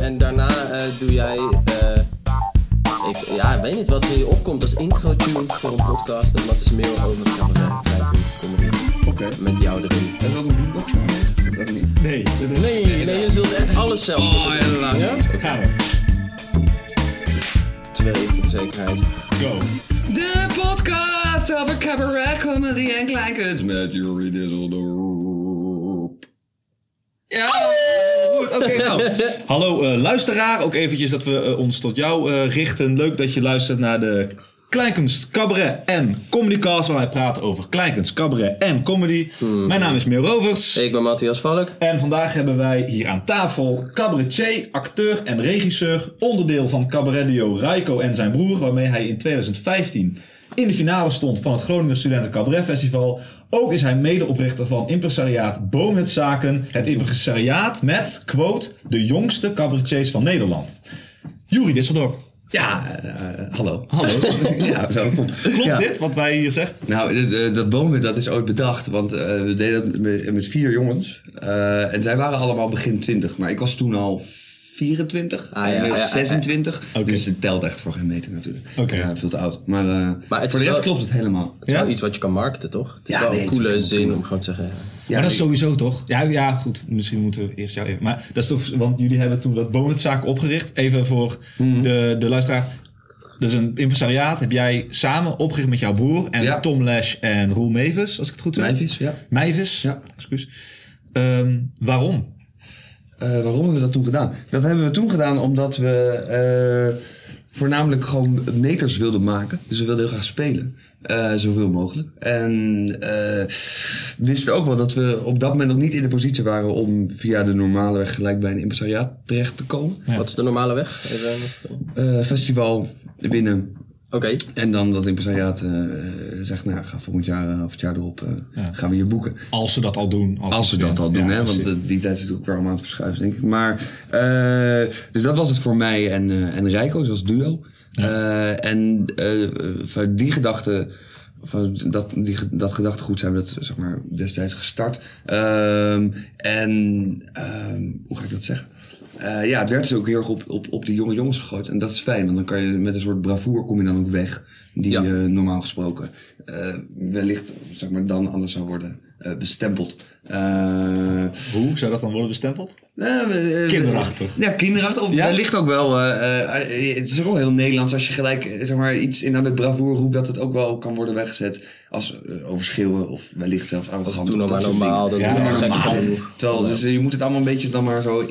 En daarna eh, doe jij... eh, ik, ja, ik weet niet wat er in je opkomt als intro-tune voor een podcast. En dat is meer over cabaret, comedy. Oké. Met jou erin. En dat een beatbox Dat niet. Nee, Nee, nee, je zult echt alles zelf Oh, ja, gaan we. Twee, voor de zekerheid. Go. De podcast over cabaret, comedy en kleinkunst met Jury Disseldorp. Ja, nou. Hallo eh, luisteraar, ook eventjes dat we eh, ons tot jou eh, richten. Leuk dat je luistert naar de Kleinkunst, Cabaret en Comedycast, waar wij praten over kleinkunst, cabaret en comedy. Mijn naam is Meer Rovers. Ik ben Matthias Valk. En vandaag hebben wij hier aan tafel cabaretier, acteur en regisseur, onderdeel van cabaretduo Raiko en zijn broer, waarmee hij in 2015 in de finale stond van het Groninger Studenten Cabaret Festival. Ook is hij medeoprichter van impresariaat Boomhutzaken, het impresariaat met, quote, de jongste cabaretiers van Nederland. Jury Disseldorp. Ja, eh, hallo. Hallo. Ja, welkom. Klopt Ja. dit, wat wij hier zeggen? Nou, dat bomen dat is ooit bedacht, want eh, we deden dat met, met vier jongens. Eh, en zij waren allemaal begin 20, maar ik was toen al 24, Ah, ja, inmiddels ja, ja, ja. 26. Oké. Dus het telt echt voor geen meter natuurlijk. Oké. Ja, veel te oud. Maar, eh, Maar voor de rest wel- klopt het helemaal. Het is wel Ja? iets wat je kan marketen, toch? Het is Ja, wel nee, een coole zin cool. om gewoon te zeggen... Ja, maar dat is sowieso toch? Ja, ja, goed. Misschien moeten we eerst jou even. Maar dat is toch, want jullie hebben toen dat bonuszaak opgericht. Even voor Mhm. de, de luisteraar. Dus een impresariaat heb jij samen opgericht met jouw broer en Ja. Tom Lash en Roel Mevis, als ik het goed zeg. Mevis, ja. Mevis, Ja. excuus. Ehm, waarom? Eh, waarom hebben we dat toen gedaan? Dat hebben we toen gedaan omdat we eh, voornamelijk gewoon meters wilden maken. Dus we wilden heel graag spelen. Eh, zoveel mogelijk. En eh, we wisten ook wel dat we op dat moment nog niet in de positie waren om via de normale weg gelijk bij een impresariaat terecht te komen. Ja. Wat is de normale weg? Even- Eh, festival winnen. Oké. En dan dat impresariaat eh, zegt, nou ga volgend jaar eh, of het jaar erop eh, Ja. gaan we je boeken. Als ze dat al doen. Als ze dat al doen, Ja, hè? Want die tijd is natuurlijk wel aan het verschuiven, denk ik. Maar, eh, dus dat was het voor mij en, eh en Rijko, zoals duo. Eh, en eh, van die gedachte, van dat, die, dat gedachtegoed zijn we dat, zeg maar, destijds gestart. Ehm, en, ehm, hoe ga ik dat zeggen? Eh, ja, het werd dus ook heel erg op, op, op die jonge jongens gegooid. En dat is fijn, want dan kan je met een soort bravoure kom je dan ook weg. Die Ja. eh, normaal gesproken eh, wellicht, zeg maar, dan anders zou worden eh, bestempeld. Eh, Hoe zou dat dan worden bestempeld? eh, Kinderachtig. Ja, kinderachtig. Of Ja? wellicht ook wel. eh, eh, het is ook wel heel Nederlands als je gelijk zeg maar, iets in aan het bravoure roept dat het ook wel kan worden weggezet als overschreeuwen of wellicht zelfs arrogant. Doe of nou maar dat normaal. Dat. Ja, normaal. Terwijl, dus je moet het allemaal een beetje dan maar zo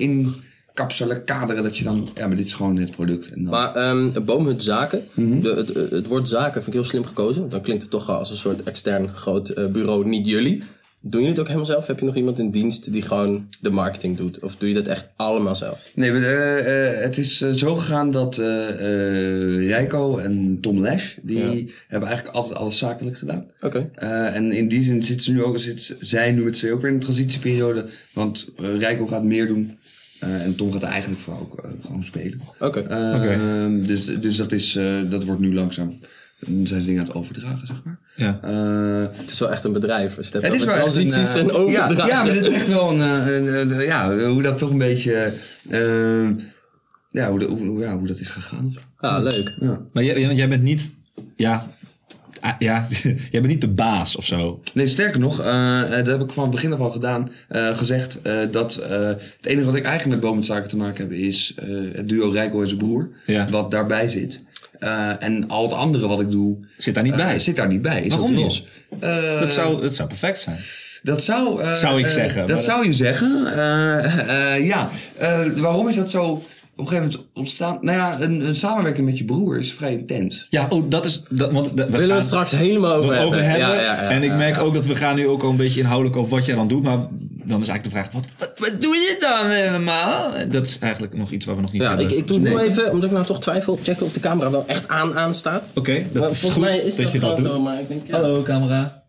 inkapselen, kaderen dat je dan, ja, maar dit is gewoon het product. En dan, Maar ehm Boomhut Zaken, Mhm. de, het, het woord zaken vind ik heel slim gekozen. Dan klinkt het toch wel als een soort extern groot eh, bureau, niet jullie. Doen jullie het ook helemaal zelf? Heb je nog iemand in dienst die gewoon de marketing doet? Of doe je dat echt allemaal zelf? Nee, eh, eh, het is zo gegaan dat Rijko en Tom Lash, die hebben eigenlijk altijd alles zakelijk gedaan. Oké. En in die zin zitten ze nu ook, zit zij nu met twee ook weer in een transitieperiode. Want Rijko gaat meer doen. Eh, en Tom gaat eigenlijk vooral ook eh, gewoon spelen. Oké. Eh, Oké. Dus, dus dat, is, eh, dat wordt nu langzaam. Dan zijn ze dingen aan het overdragen, zeg maar. Ja. Eh, Het is wel echt een bedrijf. Als je het is wel transities en overdragen. Ja, ja, maar dit is echt wel een, eh, een, een- ja, hoe dat toch een beetje, eh, ja, hoe, de- hoe, ja, hoe dat is gegaan. Ah, leuk. Ja. Maar jij, jij bent niet. Ja. Ah, Ja, jij bent niet de baas of zo. Nee, sterker nog, eh, eh, dat heb ik van het begin af al gedaan, eh, gezegd dat het enige wat ik eigenlijk met Bomenzaken te maken heb is het duo Rijko en zijn broer, Ja. wat daarbij zit. En al het andere wat ik doe, Zit daar niet bij. zit daar niet bij. Is Waarom niet? los. Dat, zou, dat zou perfect zijn. Dat zou... Zou ik zeggen, dat zou je zeggen. Ja. Waarom is dat zo op een gegeven moment ontstaan? Nou ja, een, een samenwerking met je broer is vrij intens. Ja, oh, dat is. Dat, want, dat- we Willen we gaan het straks helemaal over hebben. over hebben. Ja, ja, ja, en ik merk ja. ook dat we gaan nu ook al een beetje inhoudelijk op wat jij dan doet. Maar dan is eigenlijk de vraag: wat, wat, wat doe je dan helemaal? Dat is eigenlijk nog iets waar we nog niet Ja, hebben. ik, ik doe het nu even, omdat ik nou toch twijfel, checken of de camera wel echt aan aan staat. Oké, dat Maar is volgens goed mij is dat, dat, je dat gewoon doet. zo, maar ik denk... Ja, Hallo camera.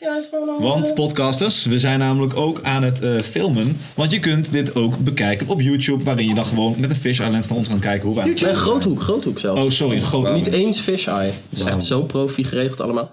Ja is gewoon. Want podcasters, we zijn namelijk ook aan het eh, filmen. Want je kunt dit ook bekijken op YouTube. Waarin je dan gewoon met een fisheye lens naar ons kan kijken hoe wij aan het Nee, groothoek, groothoek zelfs. Oh, sorry, een groot. Niet eens fisheye. Het is echt zo profi geregeld allemaal.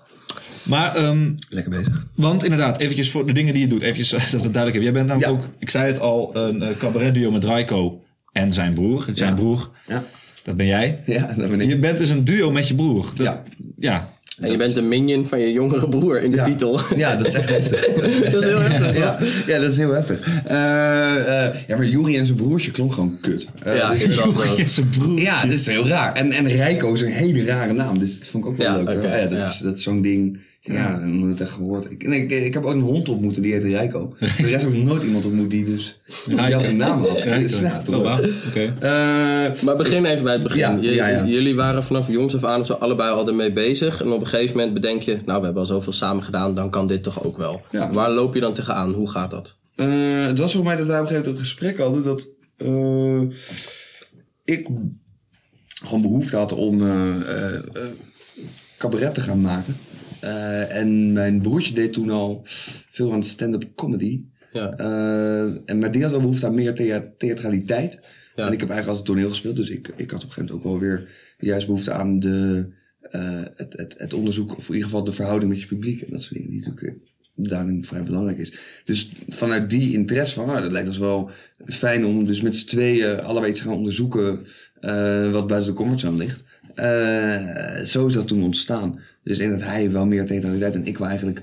Maar, ehm, Lekker bezig. want inderdaad, eventjes voor de dingen die je doet. Eventjes eh, dat het duidelijk is. Jij bent namelijk Ja. ook, ik zei het al, een uh, cabaret duo met Raiko en zijn broer. Zijn Ja. broer, Ja, dat ben jij. ja dat ben ik. Je bent dus een duo met je broer. Dat- Ja. ja. En je bent de minion van je jongere broer in de Ja. titel. Ja, dat is echt heftig. dat is heel heftig. Ja, ja, dat is heel heftig. Eh, eh, ja, maar Juri en zijn broertje klonk gewoon kut. Eh, Ja, dus- zijn ja, dat is heel raar. En, en Rijko is een hele rare naam, dus dat vond ik ook wel Ja, leuk. ja, dat, ja. Is, dat is zo'n ding. Ja, nooit echt gehoord. Ik, nee, ik, ik heb ook een hond ontmoet en die heette Rijko. De rest heb ik nooit iemand ontmoet die dus die had een naam had. Nou, toch Oh. Eh, Maar begin even bij het begin. Ja, J- ja, ja. Jullie waren vanaf jongs af aan zo allebei al ermee bezig. En op een gegeven moment bedenk je, nou we hebben al zoveel samen gedaan, dan kan dit toch ook wel. Ja. Waar loop je dan tegenaan? Hoe gaat dat? Eh, het was voor mij dat wij op een gegeven moment een gesprek hadden dat eh, ik gewoon behoefte had om eh, cabaret te gaan maken. Eh, en mijn broertje deed toen al veel aan stand-up comedy. Ja. Eh, en, maar die had wel behoefte aan meer thea- theatraliteit. Ja. En ik heb eigenlijk altijd toneel gespeeld, dus ik, ik had op een gegeven moment ook wel weer juist behoefte aan de, eh, het, het, het onderzoek, of in ieder geval de verhouding met je publiek en dat soort dingen, die natuurlijk daarin vrij belangrijk is. Dus vanuit die interesse van, ah, dat lijkt ons wel fijn om dus met z'n tweeën allebei iets te gaan onderzoeken wat buiten de comfortzone ligt. Zo is dat toen ontstaan. Dus in dat hij wel meer theatraliteit en ik wel eigenlijk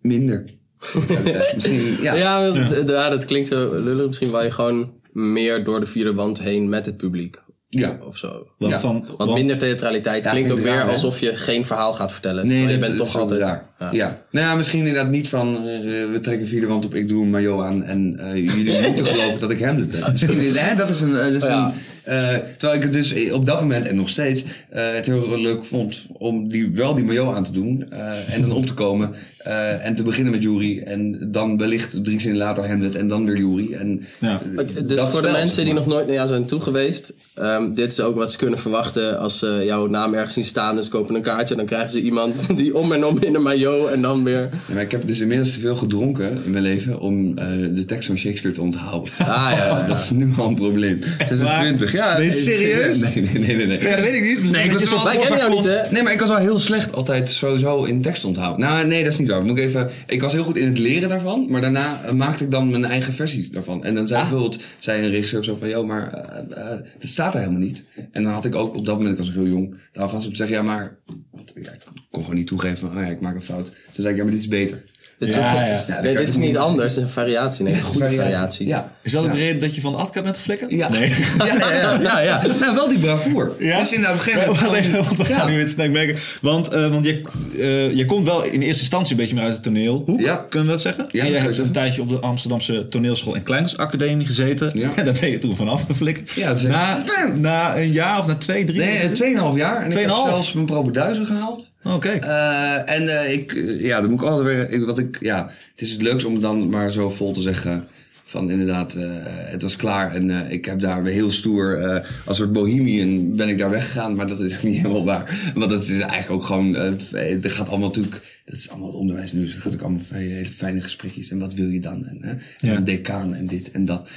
minder. Misschien, ja. Ja, dat, ja, dat klinkt zo lullig. Misschien wou je gewoon meer door de vierde wand heen met het publiek. Ja. Of zo. Want Ja. van, Want want- minder theatraliteit klinkt ook weer raar, alsof je geen verhaal gaat vertellen. Nee, dat je bent is toch altijd... raar. Ja. Ja. Nou ja, misschien inderdaad niet van eh, we trekken vierde wand op, ik doe een maillot aan en eh, jullie moeten geloven dat ik hem ben. Misschien hè, dat is een. eh, dat is Ja. een eh, terwijl ik het dus op dat moment en nog steeds eh, het heel leuk vond om die, wel die maillot aan te doen eh, en dan op te komen eh, en te beginnen met Jury en dan wellicht drie zinnen later Hamlet en dan weer Jury. En, Ja. eh, dus voor de mensen die nog nooit naar jou zijn toe geweest, ehm, dit is ook wat ze kunnen verwachten als ze jouw naam ergens zien staan ze kopen een kaartje. Dan krijgen ze iemand die om en om in een maillot en dan weer... Ja, maar ik heb dus inmiddels te veel gedronken in mijn leven om eh, de tekst van Shakespeare te onthouden. Ah ja, Dat is nu al een probleem. 26, ja. Nee, nee, serieus? Nee, nee, nee, nee. nee. Ja, dat weet ik niet. Nee, ik was wel- jou niet, hè? Nee, maar ik was wel heel slecht altijd sowieso in tekst onthouden. Nou, nee, dat is niet Moet ik, even, ik was heel goed in het leren daarvan, maar daarna eh, maakte ik dan mijn eigen versie daarvan. En dan zei Ah. bijvoorbeeld, zei een regisseur zo van, joh, maar eh, dat staat er helemaal niet. En dan had ik ook op dat moment, ik was nog heel jong, dan gaan ze op zeggen, ja, maar wat, ja, ik kon gewoon niet toegeven oh ja, ik maak een fout. Toen zei ik, ja, maar dit is beter. Dit is, Ja, ja. Ja, dit is niet anders, het is een variatie. Nee, een goede variatie. Ja. Is dat ja. ook de reden dat je van Atka bent geflikkerd? Ja. Nee. Ja, ja, ja, ja, ja. Nou, wel die bravoer. Ja? Dus inderdaad, op een gegeven Wacht moment... even, want we Ja. gaan nu iets snel merken. Want, eh, want je, eh, je komt wel in eerste instantie een beetje meer uit het toneelhoek. Ja. Kunnen we dat zeggen? Ja, en jij hebt een tijdje op de Amsterdamse toneelschool en kleinkunstacademie gezeten. Ja. En daar ben je toen vanaf geflikkerd. Ja, dat is na, na een jaar of na twee, drie? Nee, eh, 2,5 jaar. En ik heb Tweeënhalf? zelfs mijn propenduizen gehaald. Oh, kijk. Eh, en eh, ik, eh, ja, dan moet ik altijd weer, ik, wat ik, ja, het is het leukste om het dan maar zo vol te zeggen. Van inderdaad, het was klaar en ik heb daar weer heel stoer, als soort bohemian ben ik daar weggegaan. Maar dat is ook niet helemaal waar. Want dat is eigenlijk ook gewoon, het gaat allemaal natuurlijk, dat is allemaal het onderwijs nu. Dus het gaat ook allemaal hele, fijne gesprekjes. En wat wil je dan? En, en Ja. een decaan en dit en dat.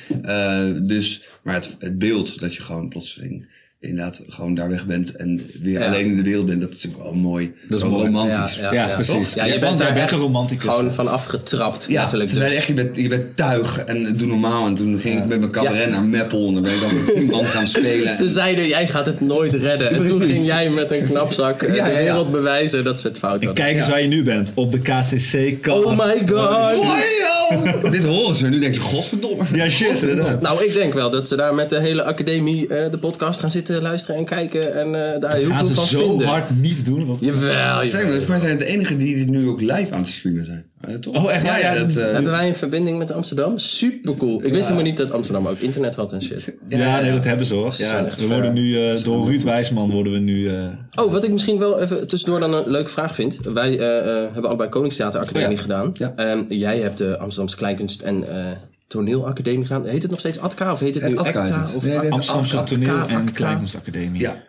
Dus, maar het, het beeld dat je gewoon plotseling inderdaad gewoon daar weg bent en weer Ja. alleen in de wereld bent, dat is ook wel mooi. Dat is mooi. romantisch. Ja, precies. Ja, Ja, je bent bent echt een romanticus. gewoon vanaf getrapt, Ja, letterlijk. ze zeiden dus. echt, je bent, je bent tuig en doe normaal. En toen ging ik met mijn cabaret naar Meppel en dan ben ik dan met tien man gaan spelen. Ze zeiden, jij gaat het nooit redden. En toen ging jij met een knapzak eh, Ja, de ja, ja. wereld bewijzen dat ze het fout hadden. Kijk eens waar je nu bent. Op de KCC-kast. Oh my god. Wow! Dit horen ze en nu denken ze, godverdomme. Ja, shit, inderdaad. Nou, ik denk wel dat ze daar met de hele academie eh, de podcast gaan zitten luisteren en kijken. En eh, daar heel Gaan veel ze van zo vinden. hard niet doen. Jawel, Zijn volgens mij zijn het de enigen die dit nu ook live aan het streamen zijn. Eh, toch? Oh, echt? Ja, Ja, ja, ja, dat, eh, Hebben wij een verbinding met Amsterdam? Super cool. Ik wist helemaal niet dat Amsterdam ook internet had en shit. Ja, nee, dat hebben ze hoor. zijn echt we worden nu, eh, door Ruud Wijsman worden we nu... eh, Oh, wat ik misschien wel even tussendoor dan een leuke vraag vind. Wij eh, eh, hebben allebei Koningstheater Academie Ja. gedaan. Ja. Ehm, jij hebt de Amsterdamse Kleinkunst en eh, Toneelacademie gedaan. Heet het nog steeds ATKA of heet het, Het nu het. Of Nee, het heet Amsterdamse ATKA, Toneel- en? Kleinkunstacademie. ja.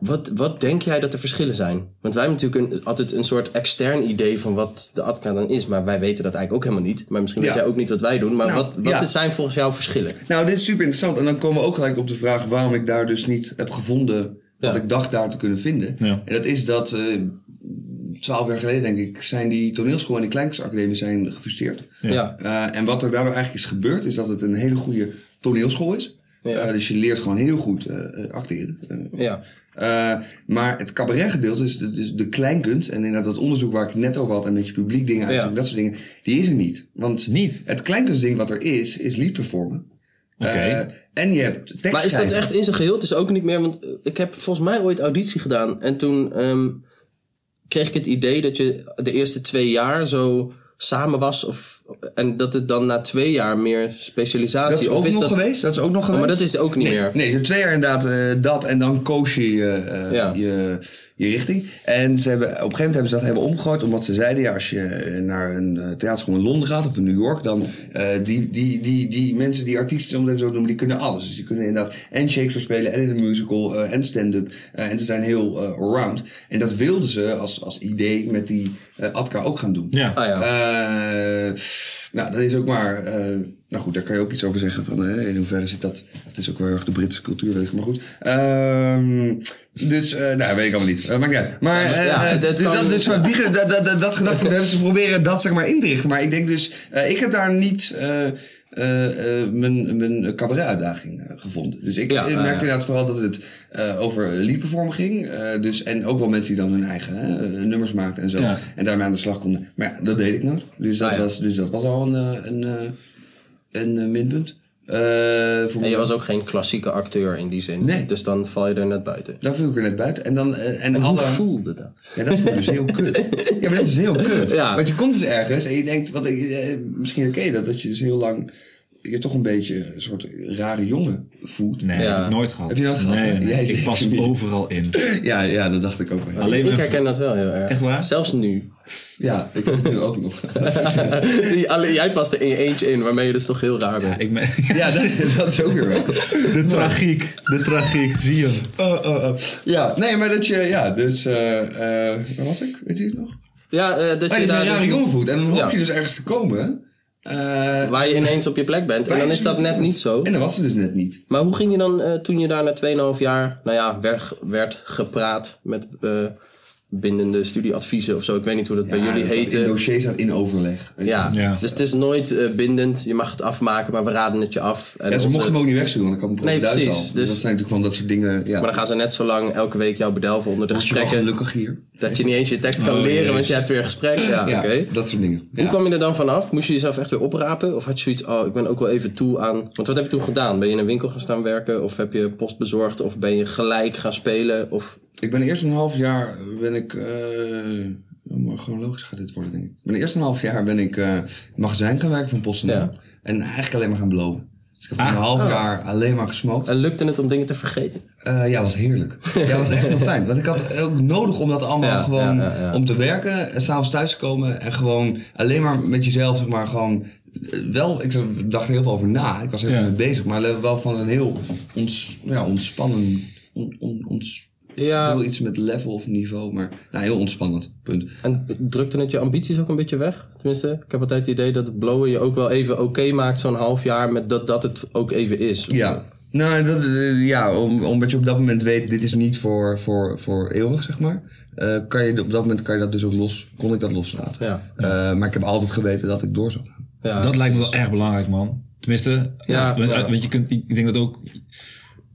Wat, wat denk jij dat de verschillen zijn? Want wij hebben natuurlijk een, altijd een soort extern idee van wat de ATKA dan is. Maar wij weten dat eigenlijk ook helemaal niet. Maar misschien weet Ja. jij ook niet wat wij doen. Maar Nou, wat, wat ja. zijn volgens jou verschillen? Nou, dit is super interessant. En dan komen we ook gelijk op de vraag waarom ik daar dus niet heb gevonden wat Ja. ik dacht daar te kunnen vinden. Ja. En dat is dat eh, twaalf jaar geleden, denk ik, zijn die toneelschool en die kleinkunstacademie zijn gefuseerd. Ja. Eh, en wat er daardoor eigenlijk is gebeurd, is dat het een hele goede toneelschool is. Ja. Eh, dus je leert gewoon heel goed acteren. Ja. Eh, maar het cabaretgedeelte, dus de, dus de kleinkunst... en inderdaad dat onderzoek waar ik net over had... en met je publiek dingen uitzoeken, Ja. dat soort dingen... die is er niet. Want Niet? het kleinkunstding wat er is, is lied performen. Oké. Eh, en je hebt tekst Maar is dat echt in zijn geheel? Het is ook niet meer, want eh, ik heb volgens mij ooit auditie gedaan. En toen ehm, kreeg ik het idee dat je de eerste twee jaar zo samen was. Of, en dat het dan na twee jaar meer specialisatie... Dat is of ook is nog dat, geweest. Dat is ook nog Oh, geweest. maar dat is ook niet nee, meer. Nee, je twee jaar inderdaad eh, dat en dan coach je eh, eh, Ja. je, je richting. En ze hebben, op een gegeven moment hebben ze dat hebben omgegooid omdat ze zeiden, ja, als je eh, naar een eh, theaterschool in Londen gaat of in New York, dan eh, die, die, die, die mensen, die artiesten, om het even zo te noemen, die kunnen alles. Dus die kunnen inderdaad en Shakespeare spelen en in een musical eh, en stand-up. En ze zijn heel eh, allround. En dat wilden ze als, als idee met die eh Atka ook gaan doen. Ja. Ah ja. Eh, nou, dat is ook maar. Nou goed, daar kan je ook iets over zeggen. Van, hè, in hoeverre zit dat. Het is ook wel heel erg de Britse cultuur, weet ik, maar goed. Ehm, dus, eh nou, weet ik allemaal niet. Uh, maakt niet uit. Maar, Ja, eh, dat dus dat, dus van dat, dat, dat, dat gedachte hebben ze proberen dat zeg maar in te richten. Maar ik denk dus, ik heb daar niet. mijn, mijn cabaret-uitdaging gevonden. Dus ik Ja, ik ah, merkte inderdaad vooral dat het over liedperformen ging. Dus, en ook wel mensen die dan hun eigen hè, nummers maakten en zo. Ja. En daarmee aan de slag konden. Maar ja, dat deed ik nooit. Dus dat, ja. was, dus dat was al een, een, eh, een, eh, minpunt. Eh, voor En je was ook geen klassieke acteur in die zin. Nee. Dus dan val je er net buiten. Daar viel ik er net buiten. En, dan, eh, en, En alle... hoe voelde dat? Ja, dat ik dus heel kut. Ja, maar dat is heel kut. Ja. Want je komt dus ergens en je denkt, wat, ik, eh, misschien herken je dat, dat je dus heel lang je toch een beetje een soort rare jongen voelt. Nee, Ja. heb ik nooit gehad. Heb je nooit gehad, Nee, Jij ik pas niet. overal in. Ja, ja, dat dacht ik ook wel. Alleen Ik herken dat wel heel erg. Echt waar? Zelfs nu. Ja, ik heb het nu ook nog. Alleen jij past er in je eentje in, waarmee je dus toch heel raar bent. Ja, ik Ja, dat, dat is ook weer wel. de tragiek, de tragiek, zie je. Oh, oh, oh. Ja, nee, maar dat je, ja, dus, eh eh waar was ik? Weet u het nog? Ja, eh, dat je je daar een rare dus- jongen voelt. En dan hoop Ja. je dus ergens te komen. Eh, waar je ineens op je plek bent. En dan is dat net niet zo. en dat was het dus net niet. Maar hoe ging je dan eh, toen je daar na 2,5 jaar, nou ja, werd, werd gepraat met eh, bindende studieadviezen of zo? Ik weet niet hoe dat bij jullie In heette. dossier staat in overleg. weet je. Ja. Ja. dus het is nooit eh, bindend. Je mag het afmaken, maar we raden het je af. En Ja, ze onze- mochten hem ook niet wegsturen, want ik had een Nee, precies. Dus- Dus dat zijn natuurlijk van dat soort dingen. Ja. Maar dan gaan ze net zo lang elke week jou bedelven onder de was je wel gesprekken. gelukkig hier. Dat je niet eens je tekst kan Oh, leren, want je hebt weer een gesprek. Ja, Ja, dat soort dingen. Hoe kwam je er dan vanaf? Moest je jezelf echt weer oprapen? Of had je zoiets, oh, ik ben ook wel even toe aan... Want wat heb je toen gedaan? Ben je in een winkel gaan staan werken? Of heb je post bezorgd? Of ben je gelijk gaan spelen? Of... Ik ben eerst een half jaar ben ik. eh maar chronologisch gaat dit worden, denk ik. Ik ben eerst een half jaar ben ik in het magazijn gaan werken van PostNL. Ja. En eigenlijk alleen maar gaan blowen. Dus ik heb Ah. een half Oh. jaar alleen maar gesmokt. En lukte het om dingen te vergeten? Eh, ja, was heerlijk. ja, was echt heel fijn. Want ik had ook nodig om dat allemaal Ja, gewoon ja, ja, ja. om te werken en s'avonds thuis te komen en gewoon alleen maar met jezelf, zeg maar, gewoon eh, wel, ik dacht er heel veel over na. Ik was er heel Ja. mee bezig, maar wel van een heel ons, ja, ontspannen, on, on, ons, Ja. wel iets met level of niveau, maar nou, heel ontspannend, punt. En drukte het je ambities ook een beetje weg? Tenminste, ik heb altijd het idee dat het blowen je ook wel even oké maakt, zo'n half jaar, met dat, dat het ook even is. Ja. Nou, dat, eh, ja, om, omdat je op dat moment weet, dit is niet voor, voor, voor eeuwig, zeg maar. eh, kan je, op dat moment kan je dat dus ook los, kon ik dat loslaten. Ja. Eh, maar ik heb altijd geweten dat ik door zou gaan. Ja, dat lijkt me wel erg belangrijk, man. Tenminste, Ja, want, ja. want je kunt, ik denk dat ook,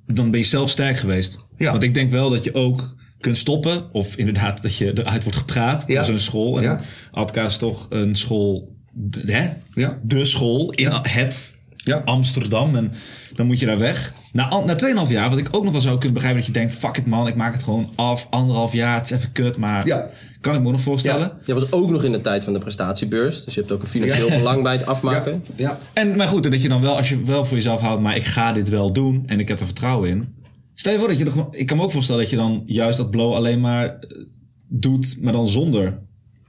dan ben je zelf sterk geweest. Ja. Want ik denk wel dat je ook kunt stoppen, of inderdaad dat je eruit wordt gepraat. Ja. Dat is een school. En Ja. Altka is toch een school, de- hè? Ja. De school in het Ja. Amsterdam. En dan moet je daar weg. Na, na 2,5 jaar, wat ik ook nog wel zou kunnen begrijpen, dat je denkt, fuck it man, ik maak het gewoon af. Anderhalf jaar, het is even kut, maar Ja. kan ik me nog voorstellen. Je was ook nog in de tijd van de prestatiebeurs, dus je hebt ook een financieel Ja. belang bij het afmaken. Ja. En, maar goed, en dat je dan wel, als je wel voor jezelf houdt, maar ik ga dit wel doen en ik heb er vertrouwen in. Stel je voor dat je er gewoon, ik kan me ook voorstellen dat je dan juist dat blow alleen maar eh, doet, maar dan zonder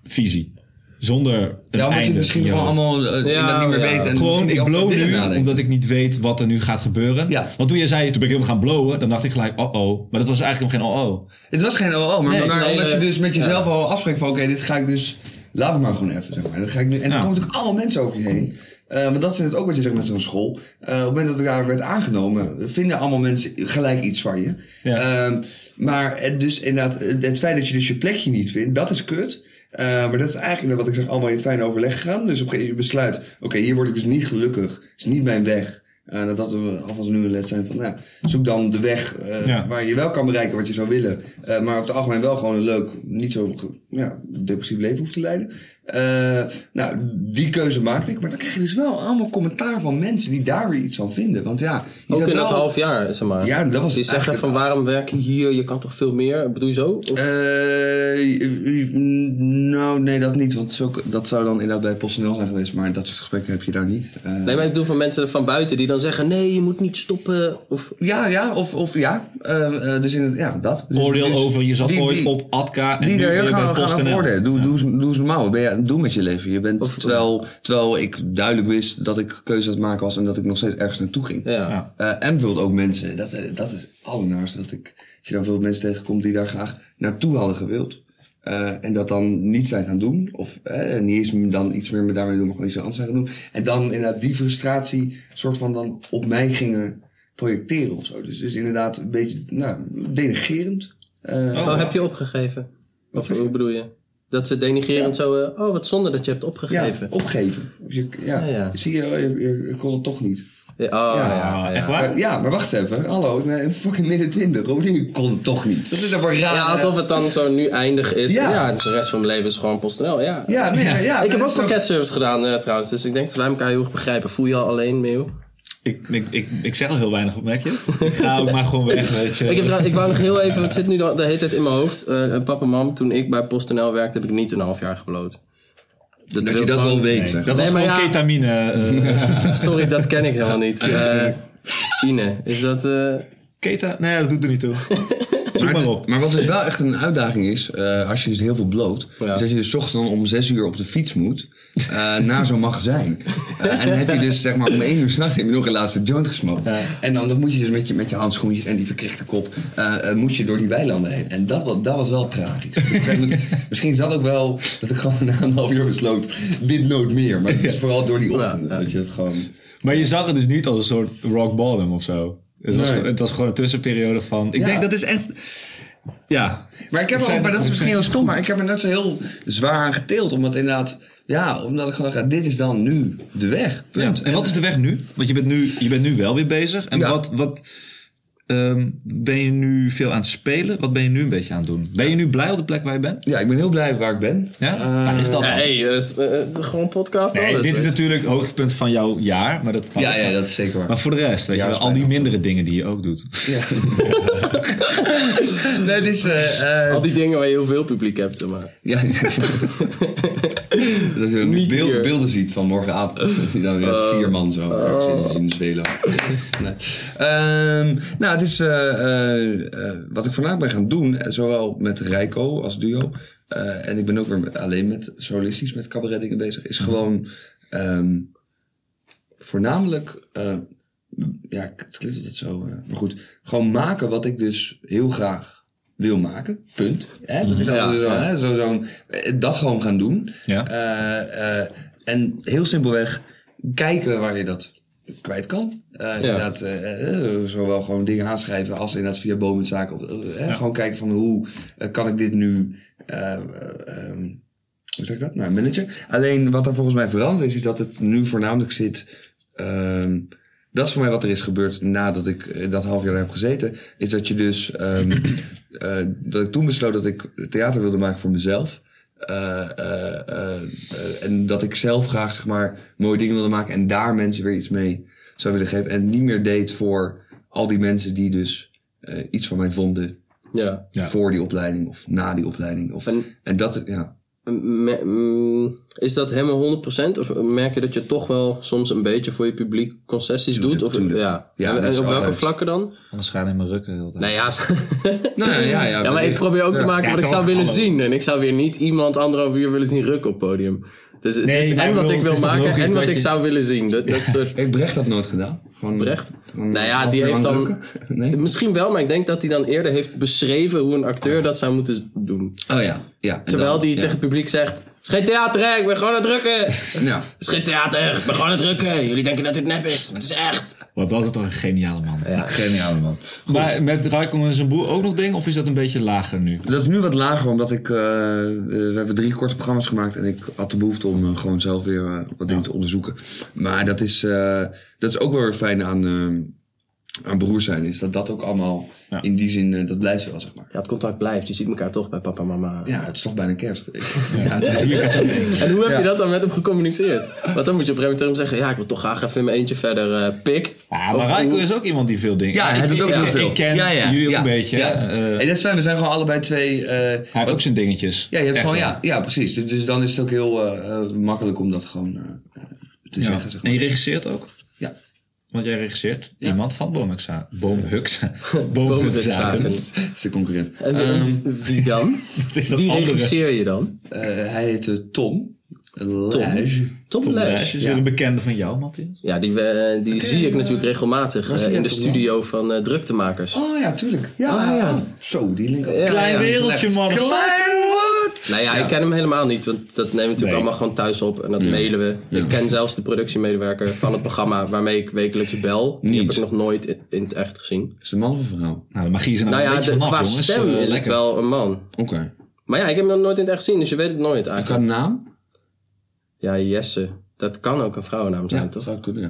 visie. Zonder een Ja, omdat einde je misschien in je gewoon allemaal eh, Ja, niet meer ja. weet. En Gewoon, misschien ik blow nu omdat ik niet weet wat er nu gaat gebeuren. Ja. Want toen jij zei, toen ben ik helemaal gaan blowen, dan dacht ik gelijk, oh oh. Maar dat was eigenlijk nog geen oh oh. Het was geen OO, maar, Nee, het omdat je dus met jezelf al afspreekt van... Oké, dit ga ik dus... Laat het maar gewoon even, zeg maar. Dat ga ik nu, en er Ja. komen natuurlijk allemaal mensen over je heen. Eh maar dat is het ook wat je zegt met zo'n school. Eh, op het moment dat ik daar werd aangenomen... vinden allemaal mensen gelijk iets van je. Ja. Ehm, maar het, dus inderdaad, het, het feit dat je dus je plekje niet vindt... dat is kut. Eh, maar dat is eigenlijk wat ik zeg, allemaal in fijn overleg gegaan. Dus op een gegeven moment besluit... Oké, hier word ik dus niet gelukkig. Het is niet mijn weg. En dat we alvast nu een les zijn van, nou, zoek dan de weg eh, Ja. waar je wel kan bereiken wat je zou willen. Eh, maar over het algemeen wel gewoon een leuk, niet zo ja, depressief leven hoeft te leiden. Eh, nou, die keuze maakte ik. Maar dan krijg je dus wel allemaal commentaar van mensen die daar weer iets van vinden. Want ja, je Ook in dat half jaar, zeg maar. Ja, dat was Die zeggen van waarom werk je hier? Je kan toch veel meer? Bedoel je zo? Of- Eh, nou, nee, dat niet. Want zo, dat zou dan inderdaad bij PostNL zijn geweest. Maar dat soort gesprekken heb je daar niet. Eh, nee, maar ik bedoel van mensen van buiten die dan zeggen: nee, je moet niet stoppen. Of Ja, ja, of, of ja. Dus in het, ja, dat. Dus, Oordeel dus over, je zat die- ooit die- op Adka en Die nu heel bij gaan, gaan PostNL. over oordelen. Doe, doe, eens- doe eens normaal. Ben je, doe met je leven. Je bent, terwijl, terwijl ik duidelijk wist dat ik keuzes aan het maken was en dat ik nog steeds ergens naartoe ging. ja. Eh, en bijvoorbeeld ook mensen, dat, eh, dat is allernaarste, dat ik, als je dan veel mensen tegenkomt die daar graag naartoe hadden gewild. eh, en dat dan niet zijn gaan doen. Of eh, niet eens dan iets meer met daarmee doen, maar gewoon iets anders zijn gaan doen. En dan inderdaad die frustratie soort van dan op mij gingen projecteren of zo. Dus, dus inderdaad een beetje, nou, denigerend. Eh, Oh, heb je opgegeven? Wat zeg je? hoe bedoel je? Dat ze denigerend zo, eh, oh wat zonde dat je hebt ja, opgegeven. opgeven. Of je, ja, Ja, ja. Zie je, je, je, je kon het toch niet. Ja, oh, ja, ja, echt waar? Maar, ja, maar wacht eens even. Hallo, ik ben fucking midden twintig. Hoe ik kon het toch niet? Dat is dan raar. Ja, alsof het dan zo nu eindig is. Ja. Ja, dus de rest van mijn leven is gewoon PostNL. Ja. Ja, nee, ja, ja, ik heb ook pakketservice gedaan eh, trouwens. Dus ik denk dat wij elkaar heel erg begrijpen. Voel je al alleen, Meeuw? Ik, ik, ik, ik zeg al heel weinig, merk je het? Ik ga ook maar gewoon weg, weet je. Ik, heb, ik wou nog heel even, het zit nu de, de hele tijd in mijn hoofd. Eh, papa en mam, toen ik bij PostNL werkte, heb ik niet een half jaar gebloot. Dat wil je dat wel weet, Nee, zeg. dat was Nee, maar gewoon ja. ketamine. eh, Sorry, dat ken ik helemaal niet. Eh, Ine, is dat... eh, keta? Nee, dat doet er niet toe. Zoek maar op. maar wat dus wel echt een uitdaging is, eh, als je dus heel veel bloot, Ja. is dat je dus 's ochtends dan om zes uur op de fiets moet eh, naar zo'n magazijn. Eh, en dan heb je dus zeg maar om één uur s'nachts heb je nog een laatste joint gesmokt. En dan, dan moet je dus met je, met je handschoentjes en die verkrechte kop, moet je door die weilanden heen. En dat, was- dat was wel tragisch. Moment- Misschien is dat ook wel dat ik gewoon na een half uur besloot, dit nooit meer. Maar het is vooral door die ochtend, Ja, ja. dat je het gewoon... Maar je zag het dus niet als een soort rock bottom of zo. Het was, Nee. gewoon- het was gewoon een tussenperiode van... Ik Ja. denk dat is echt... Ja. Maar ik heb ook, maar dat is misschien heel stom, maar ik heb er net zo heel zwaar aan geteeld. Omdat inderdaad, ja, omdat ik gewoon dacht, dit is dan nu de weg. ja. En wat is de weg nu? Want je bent nu, je bent nu wel weer bezig. En Ja. wat... wat ehm, ben je nu veel aan het spelen? Wat ben je nu een beetje aan het doen? Ben je nu blij op de plek waar je bent? Ja, ik ben heel blij waar ik ben. Ja? Eh, Waar is dat hey, eh, eh, het is gewoon podcast Nee, alles. dit is natuurlijk het hoogtepunt van jouw jaar. Maar dat, ja, ja, dat is zeker waar. Maar voor de rest, weet je al die mindere dingen die je ook doet. Ja. nee, is... Al die dingen waar je heel veel publiek hebt, maar. ja, dat je Niet beeld- hier. beelden ziet van morgenavond. Dan met vier man zo ergens in, in Zweden. Nee. Ehm, nou, het is eh, eh, eh, wat ik vandaag ben gaan doen, zowel met Rijko als duo. en ik ben ook weer met- alleen met solistisch, met cabaret dingen bezig. Is gewoon ehm, voornamelijk, ja, het klinkt altijd zo, maar goed. Gewoon maken wat ik dus heel graag wil maken. Punt. Hè? Dat is Ja, altijd zo, hè? Zo, dat gewoon gaan doen. Ja. En heel simpelweg kijken waar je dat kwijt kan. Eh, Inderdaad, eh, eh, zowel gewoon dingen aanschrijven als inderdaad via bomenzaken. Of, eh, eh, Gewoon kijken van hoe kan ik dit nu... eh, eh, ehm, hoe zeg ik dat? Nou, managen. Alleen wat er volgens mij veranderd is, is dat het nu voornamelijk zit... ehm, dat is voor mij wat er is gebeurd nadat ik dat half jaar heb gezeten. Is dat je dus... ehm, eh, dat ik toen besloot dat ik theater wilde maken voor mezelf. Eh, eh, eh, en dat ik zelf graag zeg maar mooie dingen wilde maken en daar mensen weer iets mee zou willen geven. En niet meer deed voor al die mensen die dus eh, iets van mij vonden Ja. Ja. voor die opleiding of na die opleiding. Of, En- en, dat, ja. Me- mm, Is dat helemaal 100%? Of merk je dat je toch wel soms een beetje voor je publiek concessies doet? Of, tuurlijk. Ja. Ja, en is op welke vlakken dan? Anders ga je alleen maar rukken. heel de tijd. Nou ja, Nou ja, ja, ja, ja, maar ik probeer ook te maken Ja, wat ik toch, zou willen hallo. zien. En ik zou weer niet iemand anderhalf uur willen zien rukken op podium. Dus het Nee, is maar en wat bedoel, ik wil het is maken en wat ik zou willen zien. Dat, dat soort... Heeft Brecht dat nooit gedaan? Gewoon, Brecht? Nou ja, die heeft dan-? Nee? Misschien wel, maar ik denk dat hij dan eerder heeft beschreven hoe een acteur dat zou moeten doen. Oh ja, ja. Terwijl ja. tegen het publiek zegt... Het is geen theater, hè? Ik ben gewoon aan het drukken. Het Ja. is geen theater, ik ben gewoon aan het drukken. Jullie denken dat dit nep is, maar het is echt. Wat was het toch een geniale man. Ja. Geniaal man. Maar met Raikkonen en zijn broer ook nog ding? Of is dat een beetje lager nu? Dat is nu wat lager, omdat ik... eh, eh, we hebben drie korte programma's gemaakt en ik had de behoefte om eh, gewoon zelf weer wat dingen te onderzoeken. Maar dat is, eh, dat is ook wel weer fijn aan, eh, aan broers zijn, is dat dat ook allemaal Ja. in die zin, eh, dat blijft wel, zeg maar. Ja, het contact blijft. Je ziet elkaar toch bij papa en mama. Ja, het is toch bijna kerst. ja, het En hoe heb Ja. je dat dan met hem gecommuniceerd? Want dan moet je op een gegeven moment hem zeggen... Ja, ik wil toch graag even in mijn eentje verder eh, pik. Ja, maar Raiko hoe- is ook iemand die veel dingen... Ja, hij Ik- doet ook heel veel. Ik ken ja, ja, jullie ook ja, een beetje. Ja. eh, en dat is fijn, we zijn gewoon allebei twee... eh, hij heeft ook zijn dingetjes. ja, je hebt Echt gewoon, ja, ja, precies. Dus, dus dan is het ook heel makkelijk om dat gewoon eh, te Ja. zeggen, zeg En maar. je regisseert ook? Ja. Want jij regisseert Ja. iemand van. Boomhutzaken. Boomhutzaken. Dat is de concurrent. En wie- wie dan? Dat is dat Wie andere. regisseer je dan? Eh, hij heet eh, Tom. Tom? Tom, Tom. Lesch is Ja. weer een bekende van jou, Matthias. Ja, die, eh, die zie ik natuurlijk regelmatig eh, die in de studio van eh, druktemakers. Oh ja, tuurlijk. Ja, Ah, ja. Zo, die link. Ja, Klein ja. wereldje, man. Klein Nou ja, ik ken hem helemaal niet, want dat nemen we natuurlijk Nee. allemaal gewoon thuis op en dat mailen we. Ik ken zelfs de productiemedewerker van het programma waarmee ik wekelijks bel. Die heb ik nog nooit in, in het echt gezien. Is het een man of een vrouw? Nou, de magie is er nou, Nou een ja, beetje de, vanaf, qua jongens. stem Eh, is lekker. het wel een man. Oké. Maar ja, ik heb hem nog nooit in het echt gezien, dus je weet het nooit eigenlijk. naam? Ja, Jesse. Dat kan ook een vrouwennaam zijn, Ja, toch? dat zou kunnen,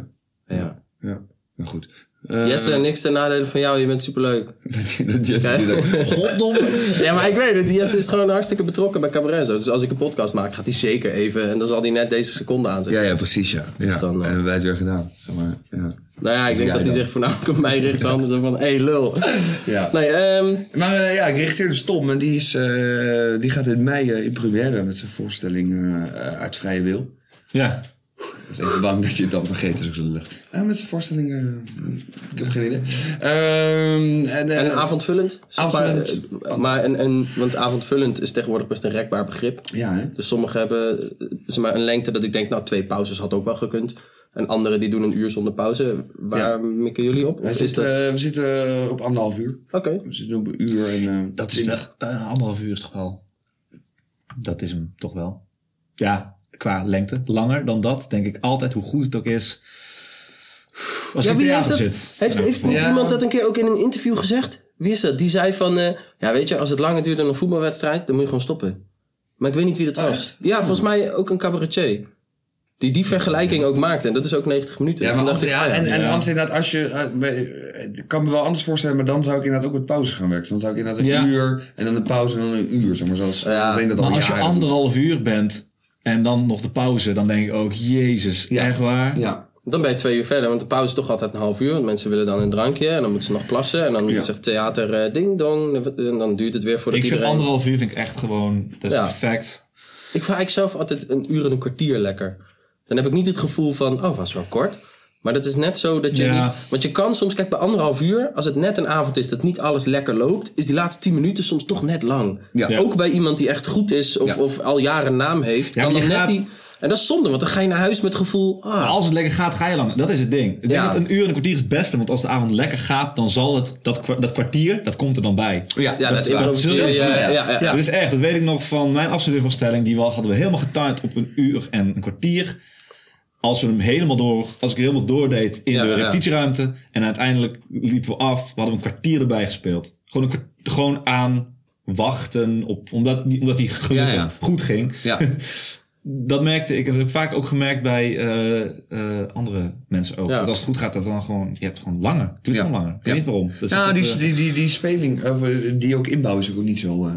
ja. Ja. Ja, maar goed. Eh, Jesse, niks ten nadele van jou, je bent superleuk. dat, dat Jesse dat- Goddomme. Ja, maar ik weet het. Jesse is gewoon hartstikke betrokken bij Cabaret. zo. Dus als ik een podcast maak, gaat hij zeker even... En dan zal hij net deze seconde aanzetten. Ja, ja, precies, ja. ja. dan, eh, En wij het weer gedaan. Zeg maar, ja. Nou ja, ik denk jij dat hij dan? zich voornamelijk op mij richt. Dan zo van, hé hey, lul. ja. Nee, ehm Maar eh, ja, ik regisseer dus Tom en die, is, eh, die gaat in mei in première met zijn voorstelling Uit Vrije Wil. Ja. Ik is even bang dat je het dan vergeet, is ook zo lucht. Ja, met zijn voorstelling, eh, ik heb geen idee. Ehm, en, eh, en avondvullend? Avondvullend. Maar, eh, maar een, een, want avondvullend is tegenwoordig best een rekbaar begrip. Ja, hè? Dus sommigen hebben zeg maar, een lengte dat ik denk, nou, twee pauzes had ook wel gekund. En anderen die doen een uur zonder pauze. Waar Ja. mikken jullie op? Wij Of is zitten, dat... we zitten op anderhalf uur. Oké. We zitten op een uur en... eh, Dat is wel... Een anderhalf uur is toch wel... Dat is hem toch wel. Ja, qua lengte. Langer dan dat, denk ik altijd, hoe goed het ook is. Als Ja, ik in wie heeft dat? zit. Heeft, heeft niet Ja. iemand dat een keer ook in een interview gezegd? Wie is dat? Die zei van, eh, ja weet je, als het langer duurt dan een voetbalwedstrijd, dan moet je gewoon stoppen. Maar ik weet niet wie dat was. echt? Ja, volgens mij ook een cabaretier. Die die vergelijking ook maakte. En dat is ook 90 minuten. Ja, Dus maar anders- ik, ja, ah, en, en anders inderdaad, als je... eh, ik kan me wel anders voorstellen, maar dan zou ik inderdaad ook met pauzes gaan werken. Dan zou ik inderdaad een Ja. uur en dan een pauze en dan een uur, zeg maar. Zoals Ja, al Maar als je anderhalf uur bent en dan nog de pauze, dan denk ik ook, jezus, Ja. echt waar? Ja, Dan ben je twee uur verder, want de pauze is toch altijd een half uur. Want mensen willen dan een drankje en dan moeten ze nog plassen. En dan Ja. zegt theater eh, ding dong. En dan duurt het weer voordat Ik vind anderhalf uur vind ik echt gewoon, dat is Ja. perfect. Ik vraag ik zelf altijd een uur en een kwartier lekker. Dan heb ik niet het gevoel van, oh, was wel kort. Maar dat is net zo dat je Ja. niet... Want je kan soms, kijk, bij anderhalf uur, als het net een avond is dat niet alles lekker loopt, is die laatste tien minuten soms toch net lang. Ja. Ja. Ook bij iemand die echt goed is of, Ja. of al jaren naam heeft, Ja, kan dan net die... En dat is zonde, want dan ga je naar huis met het gevoel, ah, als het lekker gaat, ga je lang. Dat is het ding. Ik denk Ja. dat een uur en een kwartier is het beste. Want als de avond lekker gaat, dan zal het, dat, dat kwartier, dat komt er dan bij. ja, ja, dat, is dat Ja, ja. ja, ja, ja. Dat is echt, dat weet ik nog van mijn afstudeervoorstelling. Die wel- hadden we helemaal getimed op een uur en een kwartier. Als we hem helemaal door, als ik er helemaal doordeed in Ja, de ja. repetitieruimte. En uiteindelijk liepen we af, we hadden een kwartier erbij gespeeld. Gewoon, een gewoon aan wachten, op, omdat, die- omdat die gelukkig Ja, ja. goed ging. Ja. Dat merkte ik en dat heb ik vaak ook gemerkt bij eh, eh, andere mensen ook. Ja. Dat als het goed gaat, dat dan gewoon, je hebt gewoon langer. Het duurt Ja. gewoon langer. Ik weet niet waarom. Dat die, eh, die, die, die speling, of, die ook inbouwen, is ook niet zo, eh,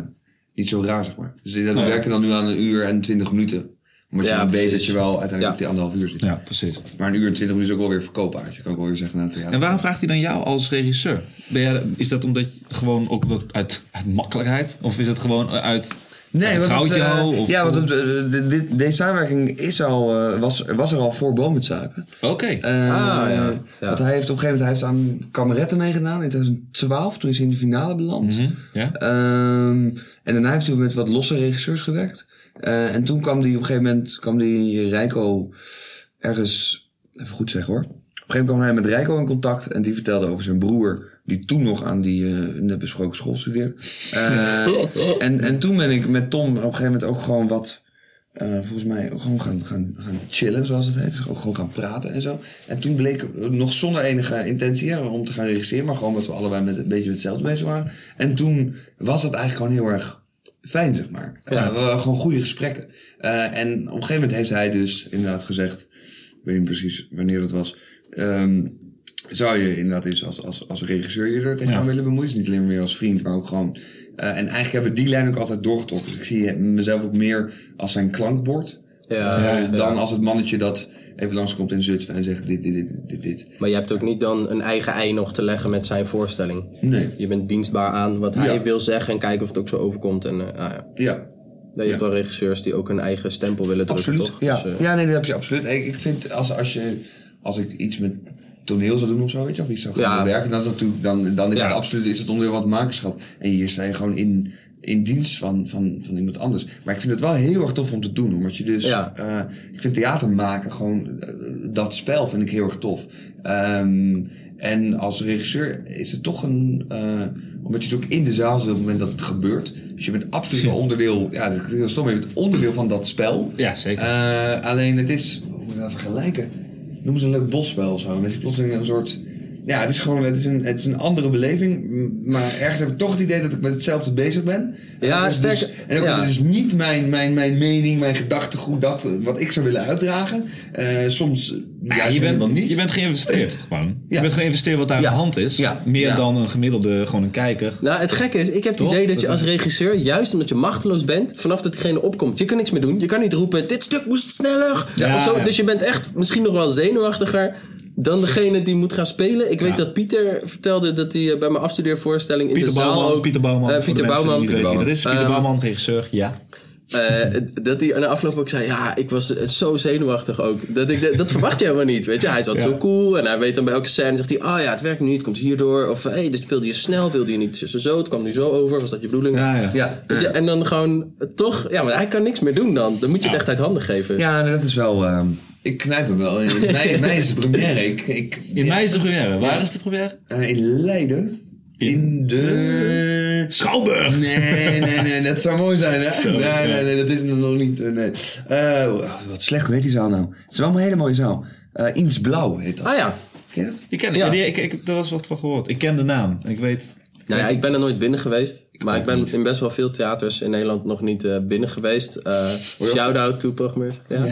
niet zo raar, zeg maar. Dus we ja. werken dan nu aan een uur en twintig minuten. Omdat je dan weet dat precies. je wel uiteindelijk Ja. op die anderhalf uur zit. ja, precies. Maar een uur en twintig minuten is ook wel weer verkoopbaar. Dus je kan ook wel weer zeggen naar het theater. En waarom vraagt hij dan jou als regisseur? Ben jij, is dat omdat je gewoon ook dat uit, uit makkelijkheid? Of is het gewoon uit Nee, want het, eh, jou? Ja, want het, eh, deze samenwerking is al, eh, was, was er al voor Boomutzaken. Oké. Eh, Ah, ja. Ja. Want hij heeft op een gegeven moment hij heeft aan kameretten meegedaan in 2012. Toen is hij in de finale beland. Mhm, ja? Ehm, en daarna heeft hij met wat losse regisseurs gewerkt. Eh, en toen kwam hij op een gegeven moment, kwam die Rijko ergens, even goed zeggen hoor. Op een gegeven moment kwam hij met Rijko in contact en die vertelde over zijn broer, die toen nog aan die eh, net besproken school studeerde. Eh, en, en toen ben ik met Tom op een gegeven moment ook gewoon wat volgens mij ook gewoon gaan, gaan, gaan chillen, zoals het heet. Dus ook gewoon gaan praten en zo. En toen bleek, nog zonder enige intentie hè, om te gaan regisseren, maar gewoon dat we allebei met een beetje met hetzelfde bezig waren. En toen was dat eigenlijk gewoon heel erg fijn, zeg maar. Ja. We hadden gewoon goede gesprekken. Eh, en op een gegeven moment heeft hij dus inderdaad gezegd, ik weet niet precies wanneer dat was, ehm, zou je inderdaad eens als, als, als regisseur je er tegenaan Ja. willen bemoeien? Dus niet alleen meer als vriend, maar ook gewoon... eh, en eigenlijk hebben we die lijn ook altijd doorgetrokken. Dus ik zie mezelf ook meer als zijn klankbord. Ja. dan als het mannetje dat even langskomt in Zutphen en zegt dit, dit, dit, dit, dit. Maar je hebt ook niet dan een eigen ei nog te leggen met zijn voorstelling. Nee. Je bent dienstbaar aan wat hij Ja. wil zeggen en kijken of het ook zo overkomt. En, ah, ja. Ja, Ja, je hebt wel regisseurs die ook hun eigen stempel willen drukken, absoluut. toch? Ja. Dus, eh, ja, nee, dat heb je absoluut. Ik, ik vind als, als, je, als ik iets met toneel zou doen of zo, weet je, of iets zou gaan Ja. werken, dan is, dat dan, dan is Ja. het absoluut is het onderdeel het makerschap. En hier sta je gewoon in, in dienst van, van, van iemand anders. Maar ik vind het wel heel erg tof om te doen, omdat je dus, Ja. eh, ik vind theater maken gewoon, eh, dat spel vind ik heel erg tof. Ehm, en als regisseur is het toch een, eh, omdat je dus ook in de zaal zit op het moment dat het gebeurt. Dus je bent absoluut een onderdeel, ja, het is heel stom, je bent onderdeel van dat spel. Ja, zeker. Alleen het is, hoe moet ik dat vergelijken? Noem eens een leuk bosspel of zo. Dat je plotseling een soort. Ja, het is gewoon het is een, het is een andere beleving. Maar ergens heb ik toch het idee dat ik met hetzelfde bezig ben. Ja, En is dus, en ook ja. dat is niet mijn, mijn, mijn mening, mijn gedachtegoed, dat wat ik zou willen uitdragen. Eh, soms Ja, juist je, bent, niet. je bent geïnvesteerd gewoon. Je bent geïnvesteerd wat daar Ja. aan de hand is. Ja. Meer Ja. dan een gemiddelde, gewoon een kijker. Nou, het gekke is, ik heb het idee dat je als regisseur, juist omdat je machteloos bent, vanaf dat diegene opkomt, je kan niks meer doen. Je kan niet roepen, dit stuk moest sneller. Ja, of zo. ja. Dus je bent echt misschien nog wel zenuwachtiger dan degene die moet gaan spelen. Ik weet dat Pieter vertelde dat hij eh, bij mijn afstudeervoorstelling in Pieter de zaal Bouwman, ook... Pieter Bouwman. Eh, de Pieter Bouwman. weten wie dat is. Pieter Ehm, Bouwman, regisseur, ja. Eh, dat hij aan de afloop ook zei, ja, ik was zo zenuwachtig ook. Dat, ik, dat verwacht je helemaal niet, weet je. Hij zat Ja. zo cool en hij weet dan bij elke scène, zegt hij, ah ja, het werkt nu niet, het komt hierdoor. Of, hé, hey, dit speelde je snel, wilde je niet zo, zo, het kwam nu zo over, was dat je bedoeling? Ja, ja. Ja, je, en dan gewoon, toch, ja, maar hij kan niks meer doen dan. Dan moet je het Ja. echt uit handen geven. ja, dat is wel. ehm, ik knijp hem wel. In mei, mei is de première. Ik, ik, In mei is de première. Waar is de première? eh, in Leiden. In de. Schouwburg! Nee, nee, nee, dat zou mooi zijn, hè? Zo, nee, ja. nee, nee, dat is het nog niet. eh, Nee. Eh, wat slecht, hoe heet die zaal nou? Het is wel een hele mooie zaal. Eh Iets Blauw heet dat. Ah ja. Ken je dat? Ik ken Ja. ja. ik, ik, er was wat van gehoord. Ik ken de naam. En ik weet... Nou ja, ik ben er nooit binnen geweest. Maar ik ben in best wel veel theaters in Nederland nog niet eh, binnen geweest. Eh Shout-out to Progmers. Ja.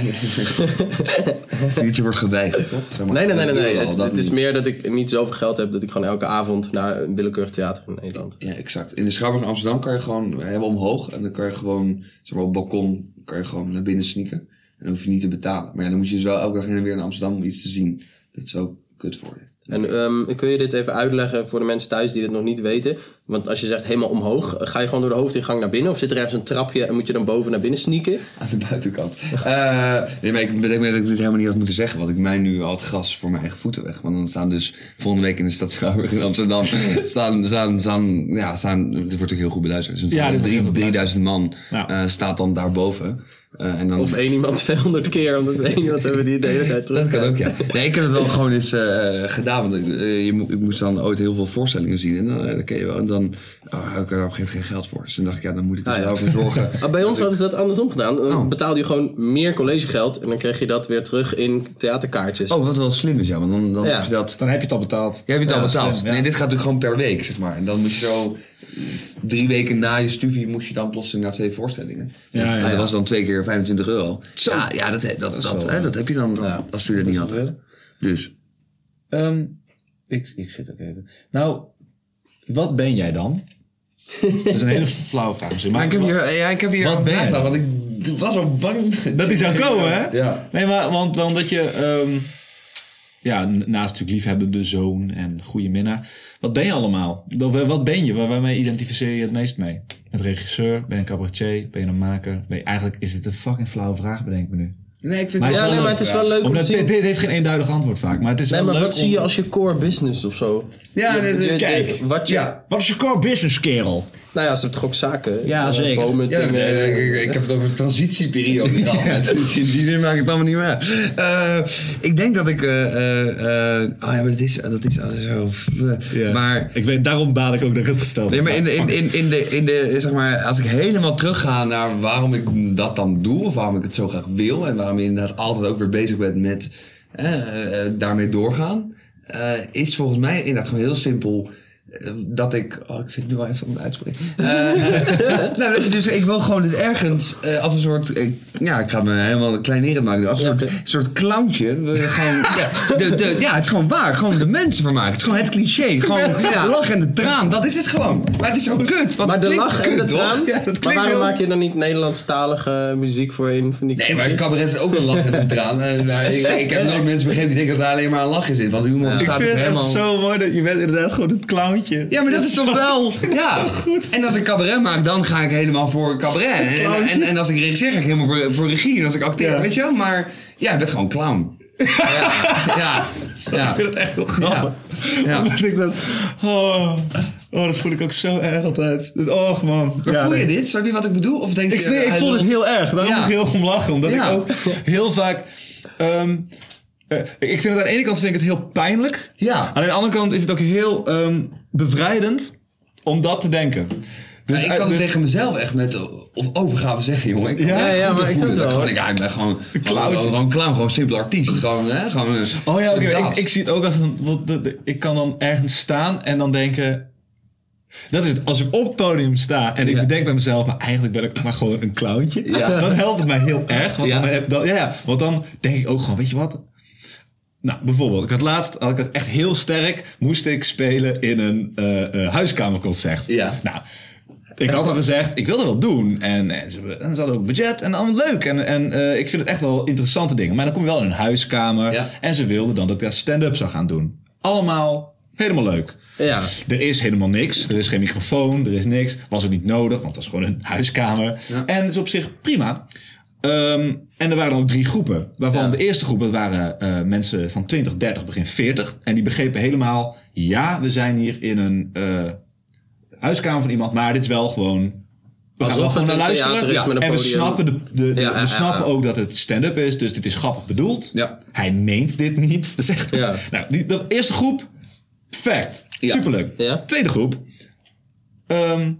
Het wordt geweigerd, toch? Zeg maar. Nee, nee, nee, nee. Het, is meer dat ik niet zoveel geld heb dat ik gewoon elke avond naar een willekeurig theater in Nederland. Ja, exact. In de Schouwburg in Amsterdam kan je gewoon helemaal omhoog. En dan kan je gewoon, zeg maar op het balkon, kan je gewoon naar binnen sneaken. En dan hoef je niet te betalen. Maar ja, dan moet je dus wel elke dag heen en weer naar Amsterdam om iets te zien. Dat is ook kut voor je. En ehm, kun je dit even uitleggen voor de mensen thuis die dit nog niet weten? Want als je zegt helemaal omhoog, ga je gewoon door de hoofdingang naar binnen? Of zit er ergens een trapje en moet je dan boven naar binnen sneaken? Aan de buitenkant. Eh nee, maar ik bedenk me dat ik dit helemaal niet had moeten zeggen. Want ik mij nu al het gras voor mijn eigen voeten weg. Want dan staan dus volgende week in de stad Schouwburg in Amsterdam. staan, staan, staan, ja, staan, dit wordt ook heel goed beluisterd. Dus Ja, dit wordt heel drie, goed 3000 man Ja. eh, staat dan daarboven. Eh, en dan, Of één iemand 200 keer, omdat we één iemand hebben die de hele tijd terug Dat kan ook, ja. Nee, ik heb het wel gewoon eens eh, gedaan. Want ik, eh, je, mo- ik moest dan ooit heel veel voorstellingen zien. En dan, dan ken je wel. En dan oh, had ik er op een gegeven moment geen geld voor. Dus toen dacht ik, ja, dan moet ik er Ah, ja. wel voor zorgen. Ah, bij ons hadden ze dat andersom gedaan. Dan Oh. betaalde je gewoon meer collegegeld en dan kreeg je dat weer terug in theaterkaartjes. Oh, wat wel slim is, ja. Want dan, dan Ja. heb je dat... Dan heb je het al betaald. Jij hebt het Ja, al betaald. slim, ja. Nee, dit gaat natuurlijk gewoon per week, zeg maar. En dan moet je zo... Drie weken na je studie moest je dan plotseling naar twee voorstellingen. Ja, ja, En dat ja. was dan twee keer 25 euro. Ja, ja dat, dat, dat, wel, hè, eh, dat heb je dan ja. als student niet altijd. Dus... Ehm, ik, ik zit ook even. Nou, wat ben jij dan? Dat is een hele flauwe vraag misschien. Maar ik heb wat- hier, ja, ik heb hier Wat ben jij dan? Want ik was al bang... Dat die zou komen, hè? Ja. Nee, maar want, want dat je... ehm, ja, naast natuurlijk liefhebbende zoon en goede minnaar. Wat ben je allemaal? Wat- Wat ben je? Waar- Waarmee identificeer je het meest mee? Een regisseur? Ben je een cabaretier? Ben je een maker? Ben je, eigenlijk is dit een fucking flauwe vraag, bedenk ik me nu. Nee, ik vind Maar het Ja, wel nee, maar leuk, het is wel leuk om te Omdat zien. dit, dit heeft geen eenduidig antwoord vaak. Maar het is Nee, wel maar leuk wat om- zie je als je core business of zo? Ja, kijk, Wat je, ja. Wat is je core business, kerel? Nou ja, ze hebben toch ook zaken? Ja, Eh, zeker. Bomen, Ja, dingen. ik, ik, ik heb het over een transitieperiode gehad. Dus in die zin maak ik het allemaal niet meer. Eh, ik denk dat ik... eh eh eh, oh ja, maar dat is, dat is alles zo... Ja. Maar... Ik weet, daarom baal ik ook dat ik het gesteld Nee, maar in de, in, in, in, de, in de, zeg maar, als ik helemaal terugga naar waarom ik dat dan doe, of waarom ik het zo graag wil, en waarom ik inderdaad altijd ook weer bezig ben met daarmee doorgaan, eh, is volgens mij inderdaad gewoon heel simpel. Dat ik, oh, ik vind het nu wel even om uitspreken. Eh, nou, je, dus ik wil gewoon het ergens eh, als een soort, ja, ik ga me helemaal kleinerend maken, als een Ja, soort, soort clowntje. We gewoon, ja, de, de, ja, het is gewoon waar, gewoon de mensen vermaken. Het is gewoon het cliché, gewoon de lach en de traan, dat is het gewoon. Maar het is zo kut. want Maar de lach en de traan? Ja, dat maar waarom heel- maak je dan niet Nederlandstalige muziek voor in van die Nee, maar cabaret is ook een lach en een traan. Eh, nou, ik, ik heb nooit mensen begrepen die denken dat er alleen maar een lach in zit. Want humor Ik bestaat vind het helemaal... zo mooi dat je bent inderdaad gewoon het clowntje. Ja, maar dat is toch wel... Ja. En als ik cabaret maak, dan ga ik helemaal voor cabaret. En, en, en, als ik regisseer, ga ik helemaal voor, voor regie. En als ik acteer, Ja. weet je wel. Maar ja, je bent gewoon clown. Ja. ja. ja. Ik vind het echt heel grappig. Ja. Omdat ik dat... Oh, oh, dat voel ik ook zo erg altijd. Och man. Maar Ja, voel je nee. dit? Snap je wat ik bedoel? Of denk Ik, je... nee, ik voel het heel erg. Ja. moet ik heel om lachen. Omdat Ja. ik ook heel vaak... ehm, eh, ik vind het aan de ene kant vind ik het heel pijnlijk. Ja. Aan de andere kant is het ook heel ehm, bevrijdend om dat te denken. Dus, Ja, ik kan het dus- tegen mezelf echt met of overgave zeggen, jongen. Ik kan Ja, ja, maar ik wel, Gewoon, ja, ik ben gewoon, gewoon, clowntje. gewoon clown, gewoon simpel artiest. Gewoon, hè, gewoon, eh, Oh ja, oké. dat. Ik, ik zie het ook als een. Ik kan dan ergens staan en dan denken. Dat is het. Als ik op het podium sta en ik Ja. bedenk bij mezelf, maar eigenlijk ben ik maar gewoon een clowntje. Ja. Dan helpt het mij heel erg. Want, dan, heb, dan, ja, ja, want dan denk ik ook gewoon, weet je wat? Nou, bijvoorbeeld, ik had laatst, had ik het echt heel sterk, moest ik spelen in een eh, eh, huiskamerconcert. Ja. Nou, ik had al gezegd, ik wil dat wel doen. En, en, ze, en ze hadden ook budget en allemaal leuk. En, en eh, ik vind het echt wel interessante dingen. Maar dan kom je wel in een huiskamer. Ja. En ze wilden dan dat ik daar stand-up zou gaan doen. Allemaal helemaal leuk. Ja. Er is helemaal niks. Er is geen microfoon. Er is niks. Was ook niet nodig, want het was gewoon een huiskamer. Ja. En het is op zich prima. Ehm, en er waren ook drie groepen. Waarvan Ja. de eerste groep, dat waren eh, mensen van 20, 30, begin 40. En die begrepen helemaal, ja, we zijn hier in een eh, huiskamer van iemand. Maar dit is wel gewoon... We gaan wel gewoon naar luisteren. en we podium. snappen, de, de, de- Ja, we ja, snappen ook dat het stand-up is. Dus dit is grappig bedoeld. Ja. Hij meent dit niet. Dat is echt... Nou, die, de eerste groep, perfect. Ja. Superleuk. Tweede groep. ehm,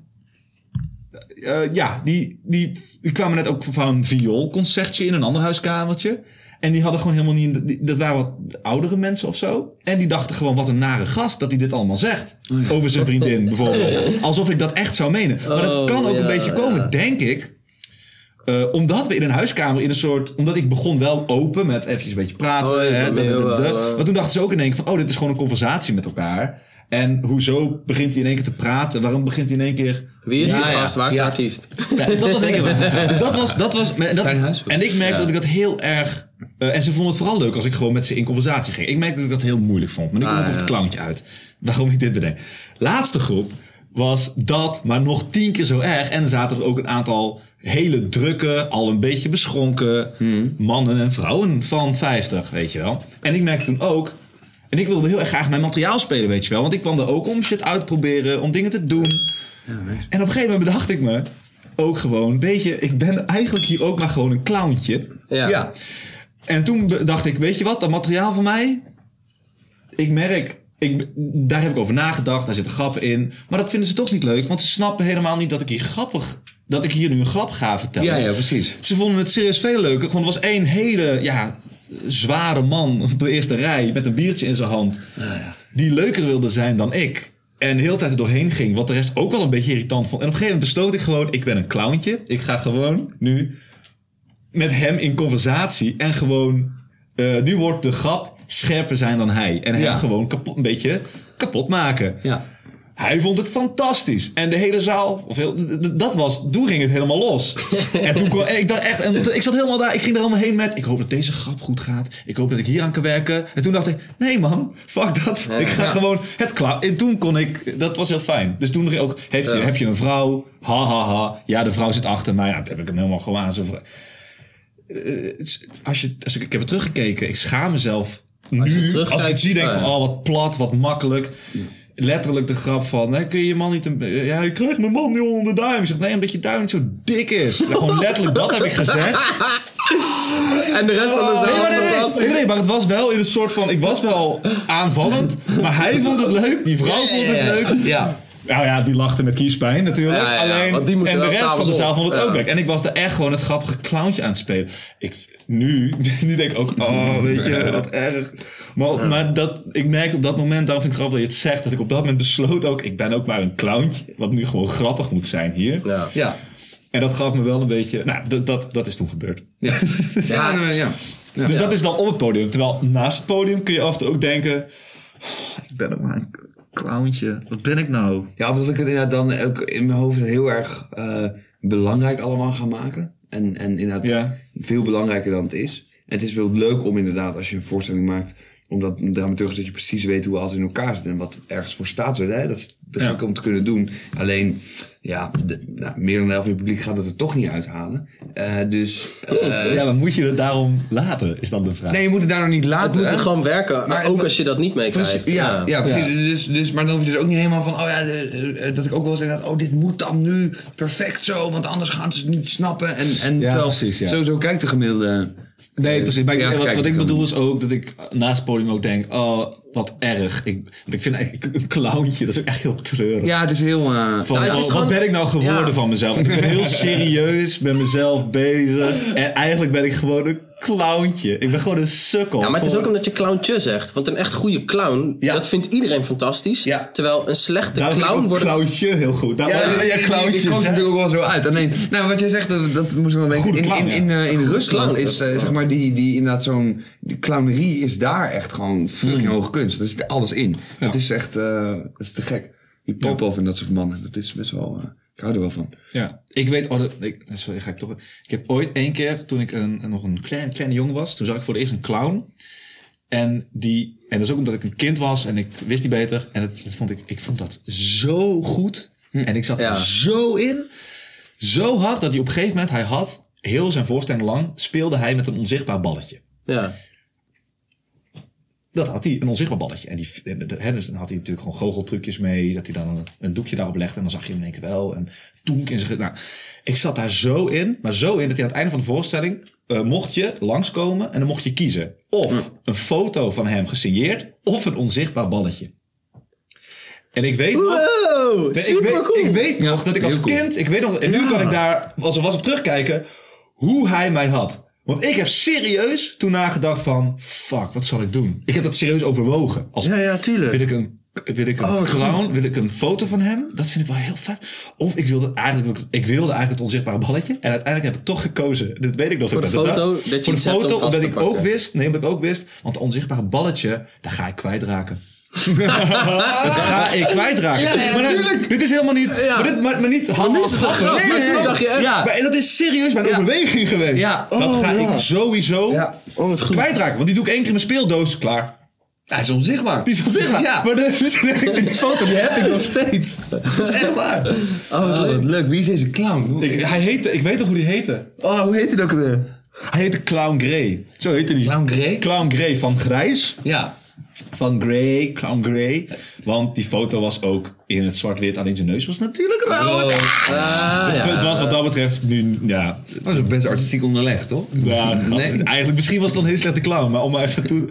eh, ja, die, die, die kwamen net ook van een vioolconcertje in een ander huiskamertje. En die hadden gewoon helemaal niet... die- Dat waren wat oudere mensen of zo. En die dachten gewoon, wat een nare gast dat hij dit allemaal zegt. Over zijn vriendin bijvoorbeeld. Alsof ik dat echt zou menen. Maar dat Oh, kan ook ja, een beetje komen, ja. denk ik. Eh, omdat we in een huiskamer in een soort... Omdat ik begon wel open met eventjes een beetje praten. Oh, ja, hè, eh, Maar toen dachten ze ook in één keer van... Oh, dit is gewoon een conversatie met elkaar. En hoezo begint hij in één keer te praten? Waarom begint hij in één keer... Wie is Ja, die ja. gast? Waar is Ja. de artiest? Ja, dus dat was één keer. Dus dat was... Dat was en, dat, ik merkte Ja. dat ik dat heel erg... eh, en ze vonden het vooral leuk als ik gewoon met ze in conversatie ging. Ik merkte dat ik dat heel moeilijk vond. Maar nu kom ik Ah, op het clowntje uit. Waarom ik dit bedenk. Laatste groep was dat, maar nog tien keer zo erg. En er zaten er ook een aantal hele drukke, al een beetje beschonken mannen en vrouwen van 50, weet je wel. En ik merkte toen ook... En ik wilde heel erg graag mijn materiaal spelen, weet je wel. Want ik kwam er ook om shit uit te proberen, om dingen te doen. En op een gegeven moment bedacht ik me ook gewoon, weet je, ik ben eigenlijk hier ook maar gewoon een clowntje. Ja. Ja. En toen dacht ik, weet je wat, dat materiaal van mij, ik merk, ik, daar heb ik over nagedacht, daar zitten grappen in. Maar dat vinden ze toch niet leuk, want ze snappen helemaal niet dat ik hier grappig, dat ik hier nu een grap ga vertellen. Ja, ja, precies. Ze vonden het serieus veel leuker. Gewoon, er was één hele, ja, zware man op de eerste rij met een biertje in zijn hand. Die leuker wilde zijn dan ik. En de hele tijd er doorheen ging, wat de rest ook al een beetje irritant vond. En op een gegeven moment besloot ik gewoon, ik ben een clowntje. Ik ga gewoon nu met hem in conversatie. En gewoon, eh, nu wordt de grap scherper zijn dan hij. En hem Ja. gewoon kapot, een beetje kapot maken. Ja. Hij vond het fantastisch. En de hele zaal, of heel, dat was, toen ging het helemaal los. en toen kon, en ik dacht echt, en ik zat helemaal daar, ik ging er helemaal heen met, ik hoop dat deze grap goed gaat. Ik hoop dat ik hier aan kan werken. En toen dacht ik, nee man, fuck dat. ik ga gewoon het klaar. En toen kon ik, dat was heel fijn. Dus toen ging ook, heeft, heb je een vrouw? Ha ha ha. Ja, de vrouw zit achter mij. Nou, toen heb ik hem helemaal gewoon aan zijn eh, als je, als ik, ik heb het teruggekeken, ik schaam mezelf Als nu. als ik het zie, denk ik van, ja. oh, wat plat, wat makkelijk. Letterlijk de grap van, hè, kun je je man niet... Een, ja, je krijgt mijn man niet onder de duim. Ik zeg, nee, omdat je duim niet zo dik is. Nou, gewoon letterlijk dat heb ik gezegd. En de rest van de zaal nee, nee, nee, nee, maar het was wel in een soort van... Ik was wel aanvallend, maar hij vond het leuk. Die vrouw vond het leuk. Ja. Nou ja, die lachte met kiespijn natuurlijk. Ja, ja, ja, Alleen, en de rest van de zaal vond het ook leuk. En ik was er echt gewoon het grappige clowntje aan het spelen. Ik, nu, nu denk ik ook, oh, weet je, wat erg. Maar, maar dat, ik merkte op dat moment, daarom vind ik grappig dat je het zegt, dat ik op dat moment besloot ook, ik ben ook maar een clowntje. Wat nu gewoon grappig moet zijn hier. Ja. Ja. En dat gaf me wel een beetje, nou, dat, dat, dat is toen gebeurd. Ja. Ja. ja. ja. Ja. Dus dat is dan op het podium. Terwijl naast het podium kun je af en toe ook denken, "Oh, ik ben ook maar een clowntje. Wat ben ik nou? Ja, of dat ik het inderdaad dan ook in mijn hoofd heel erg eh, belangrijk allemaal ga maken. En, en inderdaad Ja. veel belangrijker dan het is. En het is wel leuk om inderdaad, als je een voorstelling maakt, omdat een dramaturg is dat je precies weet hoe alles in elkaar zit en wat ergens voor staat. Hè? Dat is te Ja. gek om te kunnen doen. Alleen, ja, de, nou, meer dan de helft van het publiek gaat het er toch niet uithalen. Eh, dus, eh, ja, maar moet je het daarom laten, is dan de vraag. nee, je moet het daar nog niet laten. Het moet er gewoon werken, Maar- ook als je dat niet meekrijgt. Precies, ja, ja, precies. Dus, dus, maar dan hoef je dus ook niet helemaal van, oh ja, eh, dat ik ook wel eens inderdaad, oh, dit moet dan nu perfect zo, want anders gaan ze het niet snappen. En, en Ja, terwijl- precies, ja. Zo, zo kijkt de gemiddelde. Nee, precies. Maar ik- Ja, wat, wat ik bedoel is ook dat ik naast het podium ook denk, oh, wat erg. Ik, want ik vind eigenlijk een clowntje, dat is ook echt heel treurig. Ja, het is heel. eh, Van, Nou, het is oh, gewoon- wat ben ik nou geworden Ja. van mezelf? Ik ben heel serieus met mezelf bezig. En eigenlijk ben ik gewoon een clowntje. Ik ben gewoon een sukkel. Ja, maar het is ook omdat je clowntje zegt. Want een echt goede clown, Ja. dat vindt iedereen fantastisch. Ja. Terwijl een slechte Daarom clown wordt... clowntje heel goed. Daar ja, ja, Ik clowntjes. kom hè? natuurlijk ook wel zo uit. Alleen, nou, wat jij zegt, dat, dat moest ik wel denken. Goede In, in, in, eh, in Rusland Clown, is, eh, zeg maar, die, die inderdaad zo'n. Clownerie is daar echt gewoon fucking hoge kunst. Daar zit alles in. Dat is echt. eh, dat is te gek. Die Popov en dat soort mannen. Dat is best wel. eh, ik hou er wel van. Ja, ik weet, oh, dat, ik, sorry, ga ik toch. Ik heb ooit één keer, toen ik een, nog een klein, kleine jongen was, toen zag ik voor het eerst een clown. En die, en dat is ook omdat ik een kind was en ik wist die beter. En dat vond ik, ik vond dat zo goed. En ik zat Ja. er zo in. Zo hard dat hij op een gegeven moment, hij had heel zijn voorstelling lang, speelde hij met een onzichtbaar balletje. Ja. Dat had hij, een onzichtbaar balletje. En die, hè, dus dan had hij natuurlijk gewoon goocheltrucjes mee. Dat hij dan een, een doekje daarop legde. En dan zag je hem in één keer wel. En toenk in zijn... Nou, ik zat daar zo in. Maar zo in dat hij aan het einde van de voorstelling... eh, mocht je langskomen en dan mocht je kiezen. Of een foto van hem gesigneerd. Of een onzichtbaar balletje. En ik weet nog... Wow, Nee, ik, super weet, cool. ik weet nog dat ik als cool. kind, ik weet nog, en nu kan ik daar als er was op terugkijken, hoe hij mij had. Want ik heb serieus toen nagedacht van, fuck, wat zal ik doen? Ik heb dat serieus overwogen. Als, Ja, ja, tuurlijk. Wil ik een, wil ik een Oh, clown, goed. wil ik een foto van hem? Dat vind ik wel heel vet. Of ik wilde eigenlijk, ik wilde eigenlijk het onzichtbare balletje. En uiteindelijk heb ik toch gekozen, dit weet ik nog. Voor ik de er foto, dat je Voor de foto, omdat ik ook wist, nee, omdat ik ook wist, want het onzichtbare balletje, daar ga ik kwijtraken. Dat ga ik kwijtraken. maar dan- dit is helemaal niet. Maar, dit, maar, maar niet half is het een grap. grappig. Nee, nee, nee. dacht je echt? Ja. Maar dat is serieus mijn overweging geweest. Ja. Dat Oh, ga ja. ik sowieso Ja. Oh, kwijtraken. Want die doe ik één keer in mijn speeldoos. Klaar. Hij is onzichtbaar. Die is zeggen. Ja. Maar de, dus die foto die heb ik nog steeds. Dat is echt waar. Oh, wat Oh, leuk. wat leuk. Wie is deze clown? Ik, hij heette, ik weet nog hoe die heette. Oh, hoe heette die ook weer? Hij heette Clown Grey. Zo heette die. Clown Grey? Clown Grey van grijs. Ja. Van Grey, Clown Grey. Want die foto was ook in het zwart-wit. Alleen zijn neus was natuurlijk rood. Ah, Het, ja. het was wat dat betreft nu, ja. Dat is best artistiek onderlegd, toch? ja nee. Eigenlijk, misschien was het dan een heel slechte clown. Maar om maar even toe...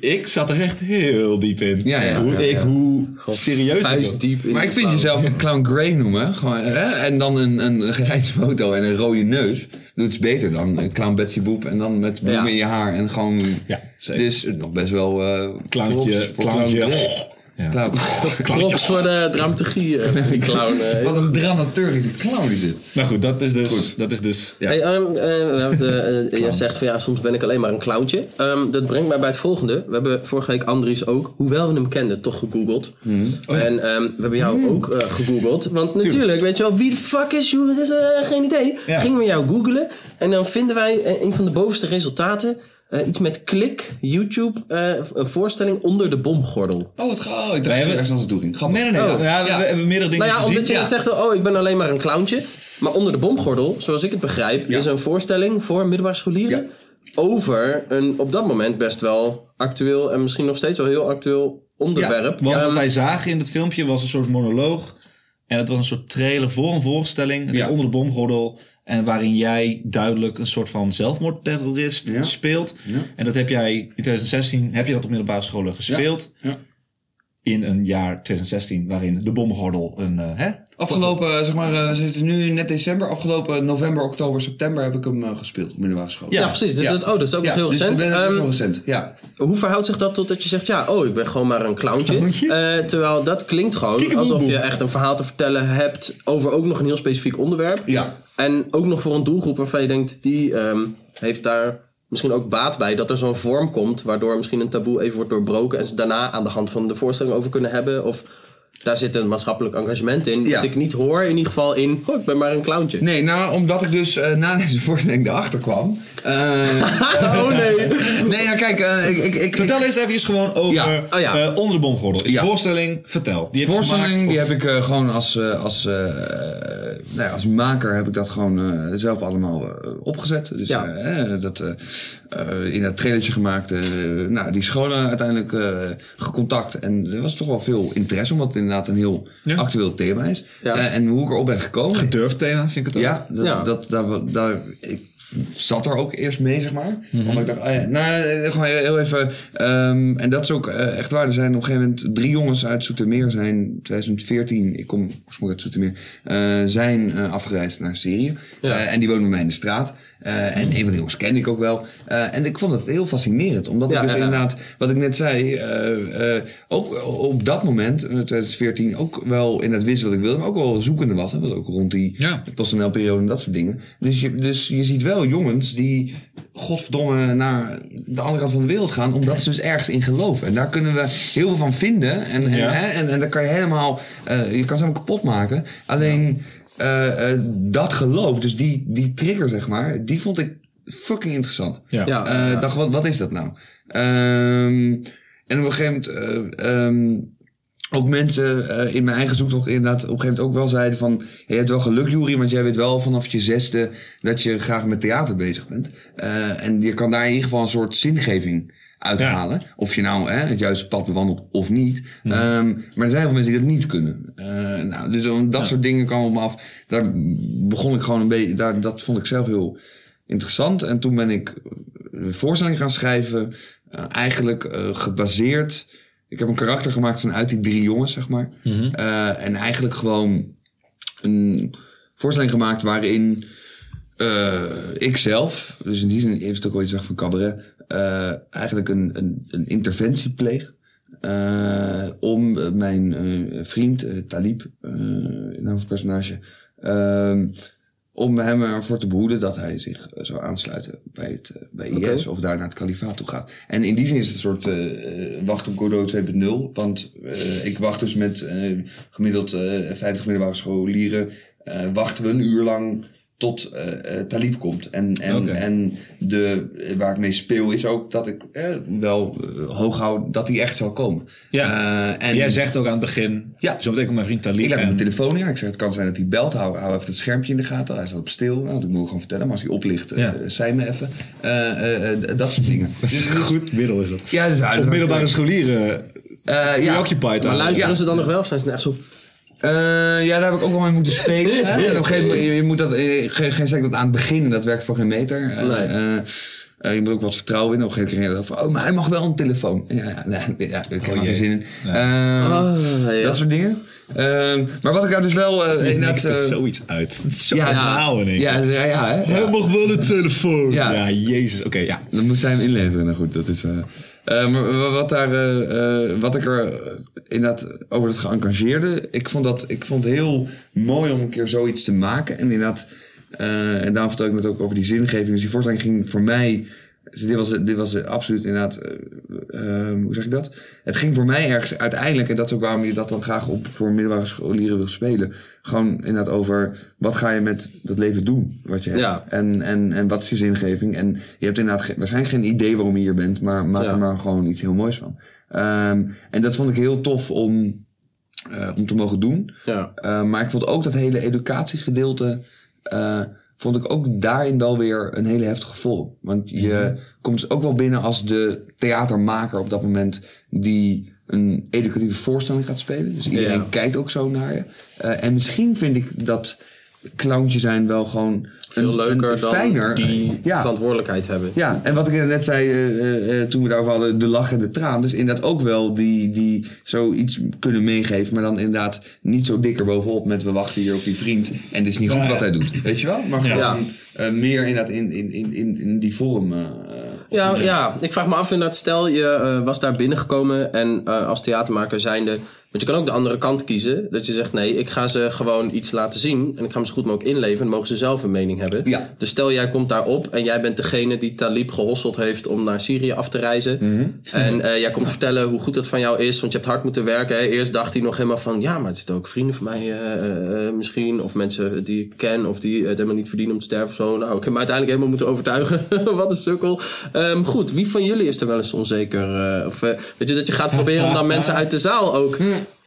Ik zat er echt heel diep in. Ja, ja, hoe, ja, ik, hoe serieus ik diep in Maar ik vind jezelf een clown Grey noemen. Gewoon, hè? En dan een, een grijs foto en een rode neus. Dat is beter dan een clown Betsy Boep. En dan met bloemen Ja. in je haar. En gewoon... Ja, zeker. Dus nog best wel... eh Clowntje, clowntje. Clown. Clown. Props voor de dramaturgie eh, van die clown. Wat een dramaturgische clown is het. Maar goed, dat is dus... Goed. Dat is dus ja. Hey, ehm, eh, we hebben het, eh, eh, jij zegt van ja, soms ben ik alleen maar een clowntje. Ehm, dat brengt mij bij het volgende. We hebben vorige week Andries ook, hoewel we hem kenden, toch gegoogeld. En ehm, we hebben jou ook eh, gegoogeld. Want natuurlijk, weet je wel, wie de fuck is you? Dat is geen idee. Ja. Gingen we jou googlen. En dan vinden wij een van de bovenste resultaten. Eh, iets met klik, YouTube, eh, een voorstelling onder de bomgordel. Oh, het gaat. Oh, ik dacht ergens anders toe ging. Nee, nee, nee. Oh. ja, we, Ja. we hebben meerdere dingen Nou ja, gezien. omdat je ja. zegt, oh, ik ben alleen maar een clowntje. Maar onder de bomgordel, zoals ik het begrijp, is een voorstelling voor middelbare scholieren. Over een op dat moment best wel actueel en misschien nog steeds wel heel actueel onderwerp. Want wat Ehm, wij zagen in het filmpje was een soort monoloog. En het was een soort trailer voor een voorstelling. Ja. onder de bomgordel. En waarin jij duidelijk een soort van zelfmoordterrorist Ja. speelt. Ja. En dat heb jij in 2016 heb je dat op middelbare scholen gespeeld. Ja. In een jaar 2016 waarin de bomgordel een... eh, hè? Afgelopen, eh, zeg maar, eh, we zitten nu net december. Afgelopen november, oktober, september heb ik hem gespeeld op middelbare school. ja, precies. Dus Ja. Dat, oh, dat is ook Ja, nog heel dus recent. dat is best Ehm, recent. Ja. Hoe verhoudt zich dat tot dat je zegt, ja, oh, ik ben gewoon maar een clowntje. Eh, terwijl dat klinkt gewoon alsof je echt een verhaal te vertellen hebt over ook nog een heel specifiek onderwerp. Ja. En ook nog voor een doelgroep waarvan je denkt, die ehm, heeft daar misschien ook baat bij. Dat er zo'n vorm komt waardoor misschien een taboe even wordt doorbroken. En ze daarna aan de hand van de voorstelling over kunnen hebben. Of daar zit een maatschappelijk engagement in. Ja. Dat ik niet hoor in ieder geval in, oh, ik ben maar een clowntje. Nee, nou, omdat ik dus eh, na deze voorstelling erachter kwam. Eh, oh nee. nee, nou kijk, eh, ik, ik, ik, Vertel eens even gewoon over Ja. Oh ja. eh, onder de bomgordel. Is voorstelling, vertel. Die voorstelling gemaakt, die of- heb ik eh, gewoon als, eh, als, eh, nou ja, als maker heb ik dat gewoon eh, zelf allemaal opgezet. Dus Ja. dat in dat trailertje gemaakt. eh, nou, die scholen uiteindelijk eh, gecontact. En er was toch wel veel interesse, omdat het inderdaad een heel Ja. actueel thema is. Ja. Eh, en hoe ik erop ben gekomen. Gedurfd thema, vind ik het ook. Ja, dat, Ja. Dat, daar, daar, ik zat er ook eerst mee, zeg maar. Omdat ik dacht, ah ja, nou, eh, gewoon heel even. ehm, en dat is ook eh, echt waar. Er zijn op een gegeven moment drie jongens uit Zoetermeer zijn 2014, ik kom oorspronkelijk uit Zoetermeer, eh, zijn eh, afgereisd naar Syrië. Ja. Eh, en die wonen bij mij in de straat. Eh, en een van de jongens kende ik ook wel. Eh, en ik vond het heel fascinerend. Omdat Ja, ik dus ja, ja. inderdaad, wat ik net zei, eh, eh, ook op dat moment, eh, 2014, ook wel in het wist wat ik wilde, maar ook wel zoekende was. Hè, wat ook rond die Ja. PostNL-periode en dat soort dingen. Dus je, dus je ziet wel jongens die, godverdomme, naar de andere kant van de wereld gaan, omdat ze dus ergens in geloven. En daar kunnen we heel veel van vinden. En, en, Ja. hè, en, en daar kan je helemaal, eh, je kan ze helemaal kapot maken. Alleen eh, eh, dat geloof, dus die, die trigger, zeg maar, die vond ik fucking interessant. Ja. Ja. Eh, dacht, wat, wat is dat nou? Ehm, en op een gegeven moment, eh, ehm, ook mensen eh, in mijn eigen zoektocht inderdaad op een gegeven moment ook wel zeiden van... "Hey, je hebt wel geluk, Jury, want jij weet wel vanaf je zesde dat je graag met theater bezig bent. Eh, en je kan daar in ieder geval een soort zingeving uithalen. Of je nou hè, het juiste pad bewandelt of niet. Ehm, maar er zijn veel mensen die dat niet kunnen. Eh, nou, dus dat soort dingen kwamen op me af. Daar begon ik gewoon een beetje... Daar, dat vond ik zelf heel interessant. En toen ben ik een voorstelling gaan schrijven. eigenlijk gebaseerd. Ik heb een karakter gemaakt vanuit die drie jongens, zeg maar. Eh, en eigenlijk gewoon een voorstelling gemaakt waarin eh ik zelf, dus in die zin heeft het ook wel iets weg van cabaret, eh, eigenlijk een, een, een interventie pleeg. om mijn vriend Talib, eh naam van het personage, ehm, om hem ervoor te behoeden dat hij zich eh, zou aansluiten bij, het, eh, bij IS of daar naar het kalifaat toe gaat. En in die zin is het een soort eh, wacht op Godot 2.0. Want ik wacht dus met gemiddeld eh 50 middelbare scholieren. wachten we een uur lang tot eh eh, Talib komt. En, en, en de, waar ik mee speel is ook dat ik eh, wel hoog hou dat hij echt zal komen. Ja. Eh, en Jij zegt ook aan het begin, Ja. zo meteen komt mijn vriend Talib. ik leg en- mijn telefoon in. Ik zeg, het kan zijn dat hij belt. Hou, hou even het schermpje in de gaten. Hij staat op stil. Nou, dat moet ik gewoon vertellen. Maar als hij oplicht, Ja. zei me even. Eh, eh, eh, dat soort dingen. Dat is een goed middel is dat. Ja, dus Op middelbare scholieren Eh, ja. preoccupied Maar luisteren Ja. ze dan nog wel of zijn ze echt zo... Eh, ja, daar heb ik ook wel mee moeten spelen. En op een gegeven moment, je, moet dat, eh, geen, geen zeg dat aan het begin, dat werkt voor geen meter. Eh, Nee. je moet ook wat vertrouwen in. Op een gegeven moment van, oh, maar hij mag wel een telefoon. Ja, ja, nee, ja ik heb jee. geen zin in. Ja. Eh, Ah, ja. Dat soort dingen. Ehm, maar wat ik daar dus wel Je inderdaad... nikt er zoiets uit. Zo ja, normaal in ja, ja, ja, hè? Hij mag wel een telefoon. Ja. Ja, jezus. Oké, ja. Dat moet zij hem inleveren. Nou goed, dat is... eh maar wa- wat, daar, eh, eh, wat ik er inderdaad over het geëngageerde... Ik vond, dat, ik vond het heel mooi om een keer zoiets te maken. En inderdaad... en daarom vertel ik net ook over die zingeving. Dus die voorstelling ging voor mij... dus dit was, dit was absoluut inderdaad... eh, eh, hoe zeg ik dat? Het ging voor mij ergens uiteindelijk... En dat is ook waarom je dat dan graag op, voor middelbare scholieren wil spelen. Gewoon inderdaad over... Wat ga je met dat leven doen? Wat je hebt. Ja. En, en, en wat is je zingeving? En je hebt inderdaad ge- waarschijnlijk geen idee waarom je hier bent, maar maak Ja. er maar gewoon iets heel moois van. Ehm, en dat vond ik heel tof om, eh, om te mogen doen. Ja. Eh, maar ik vond ook dat hele educatiegedeelte vond ik ook daarin wel weer een hele heftige vorm. Want je Mhm. komt ook wel binnen als de theatermaker op dat moment die een educatieve voorstelling gaat spelen. Dus iedereen Ja. kijkt ook zo naar je. Eh, en misschien vind ik dat clowntje zijn wel gewoon Veel een, leuker een dan fijner. die ja, verantwoordelijkheid hebben. ja, en wat ik net zei eh, eh, eh, toen we het daarover hadden, de lach en de traan. Dus inderdaad ook wel die, die zoiets kunnen meegeven. Maar dan inderdaad niet zo dikker bovenop met we wachten hier op die vriend. En dit is niet goed Ja, wat hij doet. Weet je wel? Maar gewoon Ja. eh, meer inderdaad in, in, in, in, in die vorm. Ja, ja, ik vraag me af inderdaad, stel je eh, was daar binnengekomen en eh, als theatermaker zijnde... Want je kan ook de andere kant kiezen. Dat je zegt, nee, ik ga ze gewoon iets laten zien. En ik ga me zo goed mogelijk inleven. En dan mogen ze zelf een mening hebben. Ja. Dus stel jij komt daar op en jij bent degene die Talib gehosseld heeft om naar Syrië af te reizen. Mhm. En eh, jij komt vertellen hoe goed dat van jou is. Want je hebt hard moeten werken. Hè. Eerst dacht hij nog helemaal van, ja, maar het zitten ook vrienden van mij eh, eh, misschien. Of mensen die ik ken of die het helemaal niet verdienen om te sterven of zo. Nou, ik heb me uiteindelijk helemaal moeten overtuigen. Wat een sukkel. Ehm, goed, wie van jullie is er wel eens onzeker? of weet je, dat je gaat proberen om dan mensen uit de zaal ook...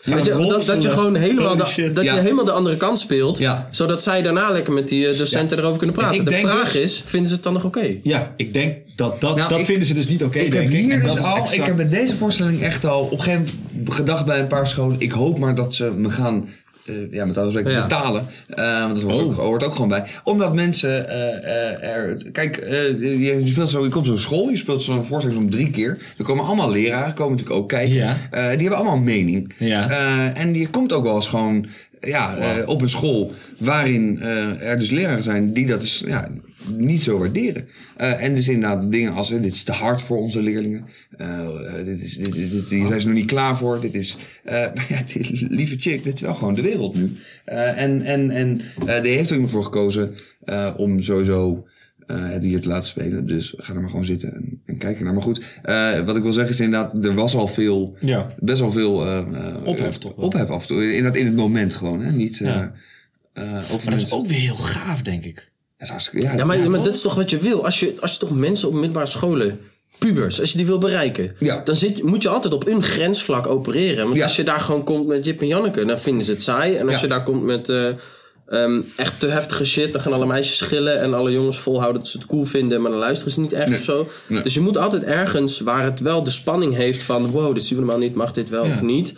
Weet je, dat, dat je gewoon helemaal, de, dat Ja. je helemaal de andere kant speelt. Ja. Zodat zij daarna lekker met die eh, docenten erover kunnen praten. De vraag dus- is, vinden ze het dan nog oké? Ja, ik denk dat dat, Nou, dat ik- vinden ze dus niet oké, ik heb denk ik. hier dus al, exact- ik heb met deze voorstelling echt al op een gegeven moment gedacht bij een paar scholen. Ik hoop maar dat ze me gaan, eh, ja, met alle respect, Ja. betalen. Want dat hoort, ook, hoort ook gewoon bij. Omdat mensen eh, er, kijk, je, je speelt zo, je komt zo'n school, je speelt zo'n voorstelling zo'n drie keer. Er komen allemaal leraren, komen natuurlijk ook kijken. Ja. Die hebben allemaal een mening. Ja. En die komt ook wel eens gewoon, ja, op een school waarin er dus leraren zijn die dat dus, ja, niet zo waarderen. Eh, en dus inderdaad dingen als, eh, dit is te hard voor onze leerlingen. Eh, dit is, dit, dit, dit- hier zijn ze nog niet klaar voor. Dit is, maar ja, dit- lieve chick, dit is wel gewoon de wereld nu. En en, en die heeft er ook voor gekozen om sowieso het hier te laten spelen. Dus ga er maar gewoon zitten en, en kijken naar. Maar goed, wat ik wil zeggen is inderdaad, er was al veel, Ja. best wel veel Ophef toch wel. Ophef af en toe. Inderdaad in het moment gewoon, hè. Niet, Ja. of Maar dat is ook weer heel gaaf, denk ik. Dat is hartstikke, ja, maar, ja, maar dat is toch wat je wil. Als je, als je toch mensen op middelbare scholen, pubers, als je die wil bereiken, Ja. dan zit, moet je altijd op een grensvlak opereren. Want Ja. als je daar gewoon komt met Jip en Janneke, dan vinden ze het saai. En als Ja. je daar komt met eh, ehm, echt te heftige shit, dan gaan alle meisjes schillen en alle jongens volhouden dat ze het cool vinden, maar dan luisteren ze niet echt Nee. of zo. Nee. Dus je moet altijd ergens waar het wel de spanning heeft van, wow, dit zien we normaal niet, mag dit wel of niet.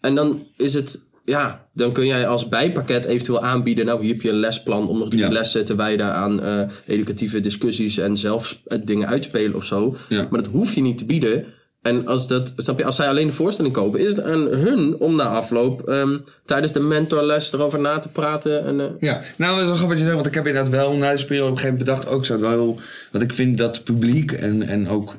En dan is het, ja, dan kun jij als bijpakket eventueel aanbieden. Nou, hier heb je een lesplan om nog drie Ja. lessen te wijden aan eh, educatieve discussies en zelf eh, dingen uitspelen of zo. Ja. Maar dat hoef je niet te bieden. En als, dat, snap je, als zij alleen de voorstelling kopen, is het aan hun om na afloop ehm, tijdens de mentorles erover na te praten. En, eh, Ja, nou, dat is wel grappig wat je zegt, want ik heb inderdaad wel na deze periode op een gegeven moment bedacht, ook zo wel heel, want ik vind dat publiek en, en ook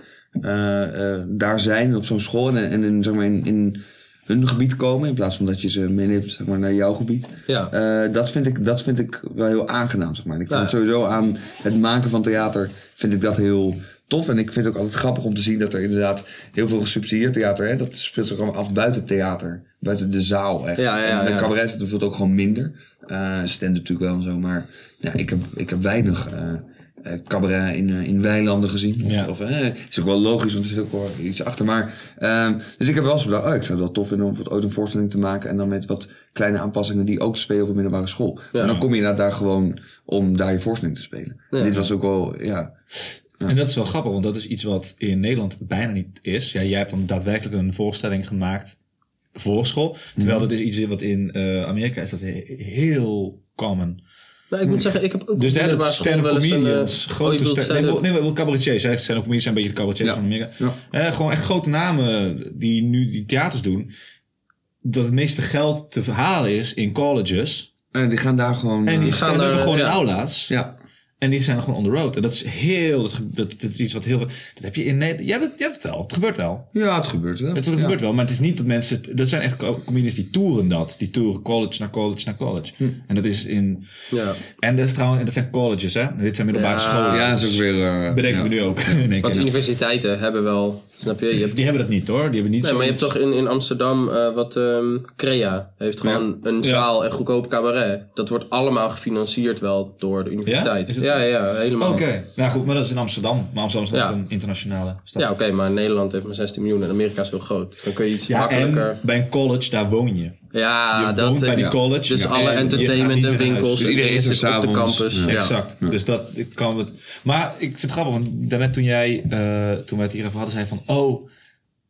daar zijn op zo'n school en, en in, zeg maar, in, in hun gebied komen, in plaats van dat je ze meeneemt zeg maar, naar jouw gebied. Ja. Eh, dat, vind ik, dat vind ik wel heel aangenaam, zeg maar. En ik vind Ja. het sowieso aan het maken van theater, vind ik dat heel tof. En ik vind het ook altijd grappig om te zien dat er inderdaad heel veel gesubsidieerd theater, hè, dat speelt zich allemaal af buiten theater, buiten de zaal echt. Ja, ja, en bij cabaret is het bijvoorbeeld ook gewoon minder. Eh stand natuurlijk wel en zo, maar ja, ik heb, ik heb weinig eh eh, cabaret in, eh, in weilanden gezien. Of, Ja. of eh, is ook wel logisch, want er zit ook wel iets achter. Maar, ehm, dus ik heb wel eens bedacht, oh, ik zou het wel tof vinden om ooit een voorstelling te maken. En dan met wat kleine aanpassingen die ook spelen op middelbare school. En dan kom je inderdaad daar gewoon om daar je voorstelling te spelen. Ja. Dit was ook wel, ja. En dat is wel grappig, want dat is iets wat in Nederland bijna niet is. Ja, jij hebt dan daadwerkelijk een voorstelling gemaakt voor school. Terwijl Mhm. dat is iets wat in Amerika is dat he- heel common. Nou, ik moet zeggen, ik heb ook Dus daar stand-up eens een, eh, comedians, oh, grote bedoelt stand- nee, nee, wel cabaretiers. hè. Stand-up comedians zijn een beetje de cabaretiers Ja. van Amerika. Ja. Eh, gewoon echt grote namen die nu die theaters doen. Dat het meeste geld te verhalen is in colleges. En die gaan daar gewoon... En die, eh, gaan daar, gewoon in ja. aula's. ja. En die zijn gewoon on the road. En dat is heel, dat, dat, dat is iets wat heel, dat heb je in Nederland, jij hebt het, jij hebt het wel, het gebeurt wel. ja, het gebeurt wel. Het Ja. gebeurt wel, maar het is niet dat mensen, dat zijn echt co- comedians die toeren dat. Die toeren college naar college naar college. Hm. En dat is in, Ja. en dat is trouwens, en dat zijn colleges hè. Dit zijn middelbare Ja. scholen. Ja, dat is ook weer... eh, Bedenken ja. we nu ook. keer. universiteiten hebben wel, snap je? je hebt, Die hebben dat niet hoor, die hebben niet nee, zo. maar je hebt toch in, in Amsterdam eh, wat ehm, Crea heeft gewoon een zaal en goedkoop cabaret. Dat wordt allemaal gefinancierd wel door de universiteit. Ja? Ja, ja, helemaal. Oké, nou goed, maar dat is in Amsterdam. Maar Amsterdam is een internationale stad. Ja, oké, maar Nederland heeft maar 16 miljoen en Amerika is heel groot. Dus dan kun je iets Ja, makkelijker... en bij een college, daar woon je. Ja, je dat... woont bij die ja. college. Dus Ja, alle entertainment en winkels. Dus iedereen is er op de campus. Ja. Ja. Exact. Dus dat ik kan het. Maar ik vind het grappig, want daarnet toen jij, eh, toen we het hier even hadden, zei van, oh,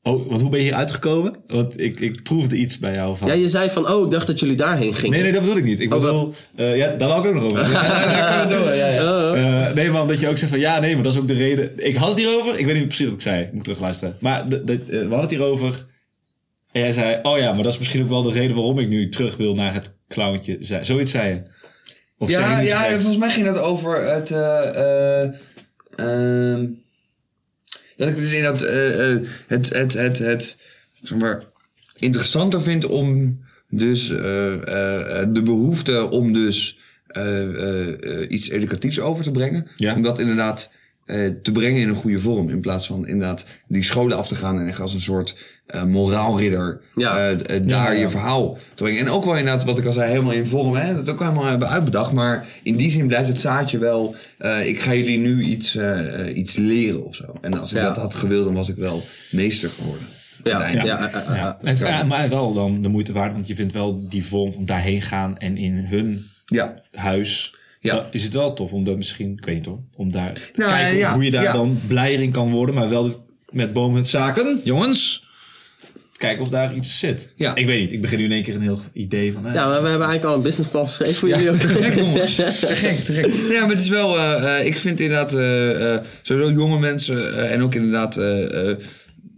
oh, want hoe ben je hier uitgekomen? Want ik, ik proefde iets bij jou van. Ja, je zei van, oh, ik dacht dat jullie daarheen gingen. Nee, nee, dat bedoel ik niet. Ik Oh, bedoel, eh, ja, daar wou ik ook nog over. Ja, zo, ja, ja. Eh, nee, maar omdat je ook zegt van, ja, nee, maar dat is ook de reden. Ik had het hierover, ik weet niet precies wat ik zei, ik moet terugluisteren. Maar de, de- eh, we hadden het hierover en jij zei, oh ja, maar dat is misschien ook wel de reden waarom ik nu terug wil naar het clowntje. Zei- Zoiets zei je. Of Ja, iets ja, volgens mij ging het over het. eh, eh, ehm, dat ik dus inderdaad eh, eh, het, het, het, het zeg maar, interessanter vind om dus de behoefte om dus iets educatiefs over te brengen. Ja. Om dat inderdaad eh, te brengen in een goede vorm. In plaats van inderdaad die scholen af te gaan en echt als een soort eh, moraalridder Ja. eh, daar Ja. je verhaal te brengen. En ook wel inderdaad, wat ik al zei, helemaal in vorm. Hè, dat ook helemaal hebben uitbedacht. Maar in die zin blijft het zaadje wel... eh, ik ga jullie nu iets, iets leren of zo. En als ik Ja. dat had gewild, dan was ik wel meester geworden. Ja, ja, ja, ja, maar wel dan de moeite waard, want je vindt wel die vorm van daarheen gaan en in hun Ja. huis. Ja. dan is het wel tof om dat misschien, ik weet niet hoor, om daar te Nou, kijken ja, hoe je daar ja. dan blijer in kan worden, maar wel met boomhutzaken, jongens. Kijken of daar iets zit. Ja. Ik weet niet, ik begin nu in één keer een heel idee van. eh, Ja, maar we hebben eigenlijk al een businessplan geschreven voor jullie ook. Te gek, jongens. Te gek, te gek. Ja, maar het is wel... eh, eh, ik vind inderdaad... eh, eh, sowieso jonge mensen eh, en ook inderdaad... eh, eh,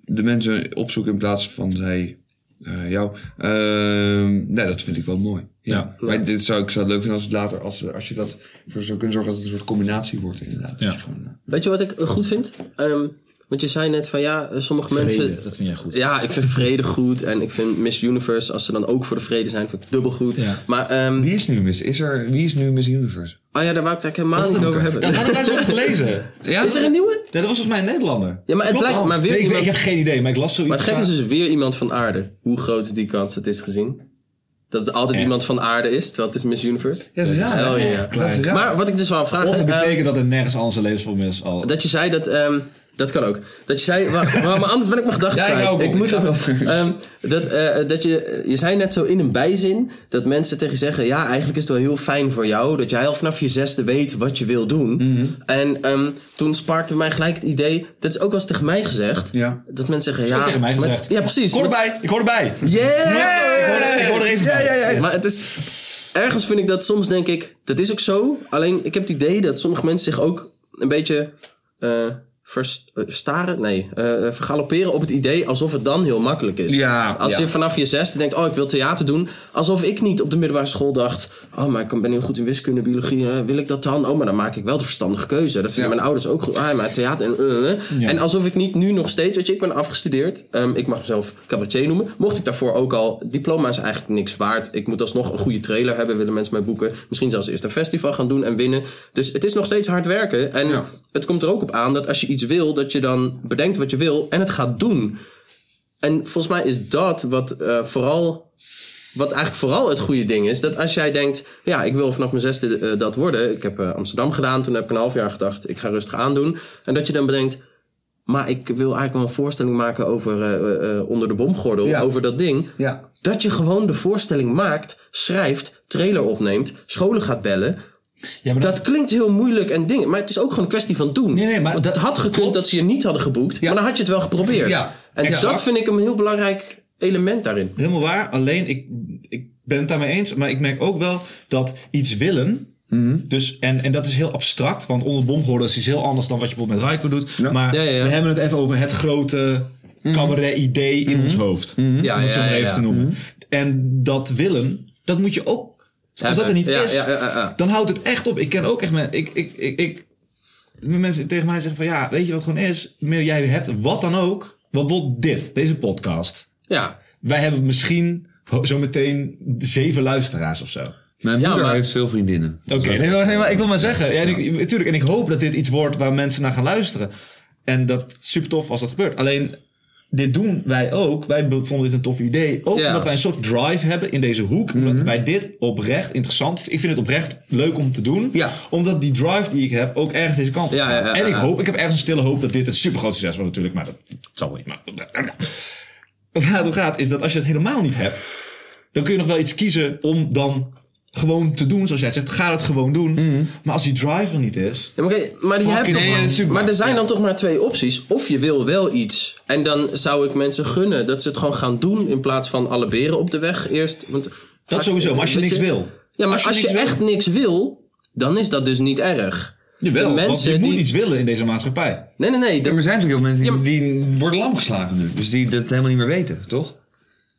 de mensen opzoeken in plaats van zij... eh, jou. Ehm, nee, dat vind ik wel mooi. Ja. Ja. Maar dit zou, ik zou het leuk vinden als het later... Als, als je dat voor zou kunnen zorgen dat het een soort combinatie wordt inderdaad. Ja. Gewoon, eh, Weet je wat ik goed vind? Ehm, want je zei net van ja, eh, sommige vrede, mensen... dat vind jij goed. Ja, ik vind vrede goed. En ik vind Miss Universe, als ze dan ook voor de vrede zijn, vind ik dubbel goed. Ja. Maar, ehm, Wie is nu Miss... Is er, wie is nu Miss Universe? oh ja, daar wou ik het eigenlijk helemaal niet over hebben. Dat hadden wij zo gelezen. Ja, Is er een nieuwe? Ja, dat was volgens mij een Nederlander. Ja, maar het Klopt blijkt- maar weer Nee, ik, iemand- ik heb geen idee, maar ik las zoiets. Maar het gekke is dus weer iemand van aarde. Hoe groot is die kans het is gezien? Dat het altijd Echt? iemand van aarde is, terwijl het is Miss Universe. Ja, dat is raar. Oh, ja. Dat is raar. Maar wat ik dus wel vraag... Of het ehm, betekent dat er nergens anders een levensvorm is al. Dat je zei dat. ehm, dat kan ook. Dat je zei. Wacht, maar, maar anders ben ik mijn gedachten Ja, ik ook, ik ik moet even. ehm, dat, eh, dat je. Je zei net zo in een bijzin. Dat mensen tegen je zeggen. Ja, eigenlijk is het wel heel fijn voor jou. Dat jij al vanaf je zesde weet wat je wil doen. Mhm. En ehm, toen sparkte bij mij gelijk het idee. Dat is ook wel eens tegen mij gezegd. Ja. Dat mensen zeggen. Ja, tegen mij gezegd. ja, precies. Ik hoor Met- erbij, ik hoor erbij. Yeah! Ik hoor, ik hoor er even bij. Maar het is. Ergens vind ik dat soms denk ik. Dat is ook zo. Alleen ik heb het idee dat sommige mensen zich ook een beetje. eh vers- eh, staren? Nee. eh vergalopperen op het idee alsof het dan heel makkelijk is. Ja, Als ja. je vanaf je zesde denkt: Oh, ik wil theater doen. Alsof ik niet op de middelbare school dacht: Oh, maar ik ben heel goed in wiskunde, biologie. wil ik dat dan? Oh, maar dan maak ik wel de verstandige keuze. Dat vinden Ja. mijn ouders ook goed. Ah, maar theater en. En alsof ik niet nu nog steeds, weet je, ik ben afgestudeerd. Ehm, ik mag mezelf cabaretier noemen. Mocht ik daarvoor ook al, diploma is eigenlijk niks waard. Ik moet alsnog een goede trailer hebben, willen mensen mij boeken. Misschien zelfs eerst een festival gaan doen en winnen. Dus het is nog steeds hard werken. En het komt er ook op aan dat als je iets wil, dat je dan bedenkt wat je wil en het gaat doen. En volgens mij is dat wat eh, vooral wat eigenlijk vooral het goede ding is, dat als jij denkt, ja, ik wil vanaf mijn zesde eh, dat worden. Ik heb eh, Amsterdam gedaan, toen heb ik een half jaar gedacht, ik ga rustig aandoen. En dat je dan bedenkt, maar ik wil eigenlijk wel een voorstelling maken over onder de bomgordel, Ja. over dat ding. Ja. Dat je gewoon de voorstelling maakt, schrijft, trailer opneemt, scholen gaat bellen. Ja, maar Dat klinkt heel moeilijk en dingen, maar het is ook gewoon een kwestie van doen. Nee, nee, maar Want het dat- had gekund dat ze je niet hadden geboekt, maar dan had je het wel geprobeerd. Ja, en exact. dat vind ik een heel belangrijk element daarin. Helemaal waar. Alleen, ik, ik ben het daarmee eens. Maar ik merk ook wel dat iets willen... Mhm. Dus, en, en dat is heel abstract. Want onder de bomgordel is iets heel anders dan wat je bijvoorbeeld met Raiko doet. Ja. Maar Ja, ja, ja. we hebben het even over het grote cabaret-idee in ons hoofd. Om Ja, het zo ja, maar even ja. te noemen. En dat willen, dat moet je ook... Als dat er niet Ja, is, ja, ja, ja, ja. dan houdt het echt op. Ik ken ook echt mensen... Ik, ik, ik, ik, mensen tegen mij zeggen van... Ja, weet je wat gewoon is? Meer jij hebt wat dan ook. Wat bijvoorbeeld dit, deze podcast. Ja, Wij hebben misschien zometeen zeven luisteraars of zo. Oké, Mijn Ja, moeder maar- heeft veel vriendinnen. nee, maar ik wil maar zeggen. Ja, en ik, natuurlijk, en ik hoop dat dit iets wordt waar mensen naar gaan luisteren. En dat is super tof als dat gebeurt. Alleen, dit doen wij ook. Wij vonden dit een tof idee. Ook omdat wij een soort drive hebben in deze hoek. Omdat wij dit oprecht interessant Ik vind het oprecht leuk om te doen. Ja. Omdat die drive die ik heb ook ergens deze kant op Ja, En ik hoop, ik heb ergens een stille hoop dat dit een super groot succes wordt natuurlijk. Maar dat zal wel niet. Maar, waar het om gaat is dat als je het helemaal niet hebt. Dan kun je nog wel iets kiezen om dan gewoon te doen. Zoals jij zegt, ga het gewoon doen. Mhm. Maar als die drive er niet is. Ja, maar, oké, maar, je hebt toch, nee, super. maar er zijn dan toch maar twee opties. Of je wil wel iets. En dan zou ik mensen gunnen dat ze het gewoon gaan doen. In plaats van alle beren op de weg eerst. Want Dat sowieso, maar als je niks wil. Ja, maar als je, niks wil- echt niks wil, dan is dat dus niet erg. Jawel, de want mensen je moet die- iets willen in deze maatschappij. Nee, nee, nee. Ja, maar er zijn natuurlijk heel Ja, mensen maar- die, die worden lamgeslagen nu. Dus die dat helemaal niet meer weten, toch?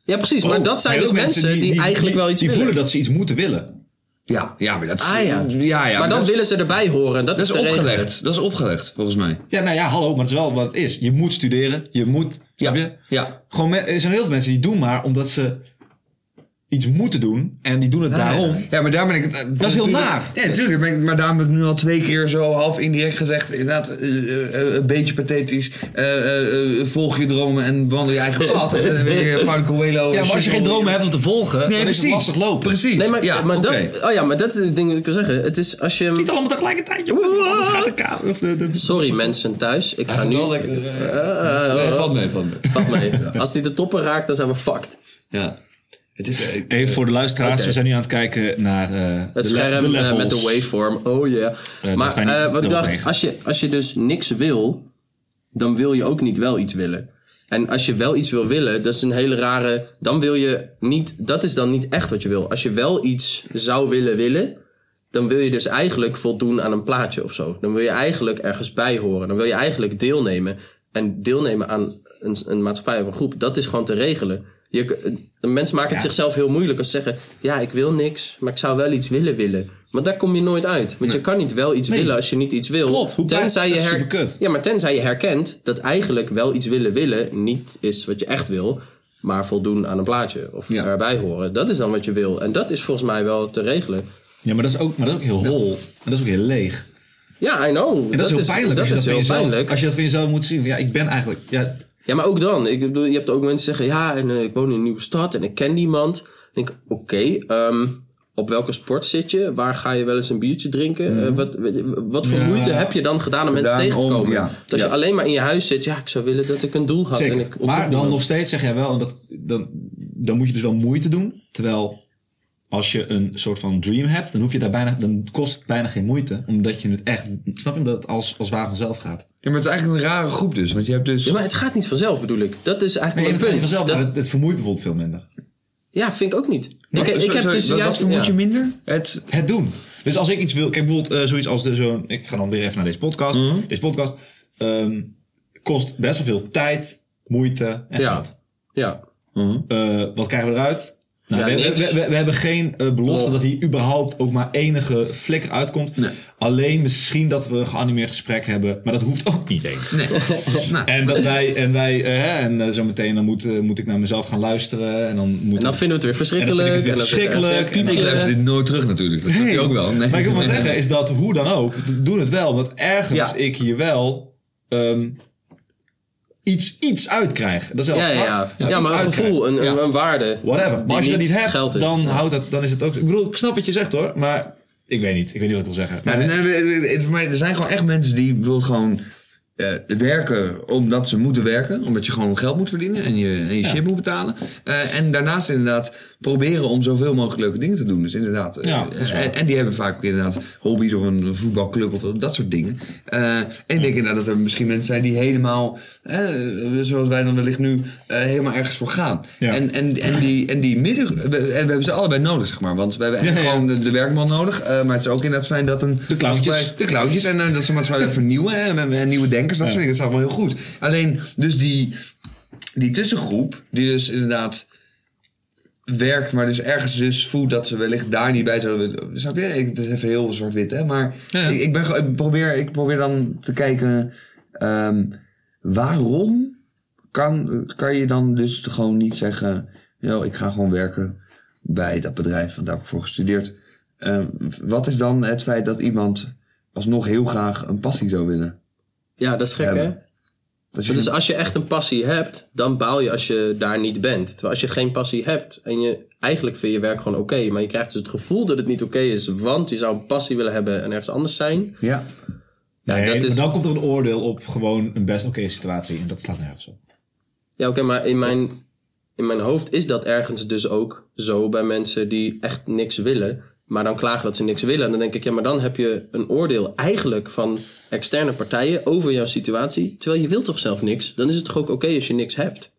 Ja, precies. Maar Oh, dat zijn maar dus ook mensen die, eigenlijk wel iets Die willen. voelen dat ze iets moeten willen. Ja, ja maar dat is... Ah ja. ja, ja maar dan dat, willen ze erbij horen. Dat, dat is regel. opgelegd. Dat is opgelegd, volgens mij. Ja, nou ja, hallo, maar het is wel wat het is. Je moet studeren, je moet, snap je? Ja. Gewoon, er zijn heel veel mensen die doen maar omdat ze iets moeten doen. En die doen het daarom. Ja, maar daar ben ik... het- Dat is heel naar. Ja, natuurlijk. Ben ik, maar daarom heb ik nu al twee keer zo half indirect gezegd. Inderdaad, eh, eh, een beetje pathetisch. eh, eh, eh, volg je dromen en wandel je eigen pad. Weet je, Paulo Coelho. Ja, maar als je geen dromen hebt om te volgen, Nee, dan is precies. het lastig lopen. Precies. Nee, maar, ja, maar, dat, oh ja, maar dat is het ding dat ik wil zeggen. Het is als je... Niet allemaal tegelijkertijd, jongens. Anders gaat de kamer. Of de, de, Sorry mensen thuis. Ik ga nu... wel lekker. Nee, valt mee, valt mee. Valt mee. Als die de toppen raakt, dan zijn we fucked. Ja. Het is... eh, Even voor de luisteraars, Oké. we zijn nu aan het kijken naar eh, Het de, scherm de eh, met de waveform. Oh yeah. dat maar eh, wat ik dacht, als je, als je dus niks wil, dan wil je ook niet wel iets willen. En als je wel iets wil willen, dat is een hele rare. Dan wil je niet. Dat is dan niet echt wat je wil. Als je wel iets zou willen willen, dan wil je dus eigenlijk voldoen aan een plaatje of zo. Dan wil je eigenlijk ergens bij horen. Dan wil je eigenlijk deelnemen. En deelnemen aan een, een maatschappij of een groep, dat is gewoon te regelen. Je, de mensen maken het zichzelf heel moeilijk als ze zeggen: Ja, ik wil niks, maar ik zou wel iets willen willen. Maar daar kom je nooit uit. Want je kan niet wel iets willen als je niet iets wil. Klopt, hoe tenzij, je her- ja, maar tenzij je herkent dat eigenlijk wel iets willen willen niet is wat je echt wil, maar voldoen aan een plaatje of Ja. erbij horen. Dat is dan wat je wil. En dat is volgens mij wel te regelen. Ja, maar dat is ook, maar dat is ook heel hol. En dat is ook heel leeg. Ja, I know. En dat, is heel pijnlijk Dat als, je is dat heel pijnlijk. als je dat van jezelf moet zien. Ja, ik ben eigenlijk... Ja, Ja, maar ook dan. Ik bedoel, je hebt ook mensen die zeggen, ja, en, eh, ik woon in een nieuwe stad en ik ken niemand. Dan denk ik, oké, ehm, op welke sport zit je? Waar ga je wel eens een biertje drinken? Eh, wat, wat voor Ja. moeite heb je dan gedaan om mensen tegen te om- komen? ja. Als Ja. je alleen maar in je huis zit, ja, ik zou willen dat ik een doel had. En ik maar dan nog steeds zeg jij wel... En dat, dan, dan moet je dus wel moeite doen. Terwijl als je een soort van dream hebt... Dan, hoef je daar bijna, dan kost het bijna geen moeite. Omdat je het echt... Snap je? Omdat het als, als waar vanzelf gaat. Ja, maar het is eigenlijk een rare groep dus. Want je hebt dus... Ja, maar het gaat niet vanzelf, bedoel ik. Dat is Nee, eigenlijk het mijn gaat punt. vanzelf, Dat- het, het vermoeit bijvoorbeeld veel minder. ja, vind ik ook niet. Wat- ik, ik sorry, heb sorry, dus juist... wat vermoed ja. je minder? Het... Het doen. Dus als ik iets wil... Kijk, bijvoorbeeld eh, zoiets als de, zo'n... Ik ga dan weer even naar deze podcast. Mhm. Deze podcast ehm, kost best wel veel tijd, moeite en Ja. geld. Ja. Eh, wat krijgen we eruit? Nou, Ja, we, we, we, we hebben geen eh, belofte Oh. dat hier überhaupt ook maar enige flikker uitkomt. Nee. Alleen misschien dat we een geanimeerd gesprek hebben, maar dat hoeft ook niet eens. Nee. nou, En dat wij, en wij, eh, en eh, zo meteen dan moet, moet ik naar mezelf gaan luisteren. En dan moet En dan vinden we het weer En dan vind ik verschrikkelijk. het weer er verschrikkelijk. En ik luister dit nooit terug natuurlijk. Dat je ook wel. Nee. Maar ik wil maar zeggen, is dat hoe dan ook, doen het wel. Want ergens Ja. ik hier wel ehm, iets, iets uitkrijg. Dat is wel Ja, ja, ja. maar een uitkrijg. gevoel, een, een, Ja. een waarde. Whatever. Maar als je dat niet hebt, geld is. dan, Ja. houdt dat, dan is het ook... Ik bedoel, ik snap wat je zegt hoor, maar ik weet niet. Ik weet niet wat ik wil zeggen. Ja, nee, nee, nee, voor mij, er zijn gewoon echt mensen die bijvoorbeeld gewoon eh, werken omdat ze moeten werken. Omdat je gewoon geld moet verdienen en je, en je shit moet betalen. Eh, en daarnaast inderdaad proberen om zoveel mogelijk leuke dingen te doen. Dus inderdaad. eh, Ja, en, en die hebben vaak ook inderdaad hobby's of een voetbalclub of dat soort dingen. En ik denk inderdaad dat er misschien mensen zijn die helemaal, zoals wij dan wellicht nu, helemaal ergens voor gaan. Ja. En, en, en, die, en die midden, we, en we hebben ze allebei nodig, zeg maar. Want we hebben echt Ja, ja. gewoon de, de werkman nodig. maar het is ook inderdaad fijn dat een... De maatschappij- De clowntjes. En dat ze maatschappij vernieuwen. En, en nieuwe denkers. Dat soort dingen. Dat is allemaal heel goed. Alleen, dus die, die tussengroep, die dus inderdaad werkt, maar dus ergens dus voelt dat ze wellicht daar niet bij zouden willen. Snap je? Ik, het is even heel zwart-wit, hè. Maar Ja. Ik, ik, ben, ik, probeer, ik probeer dan te kijken... ehm, waarom kan, kan je dan dus gewoon niet zeggen... Yo, ik ga gewoon werken bij dat bedrijf, want daar heb ik voor gestudeerd. Eh, wat is dan het feit dat iemand alsnog heel graag een passie zou willen? Ja, dat is gek, hebben. hè? Je Dus als je echt een passie hebt, dan baal je als je daar niet bent. Terwijl als je geen passie hebt en je eigenlijk vind je werk gewoon oké, maar je krijgt dus het gevoel dat het niet oké is, want je zou een passie willen hebben en ergens anders zijn. ja. Ja, Nee, dat is, maar dan komt er een oordeel op gewoon een best oké situatie. En dat slaat nergens op. ja oké, maar in mijn, in mijn hoofd is dat ergens dus ook zo bij mensen die echt niks willen, maar dan klagen dat ze niks willen. En dan denk ik, ja, maar dan heb je een oordeel eigenlijk van externe partijen over jouw situatie, terwijl je wilt toch zelf niks. Dan is het toch ook oké als je niks hebt.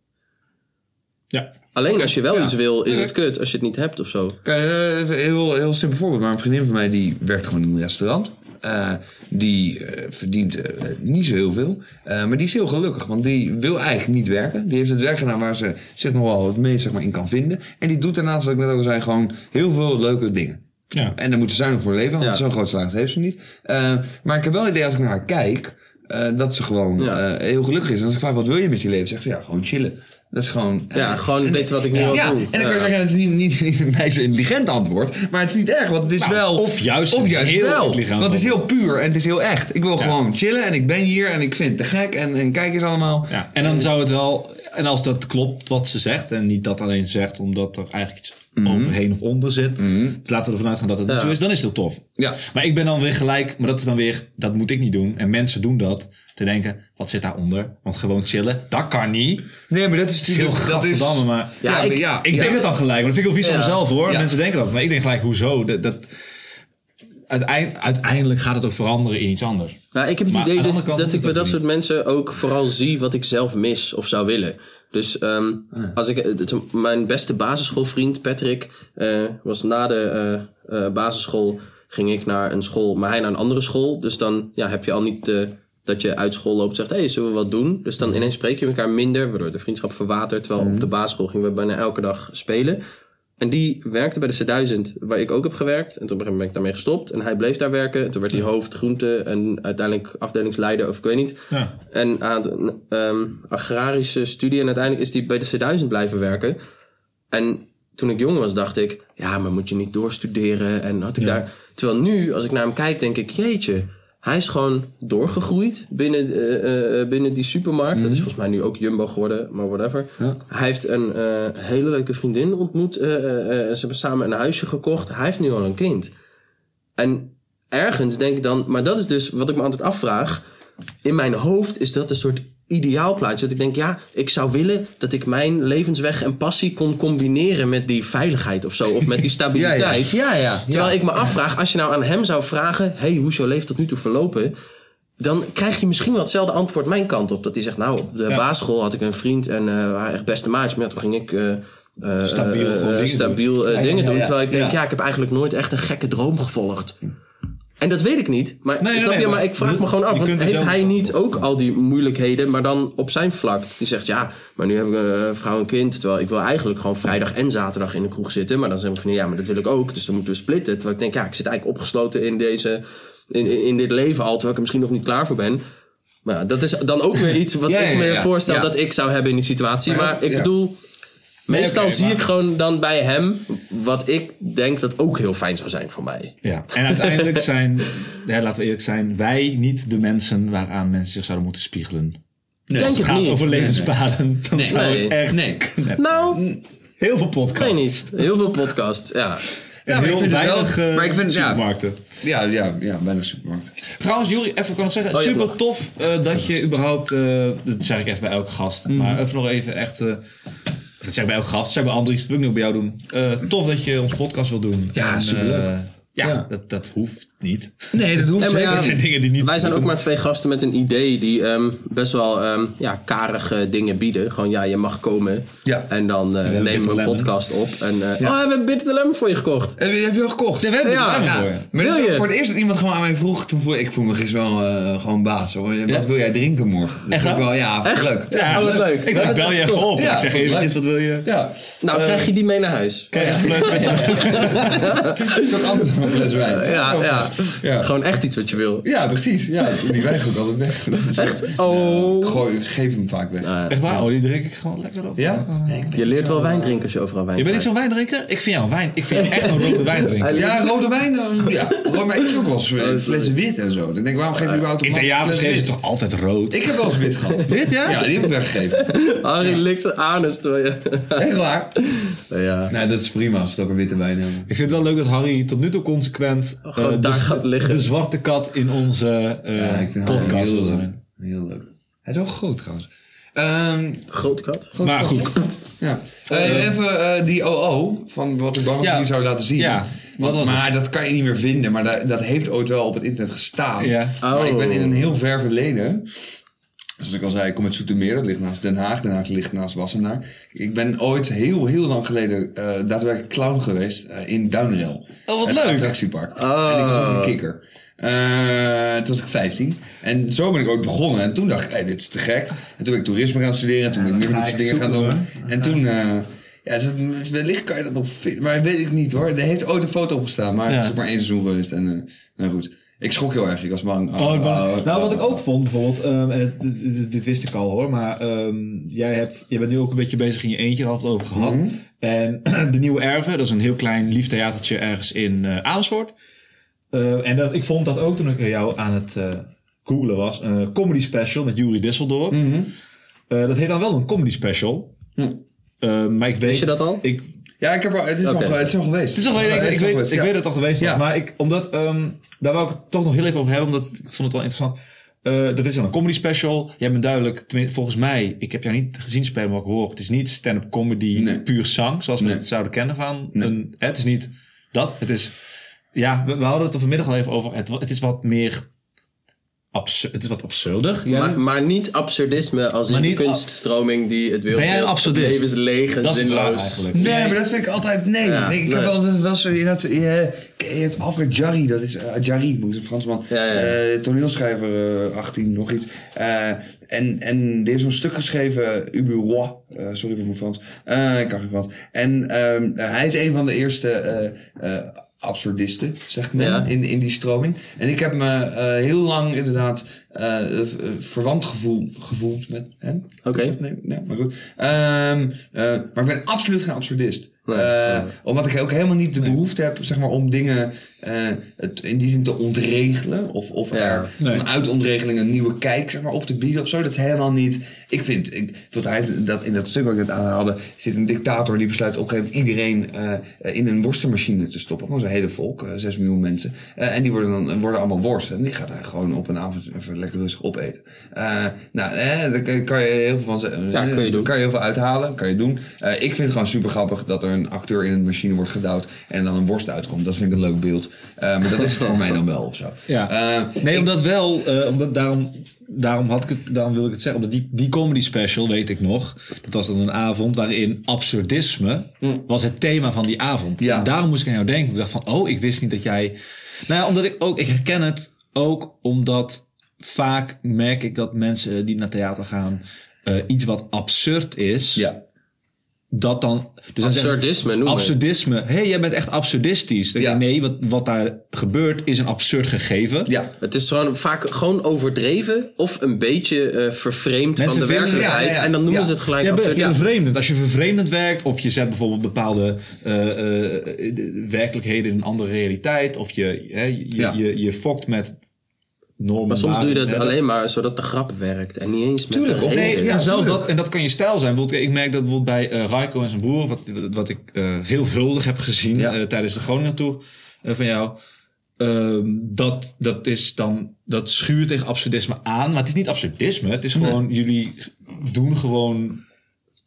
Ja. Alleen als je wel Ja. iets wil, is het kut als je het niet hebt of zo. Kijk, eh, heel, heel simpel voorbeeld. Maar een vriendin van mij die werkt gewoon in een restaurant. Eh, die eh, verdient eh, niet zo heel veel. Eh, maar die is heel gelukkig. Want die wil eigenlijk niet werken. Die heeft het werk gedaan waar ze zich nog wel het meest zeg maar, in kan vinden. En die doet daarnaast, wat ik net al zei, gewoon heel veel leuke dingen. Ja. En daar moet ze zuinig voor leven, want Ja. zo'n groot salaris heeft ze niet. Eh, maar ik heb wel het idee als ik naar haar kijk, eh, dat ze gewoon Ja. eh, heel gelukkig is. En als ik vraag, wat wil je met je leven? Zegt ze, ja, gewoon chillen. Dat is gewoon... Ja, gewoon weten wat ik nu wil ja, doen. en dan kan je zeggen, het is niet, niet, niet een meisje intelligent antwoord, maar het is niet erg, want het is Nou, wel... of juist of juist heel wel. intelligent Want het is heel puur en het is heel echt. Ik wil gewoon chillen en ik ben hier en ik vind het te gek en, en kijk eens allemaal. Ja, en dan zou het wel, en als dat klopt wat ze zegt, en niet dat alleen zegt omdat er eigenlijk iets overheen of onder zit, dus laten we ervan uitgaan dat het Ja. zo is, dan is het tof. Ja. Maar ik ben dan weer gelijk, maar dat is dan weer, dat moet ik niet doen. En mensen doen dat, te denken, wat zit daaronder? Want gewoon chillen, dat kan niet. Nee, maar dat is Het is heel natuurlijk... Dat is, maar... Ja, ja, ik- ja, Ik denk het dan gelijk, maar dat vind ik wel vies van mezelf hoor. Mensen denken dat, maar ik denk gelijk, hoezo? Dat, dat, uiteind- uiteindelijk gaat het ook veranderen in iets anders. Nou, ik heb het Maar idee de dat, ik bij dat niet. soort mensen ook vooral zie wat ik zelf mis of zou willen. Dus ehm, als ik, mijn beste basisschoolvriend Patrick eh, was na de eh, eh, basisschool ging ik naar een school, maar hij naar een andere school. Dus dan ja, heb je al niet dat je uit school loopt en zegt, hé, hey, zullen we wat doen? Dus dan ineens spreek je elkaar minder, waardoor de vriendschap verwatert. Terwijl op de basisschool gingen we bijna elke dag spelen. En die werkte bij de C1000, waar ik ook heb gewerkt. En toen ben ik daarmee gestopt. En hij bleef daar werken. En toen werd hij hoofd groente en uiteindelijk afdelingsleider of ik weet niet. Ja. En aan de ehm, agrarische studie. En uiteindelijk is hij bij de C1000 blijven werken. En toen ik jong was, dacht ik... Ja, maar moet je niet doorstuderen? En had ik daar... Terwijl nu, als ik naar hem kijk, denk ik... Jeetje, hij is gewoon doorgegroeid binnen, eh, eh, binnen die supermarkt. Dat is volgens mij nu ook Jumbo geworden, maar whatever. Hij heeft een eh, hele leuke vriendin ontmoet. eh, eh, eh, ze hebben samen een huisje gekocht. Hij heeft nu al een kind. En ergens denk ik dan, maar dat is dus wat ik me altijd afvraag. In mijn hoofd is dat een soort ideaalplaatje. Dat ik denk, ja, ik zou willen dat ik mijn levensweg en passie kon combineren met die veiligheid of zo. Of met die stabiliteit. Ja, ja. ja, Terwijl ik me afvraag, als je nou aan hem zou vragen: hey, hoe is jouw leven tot nu toe verlopen? Dan krijg je misschien wel hetzelfde antwoord mijn kant op. Dat hij zegt: Nou, op de basisschool had ik een vriend en waren echt beste maatjes. Maar toen ging ik. eh, Stabiel stabiel eh, dingen doen. Terwijl ik denk, ja. ik heb eigenlijk nooit echt een gekke droom gevolgd. En dat weet ik niet. Maar, Nee, snap nee, je? maar Maar ik vraag me gewoon af. Want heeft hij niet ook al die moeilijkheden, maar dan op zijn vlak? Die zegt, ja, maar nu heb ik een vrouw en kind. Terwijl ik wil eigenlijk gewoon vrijdag en zaterdag in de kroeg zitten. Maar dan zeggen we van, ja, maar dat wil ik ook. Dus dan moeten we splitten. Terwijl ik denk, ja, ik zit eigenlijk opgesloten in deze... In, in in dit leven al, terwijl ik er misschien nog niet klaar voor ben. Maar ja, dat is dan ook weer iets wat Ja, ik me ja. voorstel Ja. dat ik zou hebben in die situatie. Maar Maar, ik ja. bedoel, meestal zie maar- ik gewoon dan bij hem wat ik denk dat ook heel fijn zou zijn voor mij. Ja, en uiteindelijk zijn, ja, laten we eerlijk zijn, wij niet de mensen waaraan mensen zich zouden moeten spiegelen. Denk Als het het gaat niet. over levenspaden, dan zou Nee. het echt Nee. Nou, heel veel ik podcasts. weet niet. Heel veel podcast, ja. En Ja, heel het wel- weinig eh, maar ik vind- ja. supermarkten. Ja, ja, ja, bijna supermarkt. Trouwens, Juri, even kan ik zeggen, Oh, ja, super tof eh, dat je überhaupt, eh, dat zeg ik even bij elke gast, Mhm. maar even nog even echt, eh, of dat zeg ik bij elke gast, dat zeg ik bij Andries, dat wil ik nu bij jou doen. Eh, tof dat je ons podcast wil doen. Ja, En, superleuk. eh, ja, Ja. Dat, dat hoeft niet. Nee, dat hoeft Nee, ja, Dat zijn dingen die niet Wij zijn ook maar twee gasten met een idee die ehm, best wel ehm, ja, karige dingen bieden. Gewoon ja, je mag komen. Ja. En dan eh, nemen we een podcast op. En, eh, Oh, we hebben Bitter Lemon voor je gekocht. Heb je, heb je al gekocht? Ja, we hebben Ja. het. Ja. Maar dat is je? voor het eerst dat iemand gewoon aan mij vroeg. Toen voel, ik voel me gisteren wel eh, gewoon baas. Hoor. Wat wil jij drinken morgen? Dat Echt is ook wel, ja, Echt? leuk. Ja, Oh, wat leuk. Ik dacht, bel je even op. Ja, ik zeg eventjes, wat wil je? Ja. Nou, krijg je die mee naar huis? Krijg je een fles met je- Tot andere een fles wijn. Ja, ja. Ja. Gewoon echt iets wat je wil. Ja, precies. Ja, die wijn ga ik altijd weg. Echt? Oh. Ik, gooi, geef hem vaak weg. Ah, Echt waar? Oh, die drink ik gewoon lekker op. Ja? Nee, je leert zo- wel wijn drinken als je overal wijn Je bent niet zo'n wijndrinker? Ik vind jou een wijn. Ik vind jou echt een rode wijndrinker. Ja, rode wijn. dan- Ja, rode wijn. Ik ook wel eens eh, flessen wit en zo. Dan denk ik, waarom geef je überhaupt In een theaters fles geven ze toch altijd rood? Ik heb wel eens wit gehad. Wit, ja? Ja, die heb ik weggegeven. Harry likt zijn anus je... Echt waar? Ja. Nee, dat is prima als we ook een witte wijn hebben. Ik vind het wel leuk dat Harry tot nu toe consequent eh, de, gaat liggen. de zwarte kat in onze eh, Ja, ik vind haar podcast heel, zijn. heel leuk. Hij is ook groot trouwens. Ehm, Grote kat. Maar goed. ja. Eh, even eh, die OO van wat ik dan Ja. jullie zou laten zien. Ja, wat Want- was maar dat kan je niet meer vinden. Maar dat, dat heeft ooit wel op het internet gestaan. Ja. Maar Oh. ik ben in een heel ver verleden. Zoals ik al zei, ik kom uit Zoetermeer. Dat ligt naast Den Haag. Den Haag ligt naast Wassenaar. Ik ben ooit heel, heel lang geleden eh, daadwerkelijk clown geweest eh, in Duinrail. Oh, wat leuk. attractiepark. Oh. En ik was ook een kikker. Eh, toen was ik 15. En zo ben ik ook begonnen. En toen dacht ik, hey, dit is te gek. En toen ben ik toerisme gaan studeren. En toen ben ik meer van dit soort dingen gaan doen. En toen... eh, ja, wellicht kan je dat nog vinden. Maar weet ik niet hoor. Er heeft ooit een foto opgestaan. Maar het is ook maar één seizoen geweest. En eh, nou goed. Ik schrok heel erg. Ik was bang. Oh, ik ben- oh, nou, wat oh, ik ook vond, bijvoorbeeld, ehm, en het- dit, wist ik al hoor, maar ehm, jij, hebt, jij bent nu ook een beetje bezig in je eentje, daar hadden we het over gehad. Mhm. En de Nieuwe Erven, dat is een heel klein lief theatertje ergens in eh Amersfoort. Eh, en dat, ik vond dat ook toen ik jou aan het eh googlen was, een comedy special met Jury Disseldorf. Mhm. Eh, dat heet dan wel een comedy special. Eh, maar ik weet... Wist je dat al? Ik, Ja, ik heb al, het, is Oké. al, het is al geweest. het is al, ik, ik, weet, geweest, ik ja. weet dat het al geweest. Ja. Maar ik, omdat, ehm, daar wou ik het toch nog heel even over hebben. Omdat ik vond het wel interessant. Eh, dat is dan een comedy special. Jij bent duidelijk, tenminste, volgens mij, ik heb jou niet gezien spelen, maar ik hoor. Het is niet stand-up comedy, Nee. puur zang, zoals we Nee. het zouden kennen van. Nee. Een, het is niet dat. Het is, ja, we, we hadden het er vanmiddag al even over. Het, het is wat meer absurd. Het is wat absurder. Ja, Maar, maar niet absurdisme als Maar in niet de kunststroming die het wil. Ben jij een absurdist? Het leven is leeg en dat zinloos. eigenlijk. Nee, maar dat vind ik altijd... Nee, Ja, nee ik heb wel, wel zo... Je, je hebt Alfred Jarry, dat is... Uh, Jarry, een Fransman. Ja, ja, ja. eh, toneelschrijver, eh, 18, nog iets. Eh, en, en die heeft zo'n stuk geschreven, Ubu Roi. Eh, sorry voor mijn Frans. Eh, ik kan geen Frans. En ehm, eh, hij is een van de eerste... absurdisten, zegt men, Ja. in, in die stroming. En ik heb me eh, heel lang inderdaad eh, eh, verwant gevoel, gevoeld met hem. Oké. Nee, nee, maar goed. Ehm, eh, maar ik ben absoluut geen absurdist. Nee, Eh. Omdat ik ook helemaal niet de behoefte heb zeg maar, om dingen eh, het in die zin te ontregelen. Of, of Ja. er Nee. vanuit ontregeling een nieuwe kijk zeg maar, op te bieden of zo. Dat is helemaal niet. Ik vind, ik vind hij dat in dat stuk wat ik net aanhaalde, zit een dictator die besluit op een gegeven moment iedereen eh, in een worstenmachine te stoppen. Gewoon zo'n hele volk, eh, 6 miljoen mensen. Eh, en die worden dan worden allemaal worsten. En die gaat hij gewoon op een avond even rustig opeten. Eh, nou, eh, daar kan- je heel veel van zeggen. Ja, kun je doen. Kan je heel veel uithalen, kan je doen. Eh, ik vind het gewoon super grappig dat er een acteur in een machine wordt gedouwd en dan een worst uitkomt. Dat vind ik een leuk beeld. Eh, maar dat is het voor mij dan wel of zo. Ja. Nee, ik- omdat wel, omdat daarom, daarom, had ik het, daarom wil ik het zeggen. Omdat die, die comedy special, weet ik nog, dat was dan een avond waarin absurdisme was het thema van die avond. Ja. En daarom moest ik aan jou denken. Ik dacht van, oh, ik wist niet dat jij... Nou ja, omdat ik ook, ik herken het ook omdat vaak merk ik dat mensen die naar theater gaan, eh, iets wat absurd is, ja. dat dan... Dus Absurdisme noemen. Absurdisme. Hé, hey, jij bent echt absurdistisch. Dan Ja. Nee, wat, wat daar gebeurt is een absurd gegeven. Ja. Het is gewoon vaak gewoon overdreven of een beetje eh vervreemd van de werkelijkheid. ja, ja, ja. En dan noemen Ja. ze het gelijk Ja, absurd. vervreemdend. Als je vervreemdend werkt, of je zet bijvoorbeeld bepaalde eh, de werkelijkheden in een andere realiteit, of je, je, Ja. je, je fokt met normen. Maar soms doe je dat hè, alleen maar zodat de grap werkt. En niet eens met Tuurlijk, de of-. Nee, ja, zelfs dat. En dat kan je stijl zijn. Bijvoorbeeld, ik merk dat bijvoorbeeld bij eh Raiko en zijn broer, wat, wat ik eh, veelvuldig heb gezien Ja. eh, tijdens de Groningen tour eh, van jou. ehm, dat, dat is dan, dat schuurt tegen absurdisme aan. Maar het is niet absurdisme. Het is gewoon, jullie doen gewoon,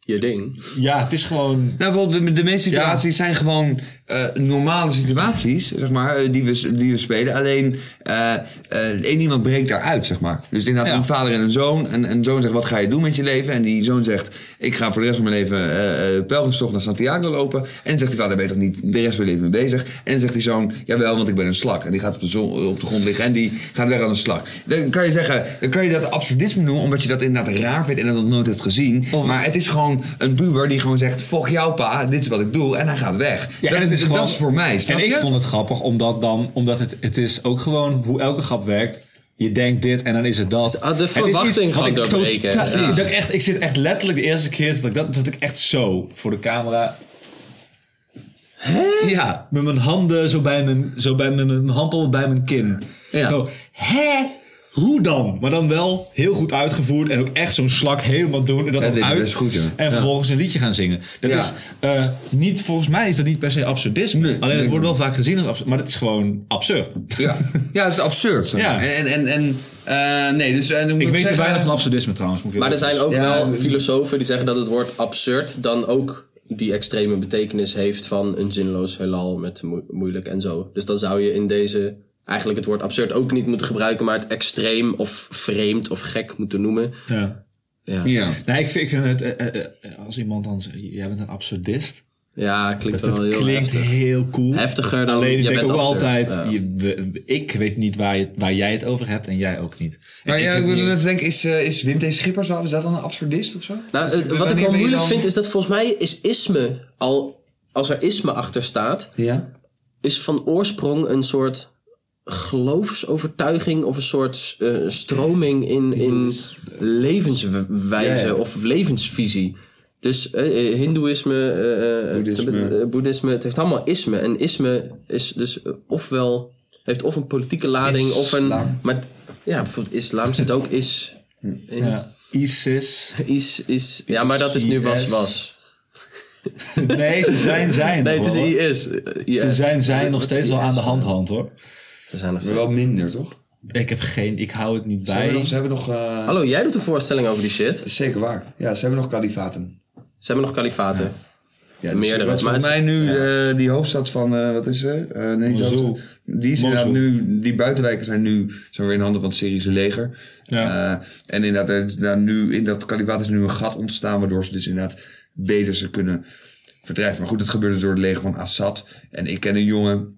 Je ding. ja, het is gewoon, Nou, bijvoorbeeld de, de meeste situaties zijn gewoon eh, normale situaties, zeg maar, eh, die, we, die we spelen. Alleen eh, eh, één iemand breekt daaruit, zeg maar. Dus inderdaad Ja. een vader en een zoon. En een zoon zegt, wat ga je doen met je leven? En die zoon zegt, ik ga voor de rest van mijn leven eh eh, pelgrimstocht naar Santiago lopen. En dan zegt die vader, ben je toch niet de rest van je leven mee bezig? En dan zegt die zoon, jawel, want ik ben een slak. En die gaat op de, zon, op de grond liggen en die gaat weg als een slak. Dan kan je zeggen, dan kan je dat absurdisme noemen, omdat je dat inderdaad raar vindt en dat nog nooit hebt gezien. maar het is gewoon gewoon een puber die gewoon zegt: Fuck jou, pa, dit is wat ik doe. En hij gaat weg. Ja, dat, is dat gewoon- is voor mij. Snap En ik je? vond het grappig, omdat, dan, omdat het, het is ook gewoon hoe elke grap werkt. Je denkt dit en dan is het dat. Ah, de verwachting ik doorbreken. dat ik, echt, ik zit echt letterlijk de eerste keer dat ik, dat, dat ik echt zo voor de camera... Ja, met mijn handen zo bij mijn, zo bij mijn, mijn bij mijn kin. Ja. Zo, hè? Hoe dan? Maar dan wel heel goed uitgevoerd en ook echt zo'n slak helemaal doen en dat Ja, dan is uit. goed, ja. En Ja. vervolgens een liedje gaan zingen. Dat Ja. is eh, niet, volgens mij is dat niet per se absurdisme. Nee, Alleen het wordt wel vaak gezien als absurd, maar het is gewoon absurd. Ja, ja het is absurd. zeg maar. En, en, en eh, nee, dus. en dan moet Ik weet zeggen, er weinig van absurdisme trouwens. Moet ik Maar er zijn ook Ja, wel filosofen die zeggen dat het woord absurd dan ook die extreme betekenis heeft van een zinloos heelal met moe- moeilijk en zo. Dus dan zou je in deze eigenlijk het woord absurd ook niet moeten gebruiken, maar het extreem of vreemd of gek moeten noemen. Ja. Ja, Ja. Nee, ik vind, ik vind het, eh, eh, eh, als iemand dan zegt, jij bent een absurdist. ja klinkt wel Dat heel klinkt heftig. heel cool. Heftiger dan Alleen ik je denk bent ook absurd. altijd, Ja. je, we- ik weet niet waar, je, waar jij het over hebt en jij ook niet. Maar ja, ik wilde net denken, is, is Wim T. Schippers al, is dat dan een absurdist of zo? Nou, het- wat ik wel moeilijk dan- vind is dat volgens mij is isme al, als er isme achter staat, Ja. is van oorsprong een soort geloofsovertuiging of een soort eh, stroming in, in levenswijze Ja, ja. of levensvisie. Dus eh, hindoeïsme, Boeddhisme. boeddhisme, het heeft allemaal isme. En isme is dus ofwel, heeft of een politieke lading of een... Maar ja, bijvoorbeeld islam zit ook is... In, Ja, ISIS. Is, is, ja, maar dat is nu was, was. Nee, ze zijn zijn. Nee, het is. IS. Ze zijn zijn nog steeds wel aan de hand hand hoor. Ze zijn Maar wel minder, toch? Ik heb geen, ik hou het niet Ze hebben bij. nog... Ze hebben nog eh, Hallo, jij doet een voorstelling over die shit. Zeker waar. Ja, ze hebben nog kalifaten. Ze hebben nog kalifaten. Ja, dus Meerdere, maar mij nu eh, die hoofdstad van, eh, wat is er? Eh nee, die Mosul. hoofdstad- Die is inderdaad Mosul. nu, die buitenwijken zijn nu zijn weer in handen van het Syrische leger. Ja. Eh, en inderdaad, er daar nu, in dat kalifaat is nu een gat ontstaan, waardoor ze dus inderdaad beter ze kunnen verdrijven. Maar goed, dat gebeurde door het leger van Assad. En ik ken een jongen,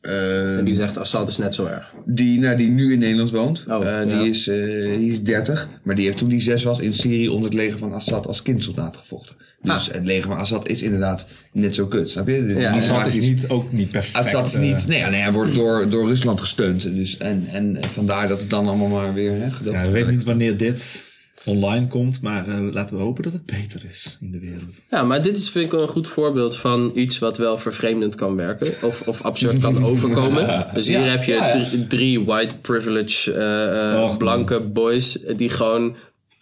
eh, En die zegt Assad is net zo erg. die, nou, die nu in Nederland woont. Oh, Eh, ja. die, is, eh, die is 30. Maar die heeft toen die zes was in Syrië onder het leger van Assad als kindsoldaat gevochten. Dus het leger van Assad is inderdaad net zo kut. Snap je? Die Ja, Assad is niet, ook niet perfect. Assad is eh, niet. Nee, nee, hij wordt door, door Rusland gesteund. Dus, en, en vandaar dat het dan allemaal maar weer. Hè, Ja, we weten niet wanneer dit online komt, maar eh, laten we hopen dat het beter is in de wereld. Ja, maar dit is vind ik wel een goed voorbeeld van iets wat wel vervreemdend kan werken. Of, of absurd kan overkomen. Dus hier Ja, heb je ja, drie, drie white privilege eh, eh, Och, blanke boys die gewoon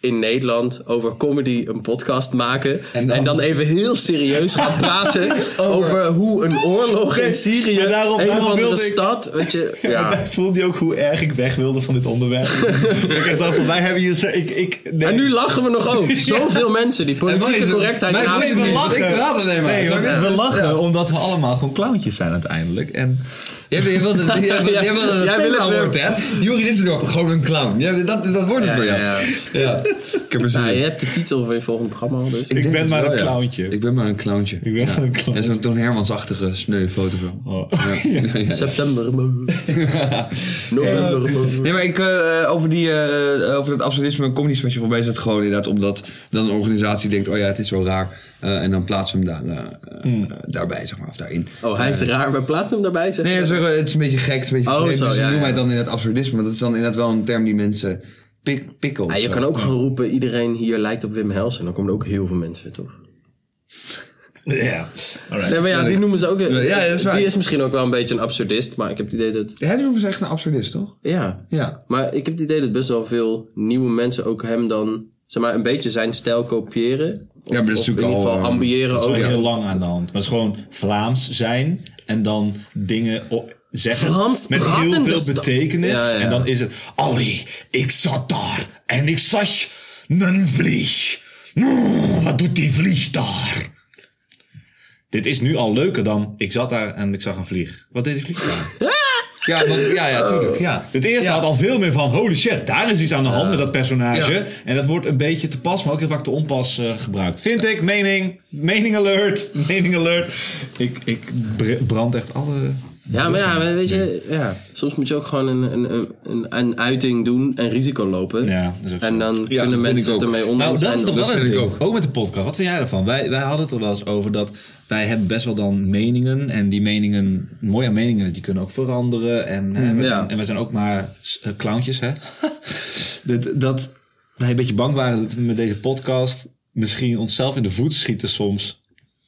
in Nederland over comedy een podcast maken. En dan- dan, even heel serieus gaan praten over, hoe een oorlog in Syrië, maar daarom- een daarom ik- stad, weet je. Ja. Voelde je ook hoe erg ik weg wilde van dit onderwerp? ik dacht van, wij hebben hier zo... Ik, ik, nee. En nu lachen we nog ook. Zoveel mensen die politieke correctheid naast leven we niet, want lachen. ik praat alleen maar. Nee, we lachen omdat we allemaal gewoon clowntjes zijn uiteindelijk. En Jij wil- jij wil dat- jij wil- jij wil dat het Jij thema het wordt, hè? Juri Dissendorp, gewoon een clown. Ja, dat, dat wordt het Ja, voor jou. ja, Ja. Ik heb er zin Nou, in. je hebt de titel van je volgende programma al, dus. ik, denk ben het maar wel, een ja. clowntje. Ik ben maar een clowntje. Ik ben maar een clown. En zo'n Toon Hermans-achtige sneu foto van. Oh. September. November. Nee, maar ik, eh, over, die, eh, over dat absurdisme en comedy special voorbij is het gewoon inderdaad omdat dan een organisatie denkt, oh ja, het is zo raar. Eh, en dan plaatsen we hem daar, eh, eh, daarbij, zeg maar, of daarin. Oh, hij is raar. We plaatsen hem daarbij, zeg Nee, het is, een beetje gek, het is een beetje Oh, vreemd. zo, dus ja, dan noemen wij ja. het dan inderdaad absurdisme. Maar dat is dan inderdaad wel een term die mensen pik, pikken. Ja, je zo. kan ook gewoon roepen, iedereen hier lijkt op Wim Hels. En dan komen er ook heel veel mensen, toch? Ja. Alright. Nee, maar ja, die noemen ze ook... Ja, dat is waar. Die is misschien ook wel een beetje een absurdist. Maar ik heb het idee dat... Hij noemen ze echt een absurdist, toch? Ja. Ja. Maar ik heb het idee dat best wel veel nieuwe mensen ook hem dan... Zeg maar, een beetje zijn stijl kopiëren. Ja, maar dat is of in natuurlijk ieder geval al, eh, ambiëren Dat is ook. al heel lang aan de hand. Maar het is gewoon Vlaams zijn en dan dingen op- zeggen Frans met heel veel dus betekenis. Ja, ja. En dan is het, allee, ik zat daar en ik zag een vlieg. Nou, wat doet die vlieg daar? Dit is nu al leuker dan, ik zat daar en ik zag een vlieg. Wat deed die vlieg daar? Ja, want, ja, ja, tuurlijk. Ja. Het eerste had al veel meer van, holy shit, daar is iets aan de hand met dat personage. En dat wordt een beetje te pas, maar ook heel vaak te onpas eh, gebruikt. Vind ik, mening, mening alert, mening alert. Ik, ik br- brand echt alle Ja, maar ja, weet je, ja, soms moet je ook gewoon een, een, een- een, uiting doen en risico lopen. Ja, dat is ook zo. En dan Ja, kunnen mensen het ermee om. Nou, dat is toch wel een ding. ook. Ook met de podcast. Wat vind jij ervan? Wij, wij hadden het er wel eens over dat wij hebben best wel dan meningen. En die meningen, mooie meningen, die kunnen ook veranderen. En, hè, we ja. zijn, en we zijn ook maar uh, clowntjes, hè? dat, dat wij een beetje bang waren dat we met deze podcast misschien onszelf in de voet schieten soms.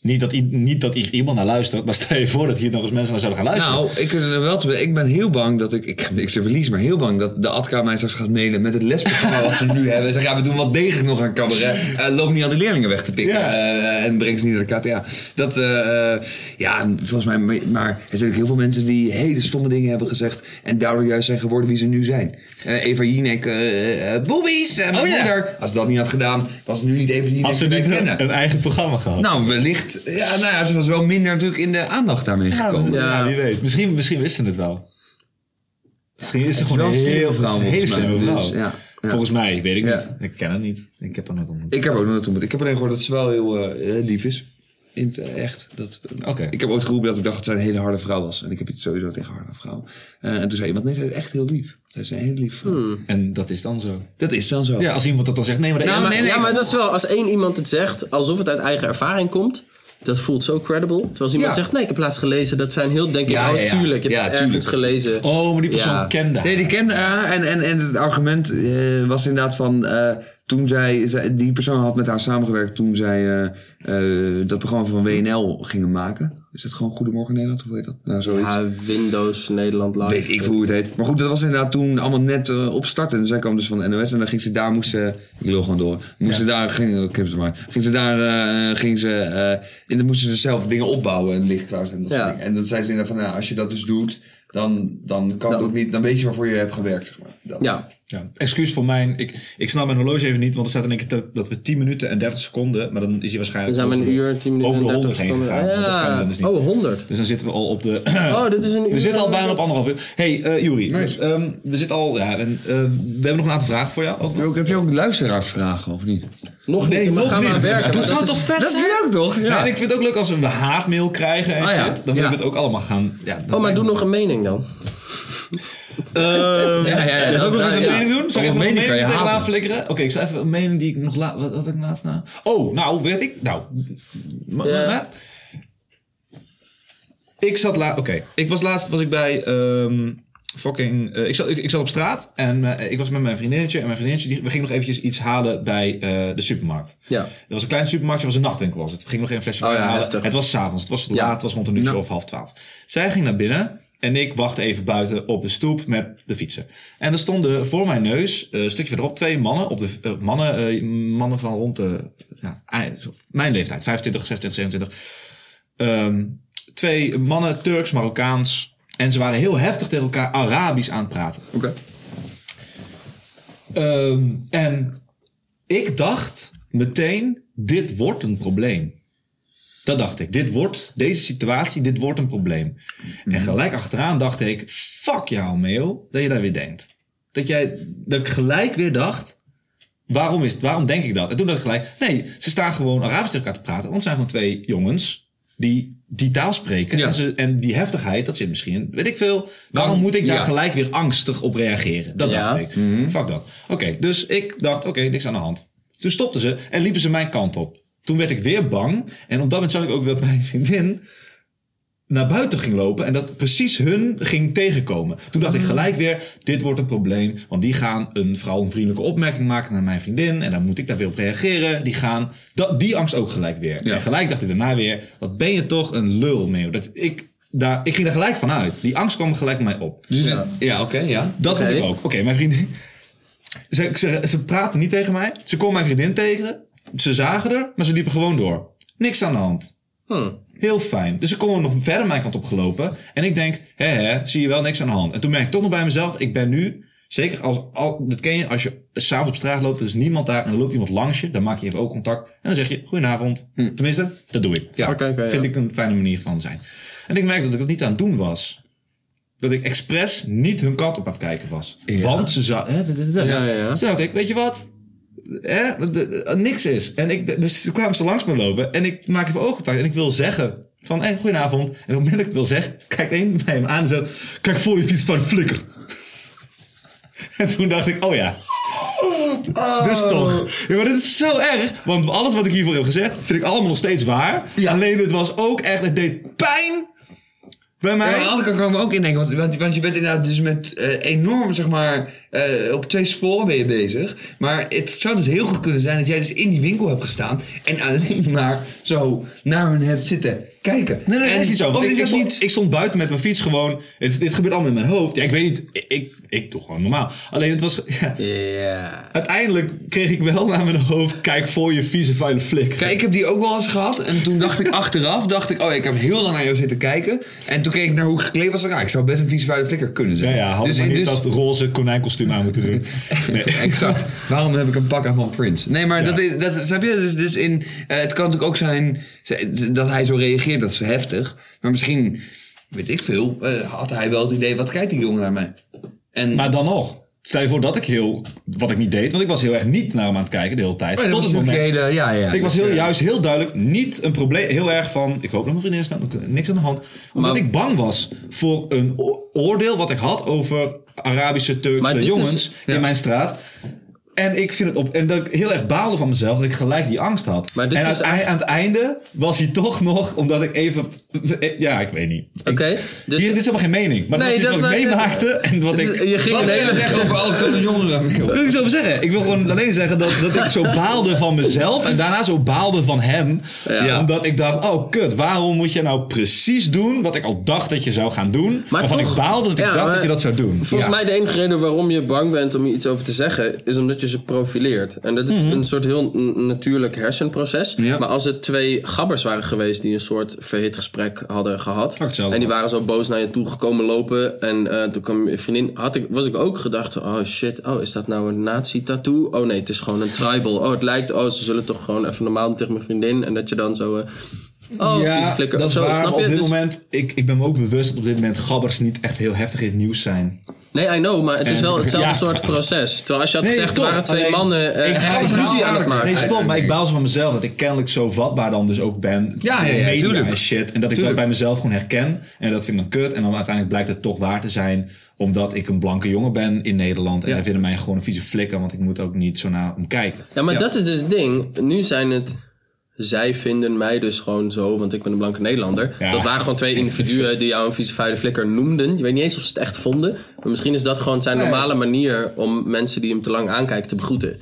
Niet dat, niet dat hier iemand naar luistert, maar stel je voor dat hier nog eens mensen naar zouden gaan luisteren. Nou, ik, wel te- ik ben heel bang dat ik, ik, ik zeg verlies, maar heel bang dat de Adka mij straks gaat mailen met het lesprogramma wat ze nu hebben. En zeggen, ja, we doen wat degelijk nog aan cabaret. Eh, loop niet al die leerlingen weg te pikken. Ja. Eh, en breng ze niet naar de KTA. Dat, eh, ja, volgens mij, maar- er zijn ook heel veel mensen die hele stomme dingen hebben gezegd. En daardoor juist zijn geworden wie ze nu zijn. Eva Jinek, boobies, mijn Oh, ja. moeder. Als ze dat niet had gedaan, was het nu niet Eva Jinek Had ze niet kennen. een eigen programma gehad? Nou, wellicht. Ja, nou ja, ze was wel minder natuurlijk in de aandacht daarmee gekomen. ja, Ja. wie weet. Misschien, misschien wisten ze het wel. Misschien is ze gewoon een heel vrouw, een hele slimme Dus, vrouw. ja, ja. Volgens mij, weet ik Ja. niet. Ik ken haar niet. Ik heb haar nooit ontmoet. Ik heb ook nooit ontmoet. Ik heb alleen gehoord dat ze wel heel eh, lief is. In het eh, echt. Dat, Oké. Ik heb ooit geroepen dat ik dacht dat zij een hele harde vrouw was. En ik heb iets sowieso tegen harde vrouw. Eh, en toen zei iemand, nee, zij is echt heel lief. Zij is een hele lief vrouw. En dat is dan zo. Dat is dan zo. Ja, als iemand dat dan zegt. Nee, maar dat Nou, maar- nee, nee. ja, maar dat is wel, als één iemand het zegt, alsof het uit eigen ervaring komt, dat voelt zo credible. Terwijl als iemand Ja. zegt, nee, ik heb laatst gelezen, dat zijn heel, denk ik, Ja, oh, ja, tuurlijk, ik heb Ja, het ergens tuurlijk. gelezen. Oh, maar die persoon Ja. kende haar. Nee, die kende haar. En, en, en het argument eh, was inderdaad van... eh, toen zij, zij- Die persoon had met haar samengewerkt toen zij eh, eh, dat programma van WNL gingen maken. Is het gewoon Goedemorgen Nederland? Of hoe heet dat? Nou, zoiets. Ja, Windows, Nederland Live. Weet ik hoe het heet. Maar goed, dat was inderdaad toen allemaal net eh, opstarten. En zij kwam dus van de NOS en dan ging ze daar, moest ze, ik wil gewoon door. Moest ze daar, ging, ik heb het maar. Ging ze daar, eh, ging ze, eh, en dan moesten ze zelf dingen opbouwen en licht klaar zijn. Dat soort Ja. dingen. En dan zei ze inderdaad van, nou, als je dat dus doet, dan, dan kan ook niet, dan weet je waarvoor je hebt gewerkt, zeg maar. Dat. Ja, Ja. Excuus voor mijn... Ik, ik snap mijn horloge even niet, want er staat in één keer dat we 10 minuten en 30 seconden... Maar dan is hij dan waarschijnlijk zijn we een over, uur, 10 minuten over de en 100 30 heen seconden. gegaan. want dat kan Ja. dan dus niet. Oh, 100. Dus dan zitten we al op de... Oh, dit is een uur. We zitten al bijna op anderhalf uur. hey, eh Juri. Dus, ehm, we zitten al... Ja, en, eh, we hebben nog een aantal vragen voor jou. Ook heb je ook luisteraarsvragen of niet? Nog Nee, niet, maar nog gaan we niet. aan werken. Dat maar zou toch vet Dat zijn? is leuk toch? Ja. Ja. en ik vind het ook leuk als we haatmail krijgen en Ah, ja. shit. Dan willen Ja. we het ook allemaal gaan... Ja, dan Oh, maar doe nog een mening dan. Ehm, ja, ja, ja, zal ik nog even een mening doen? Zal ik even een mening tegenaan flikkeren? Oké, ik zal even een mening die ik nog laat... Wat had ik laatst na? Oh, nou, weet ik... Nou... Ik zat laat... Oké, ik was laatst was ik bij... ehm, fucking... eh, ik, zat, ik, ik zat op straat en eh, ik was met mijn vriendinnetje. En mijn vriendinnetje, die, we gingen nog eventjes iets halen bij eh, de supermarkt. Ja. Er was een klein supermarktje, het was een nachtwinkel was het. We gingen nog even een flesje Oh ja, halen. heftig. Het was s'avonds, het was Ja. laat, het was rond een uurtje of half twaalf. Zij ging naar binnen en ik wachtte even buiten op de stoep met de fietsen. En er stonden voor mijn neus, eh, een stukje verderop, twee mannen. Op de, eh, mannen, eh, mannen van rond de, ja, mijn leeftijd, 25, 26, 27. Ehm, twee mannen, Turks, Marokkaans. En ze waren heel heftig tegen elkaar Arabisch aan het praten. Oké. Ehm, en ik dacht meteen, dit wordt een probleem. Dat dacht ik. Dit wordt, deze situatie, dit wordt een probleem. En gelijk achteraan dacht ik, fuck jou, Meo, dat je daar weer denkt. Dat jij, dat ik gelijk weer dacht, waarom is het, waarom denk ik dat? En toen dacht ik gelijk, nee, ze staan gewoon Arabisch tegen elkaar te praten. Want het zijn gewoon twee jongens die die taal spreken. Ja. En, ze, en die heftigheid, dat zit misschien, weet ik veel. Waarom moet ik daar ja. gelijk weer angstig op reageren? Dat Ja. dacht ik. Fuck dat. Oké, dus ik dacht, oké, niks aan de hand. Toen stopten ze en liepen ze mijn kant op. Toen werd ik weer bang. En op dat moment zag ik ook dat mijn vriendin naar buiten ging lopen en dat precies hun ging tegenkomen. Toen dacht ik gelijk weer, dit wordt een probleem. Want die gaan een vrouw een vriendelijke opmerking maken naar mijn vriendin. En dan moet ik daar weer op reageren. Die gaan, dat, die angst ook gelijk weer. Ja. En gelijk dacht ik daarna weer, wat ben je toch een lul, Meeuw. Dat ik, daar, ik ging er gelijk van uit. Die angst kwam gelijk bij mij op. Dus, ja, ja oké, ja. Dat Oké. vond ik ook. Oké, mijn vriendin. Ze, ze, ze praten niet tegen mij. Ze kon mijn vriendin tegen. Ze zagen er, maar ze liepen gewoon door. Niks aan de hand. Hm. Heel fijn. Dus ze komen nog verder mijn kant op gelopen. En ik denk, hè hè, zie je wel niks aan de hand. En toen merk ik toch nog bij mezelf, ik ben nu, zeker als, al, dat ken je, als je s'avonds op straat loopt, er is niemand daar en er loopt iemand langs je, dan maak je even ook contact. En dan zeg je, goedenavond. Tenminste, dat doe ik. Ja. Vind ja. ik een fijne manier van zijn. En ik merkte dat ik het niet aan het doen was. Dat ik expres niet hun kant op aan het kijken was. Ja. Want ze zou... Ja, ja, ja. Toen dacht ik, weet je wat? Hè, niks is. En ik, dus toen kwamen ze langs me lopen. En ik maak even oogcontact. En ik wil zeggen Van, hé, goedenavond. En op het moment dat ik het wil zeggen, kijkt één bij hem aan en zegt... Kijk voor je fiets van flikker. En toen dacht ik, oh ja. Dus toch. Ja, maar dit is zo erg. Want alles wat ik hiervoor heb gezegd, vind ik allemaal nog steeds waar. Alleen het was ook echt, het deed pijn bij mij. Ja, aan de andere kant kan ik me ook indenken, want, want, want je bent inderdaad dus met eh, enorm, zeg maar, eh, op twee sporen ben je bezig. Maar het zou dus heel goed kunnen zijn dat jij dus in die winkel hebt gestaan en alleen maar zo naar hun hebt zitten kijken. Nee, nee, dat is niet zo. Want Of ik, ik, stond, niet... ik stond buiten met mijn fiets gewoon. Het, dit gebeurt allemaal in mijn hoofd. Ja, ik weet niet. Ik, ik, ik doe gewoon normaal. Alleen het was. Ja, Ja. uiteindelijk kreeg ik wel naar mijn hoofd. Kijk voor je vieze vuile flik. Kijk, ik heb die ook wel eens gehad. En toen dacht ik achteraf, dacht ik, oh, ik heb heel lang naar jou zitten kijken. En toen keek ik naar hoe ik gekleed was. Ah, ik zou best een vieze vuile flikker kunnen zijn. Ja, ja, had dus, maar niet dus- dat roze konijnkostuum aan moeten doen. Nee. Exact. Waarom heb ik een pak aan van Prince? Nee, maar Ja. dat, is, dat snap je? Dus, dus in, eh, het kan natuurlijk ook zijn dat hij zo reageert. Dat is heftig. Maar misschien, weet ik veel, eh, had hij wel het idee, wat kijkt die jongen naar mij? En, Maar dan nog. Stel je voor dat ik heel. Wat ik niet deed. Want ik was heel erg niet naar hem aan het kijken de hele tijd. Oh, dat tot het moment. hele, ja, ja. Ik was Dus, heel, eh, juist heel duidelijk niet een probleem. Heel erg van. Ik hoop dat mijn vriendin staat. ook, Niks aan de hand. Omdat Maar- ik bang was voor een oordeel wat ik had over Arabische Turkse jongens is- ja. in mijn straat. En ik vind het op. En dat ik heel erg baalde van mezelf dat ik gelijk die angst had. Maar dit en is aan, aan het einde was hij toch nog, omdat ik even. Ja, ik weet niet. Oké, dus- Hier, dit is helemaal geen mening. Maar Nee, dat is iets dat wat ik meemaakte. En wat ik. je ging Wat een wil je hele... zeggen over allochtone jongeren? Wat wil ik zo zeggen? Ik wil gewoon alleen zeggen dat, dat ik zo baalde van mezelf en daarna zo baalde van hem. Ja. Omdat ik dacht, oh kut, waarom moet je nou precies doen wat ik al dacht dat je zou gaan doen. Maar waarvan toch- ik baalde dat ik Ja, dacht maar dat je dat zou doen. Volgens Ja. mij de enige reden waarom je bang bent om iets over te zeggen... is omdat je ze profileert. En dat is een soort heel natuurlijk hersenproces. Ja. Maar als het twee gabbers waren geweest... die een soort verhit gesprek hadden gehad... en die waren zo boos naar je toe gekomen lopen... en eh, toen kwam je vriendin... Had ik, was ik ook gedacht... oh shit, oh, is dat nou een nazi-tattoo? Oh nee, het is gewoon een tribal. Oh, het lijkt... oh, ze zullen toch gewoon even normaal tegen mijn vriendin... en dat je dan zo... eh, oh, vieze flikker. dat of is zo, waar. snap maar je? Op dit Dus- moment, ik, ik ben me ook bewust dat op dit moment gabbers niet echt heel heftig in het nieuws zijn. Nee, I know, maar het is wel hetzelfde ja. soort proces. Terwijl als je had Nee, gezegd, er waren twee Alleen, mannen eh ik- ik- ruzie aan het maken. Nee, stop, maar ik baal zo van mezelf dat ik kennelijk zo vatbaar dan dus ook ben. Ja, ja, ja, en shit. En dat ik dat bij mezelf gewoon herken. En dat vind ik dan kut. En dan uiteindelijk blijkt het toch waar te zijn. Omdat ik een blanke jongen ben in Nederland. En Ja. zij vinden mij gewoon een vieze flikker. Want ik moet ook niet zo naar hem kijken. Ja, maar Ja. dat is dus het ding. Nu zijn het... Zij vinden mij dus gewoon zo, want ik ben een blanke Nederlander. Ja. Dat waren gewoon twee individuen die jou een vieze vuile flikker noemden. Je weet niet eens of ze het echt vonden. Maar misschien is dat gewoon zijn Nee. normale manier om mensen die hem te lang aankijken te begroeten.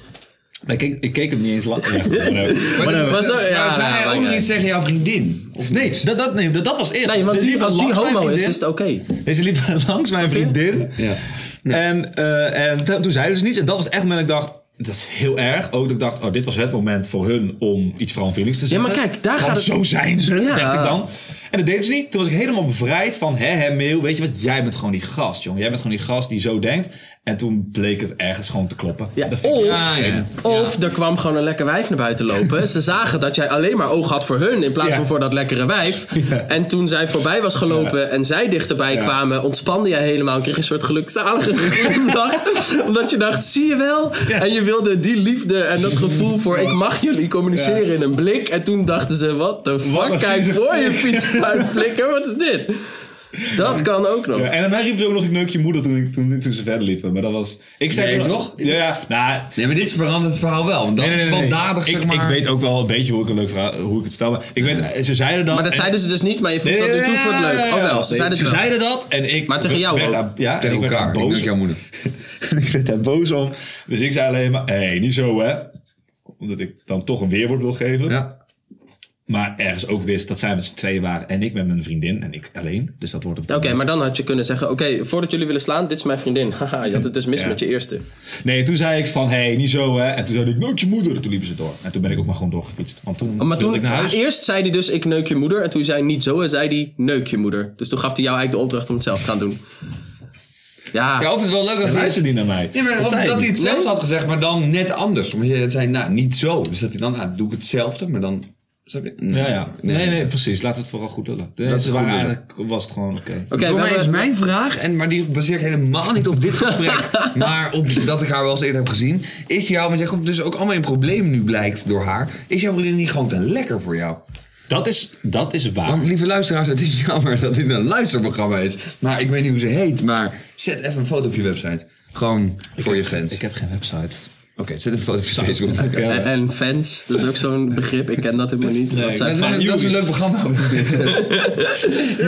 Maar ik, keek- ik keek hem niet eens lang. Ja. Maar, Whatever. was dat- ja, maar zei ja, hij ook iets tegen jouw vriendin? Of Nee, niet? dat, dat, nee, dat, dat was eerst. Nee, want Ze die, als die langs mijn homo is, vriendin. is het oké. Nee, ze liep langs mijn vriendin. Ja. En, eh, en toen- zeiden ze niets. En dat was echt dat ik dacht... Dat is heel erg. Ook dat ik dacht, oh, dit was het moment voor hun om iets vrouwenvriendelijks te Ja, zeggen. maar kijk, daar gaat het- zo zijn ze, Ja. dacht ik dan. En dat deden ze niet. Toen was ik helemaal bevrijd van, hè, hè, Meeuw, weet je wat? Jij bent gewoon die gast, jongen. Jij bent gewoon die gast die zo denkt. En toen bleek het ergens gewoon te kloppen. Ja, of, ja. of er kwam gewoon een lekker wijf naar buiten lopen. Ze zagen dat jij alleen maar oog had voor hun in plaats Ja. van voor dat lekkere wijf. En toen zij voorbij was gelopen en zij dichterbij kwamen, ontspande jij helemaal en kreeg een soort gelukzalige glimlach. Omdat je dacht, zie je wel? En je wilde die liefde en dat gevoel voor ik mag jullie communiceren in een blik. En toen dachten ze, wat de fuck, kijk voor je flik. Vies flikker, wat is dit? Dat kan ook nog. Ja, en mij riep ze ook nog, ik neuk je moeder toen, ik- toen, toen ze verder liepen. Maar dat was... Ik zei Nee, toch? Ja, ja, nou... Nee, maar dit verandert het verhaal wel. Want dat Nee, nee, is baldadig, ik, zeg maar. ik weet ook wel een beetje hoe ik een leuk verhaal, hoe ik het vertel. Maar ik weet, ze zeiden dat. Maar dat en- zeiden ze dus niet, maar je Nee, dat nu toe voor het ja, leuk. Oh wel, ze zeiden ze zeiden dat en ik. Maar tegen jou ook? daar- ja, Tegen ik elkaar. Ik boos. denk jouw moeder. ik werd daar boos om. Dus ik zei alleen maar: hé, hey, niet zo hè. Omdat ik dan toch een weerwoord wil geven. Ja. Maar ergens ook wist dat zij met z'n tweeën waren en ik met mijn vriendin en ik alleen. Dus dat wordt een Oké, maar dan had je kunnen zeggen: Oké, voordat jullie willen slaan, dit is mijn vriendin. Haha, je had het dus mis Ja. met je eerste. Nee, toen zei ik van: hé, hey, niet zo hè. En toen zei ik: neuk je moeder. En toen liepen ze door. En toen ben ik ook maar gewoon doorgefietst. Want toen Oh, maar toen, ik naar huis. eerst zei hij dus: Ik neuk je moeder. En toen zei hij niet zo, en zei hij: Neuk je moeder. Dus toen gaf hij jou eigenlijk de opdracht om het zelf te gaan doen. Ja, Ja, of het wel leuk als hij... Luister niet naar mij. Ja, maar Dat hij hetzelfde Nee? had gezegd, maar dan net anders. Omdat je zei, nou, niet zo. Dus dat hij dan, nou, doe ik hetzelfde, maar dan... Je? Ja, ja. Nee, nee, precies. Laten we het vooral goed lullen. Nee, Dat is lullen. eigenlijk was het gewoon oké. Voor we mij is mijn vraag, en, maar die baseer ik helemaal niet op dit gesprek, maar op dat ik haar wel eens eerder heb gezien. Is jou, want jij komt dus ook allemaal in problemen nu blijkt door haar. Is jouw vriendin niet gewoon te lekker voor jou? Dat is, dat is waar. Want, lieve luisteraars, het is jammer dat dit een luisterprogramma is. Maar ik weet niet hoe ze heet. Maar zet even een foto op je website. Gewoon voor je fans. Ik heb geen website. Oké, zet een foto op je Facebook. En, en fans, dat is ook zo'n begrip. Ik ken dat helemaal niet. Zijn is, dat is een leuk programma.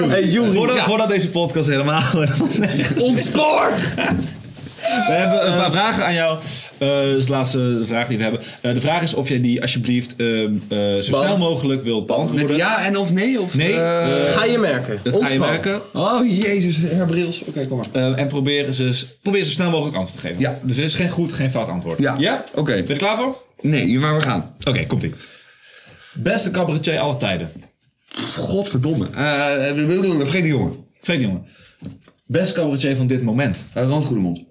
Hey, voordat, voordat deze podcast helemaal... Ontspoord! We hebben een paar vragen aan jou. Eh dat is de laatste vraag die we hebben. Eh, de vraag is of jij die alsjeblieft eh, eh, zo snel mogelijk wilt Met beantwoorden. ja en of nee? Of, Nee, Ga je merken. Dat ga je merken. oh, jezus, herbrils. Oké, kom maar. En probeer, ze, probeer zo snel mogelijk antwoord te geven. Ja. Dus er is geen goed, geen fout antwoord. Ja. Ja? Oké. Ben je er klaar voor? Nee, maar we gaan. Oké, komt ie. Beste cabaretier aller tijden. Godverdomme. Eh vergeet die jongen. Freek jongen. Beste cabaretier van dit moment. Uh, Rand Goedemond.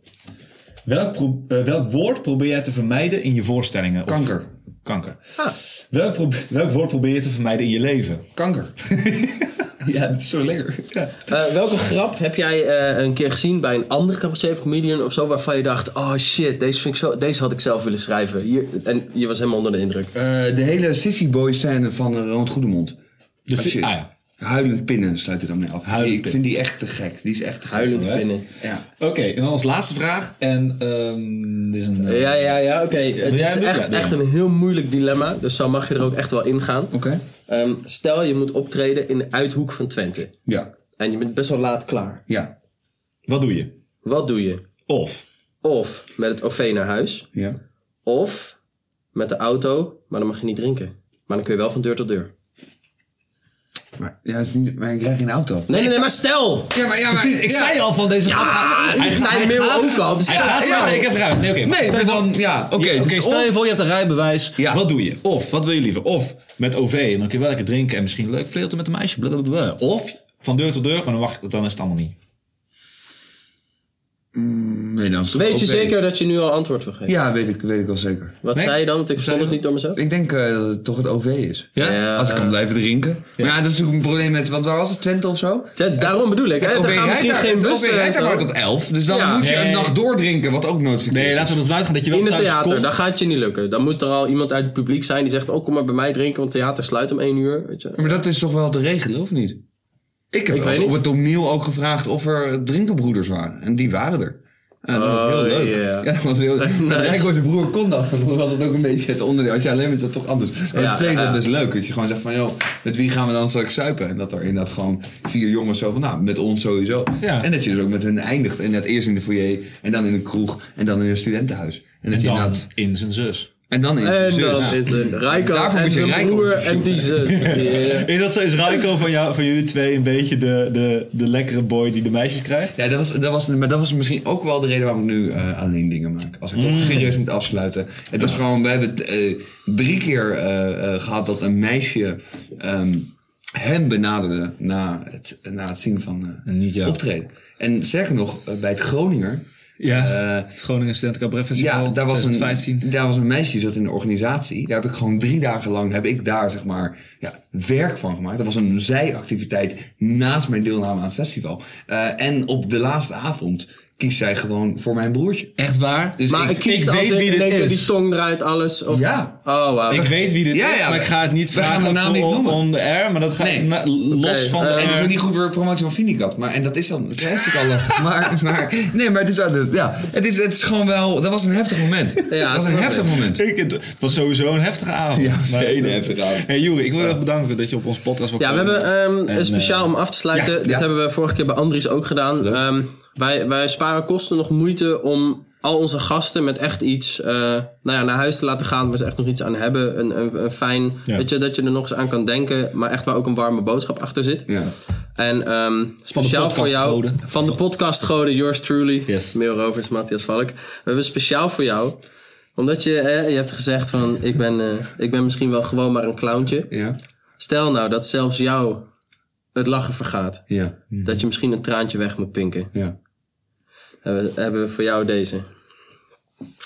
Welk, pro- eh, welk woord probeer jij te vermijden in je voorstellingen? Of- Kanker. Kanker. Ah. Welk, pro- welk woord probeer je te vermijden in je leven? Kanker. ja, dat is zo lekker. Ja. Eh, welke grap heb jij eh, een keer gezien bij een andere cabaretier of comedian of zo waarvan je dacht, oh shit, deze, vind ik zo, deze had ik zelf willen schrijven. Hier, en je was helemaal onder de indruk. Eh, de hele Sissy Boy scène van uh, Ronald Goedemond. Dus, Als je- ah ja. Huilend pinnen sluit er dan mee af. Huilend ik vind die echt te gek. Die is echt te gek. Huilend hè? binnen. Ja. Oké, en dan als laatste vraag. En ehm dit is een... eh, Ja, ja, ja, oké. Het is echt, echt een heel moeilijk dilemma. Dus zo mag je er ook echt wel in gaan. Oké. Ehm, stel, je moet optreden in de Uithoek van Twente. Ja. En je bent best wel laat klaar. Ja. Wat doe je? Wat doe je? Of. Of met het OV naar huis. Ja. Of met de auto, maar dan mag je niet drinken. Maar dan kun je wel van deur tot deur. Maar, ja, is niet, maar ik krijg geen auto. Nee, nee, nee, maar stel! Ja, maar, ja, maar, Precies, ik ja. zei al van deze... Ja, Hij gaat- zei hij mail gaat- ook al. Dus Hij gaat Ja. ik heb ruimte. Nee, oké. maar Nee, stel maar je voor- dan, ja, oké. Dus stel je voor je hebt een rijbewijs. Wat doe je? Of, wat wil je liever? Of met OV, en dan kun je wel lekker drinken en misschien leuk flirten met een meisje. blablabla. Of van deur tot deur, maar dan, wacht, dan is het allemaal niet. Nee, dan is het Weet je zeker dat je nu al antwoord wil geven? Ja, weet ik, weet ik wel zeker. Wat Nee? zei je dan? Want ik verstond het niet door mezelf. Ik denk eh, dat het toch het OV is. Ja, Als ik kan blijven drinken. Maar ja, dat is ook een probleem met, wat waar was het, Twente of zo? Ja, daarom bedoel ik. Hè? Er OV gaan rijdt misschien daar- geen het OV bussen en rijdt daar zo. maar tot 11. Dus dan Ja. moet je Nee. een nacht doordrinken, wat ook nooit verkeerd Nee, is. laten we ervan uitgaan dat je wel In het thuis theater, komt. dat gaat je niet lukken. Dan moet er al iemand uit het publiek zijn die zegt... oh, kom maar bij mij drinken, want theater sluit om één uur. Weet je. Maar dat is toch wel te regelen, of niet? Ik heb Ik weet op het toneel ook gevraagd of er drinkenbroeders waren. En die waren er. En dat was heel Oh, leuk. ja. Ja, dat was heel Nice. Met Rijko zijn broer kon dat. want Dan was het ook een beetje het onderdeel. Als je alleen bent, is dat toch anders. Maar Ja, het is ja. best leuk. Dat je gewoon zegt van, joh, met wie gaan we dan straks suipen? En dat er inderdaad gewoon vier jongens zo van, nou, met ons sowieso. Ja. En dat je dus ook met hen eindigt. En dat eerst in de foyer, en dan in een kroeg, en dan in een studentenhuis. En, dat En je dan inderdaad- in zijn zus. En dan in En dan is een Rijko en je zijn Rijko broer en die zus. Is dat zo? Is Raiko van, jou, van jullie twee een beetje de, de, de lekkere boy die de meisjes krijgt? Ja, dat was, dat was, maar dat was misschien ook wel de reden waarom ik nu eh, alleen dingen maak. Als ik toch serieus moet afsluiten. Het was gewoon, we hebben eh, drie keer eh, eh, gehad dat een meisje ehm, hem benaderde na het, na het zien van En jou. optreden. En sterker nog, bij het Groninger. Ja, eh, het Groningen Studenten Cabaret Festival ja, daar was, 2015. een, daar was een meisje die zat in de organisatie. Daar heb ik gewoon drie dagen lang heb ik daar zeg maar ja, werk van gemaakt. Dat was een zijactiviteit naast mijn deelname aan het festival. Eh, en op de laatste avond kiest zij gewoon voor mijn broertje. Echt waar? Dus Maar ik ik, kies ik als weet wie ik dit dat is. die tong eruit, alles. Of... Ja. Oh, wauw. Ik weet wie dit Ja, is, ja, maar ik ga het niet we gaan vragen de naam voor niet on, noemen. on the air. Maar dat gaat Nee. na- los van eh, de en het is ook niet goed voor de promotie van Finicat. Maar, en dat is dan het is hartstikke al lastig. Maar, maar, nee, maar het is, ja, het is, het is gewoon wel... Dat was een heftig moment. Ja, dat was een heftig moment. Ik, het was sowieso een heftige avond. Ja, het was een heftige avond. Hey Juri, ik wil je erg bedanken dat je op ons podcast wil Ja, we hebben ehm, En, een speciaal eh, om af te sluiten. ja, Dit hebben we vorige keer bij Andries ook gedaan. Wij, wij sparen kosten nog moeite om al onze gasten met echt iets eh, nou ja, naar huis te laten gaan. Waar ze echt nog iets aan hebben. Een, een, een fijn, Ja. weet je, dat je er nog eens aan kan denken. Maar echt waar ook een warme boodschap achter zit. Ja. En ehm, speciaal voor jou, van de podcastgoden, yours truly, Yes. Mail Rovers, Matthias Valk. We hebben speciaal voor jou, omdat je, hè, je hebt gezegd van, ik ben, eh, ik ben misschien wel gewoon maar een clowntje. Ja. Stel nou dat zelfs jou het lachen vergaat. Ja. Dat je misschien een traantje weg moet pinken. Ja. Hebben, hebben we voor jou deze.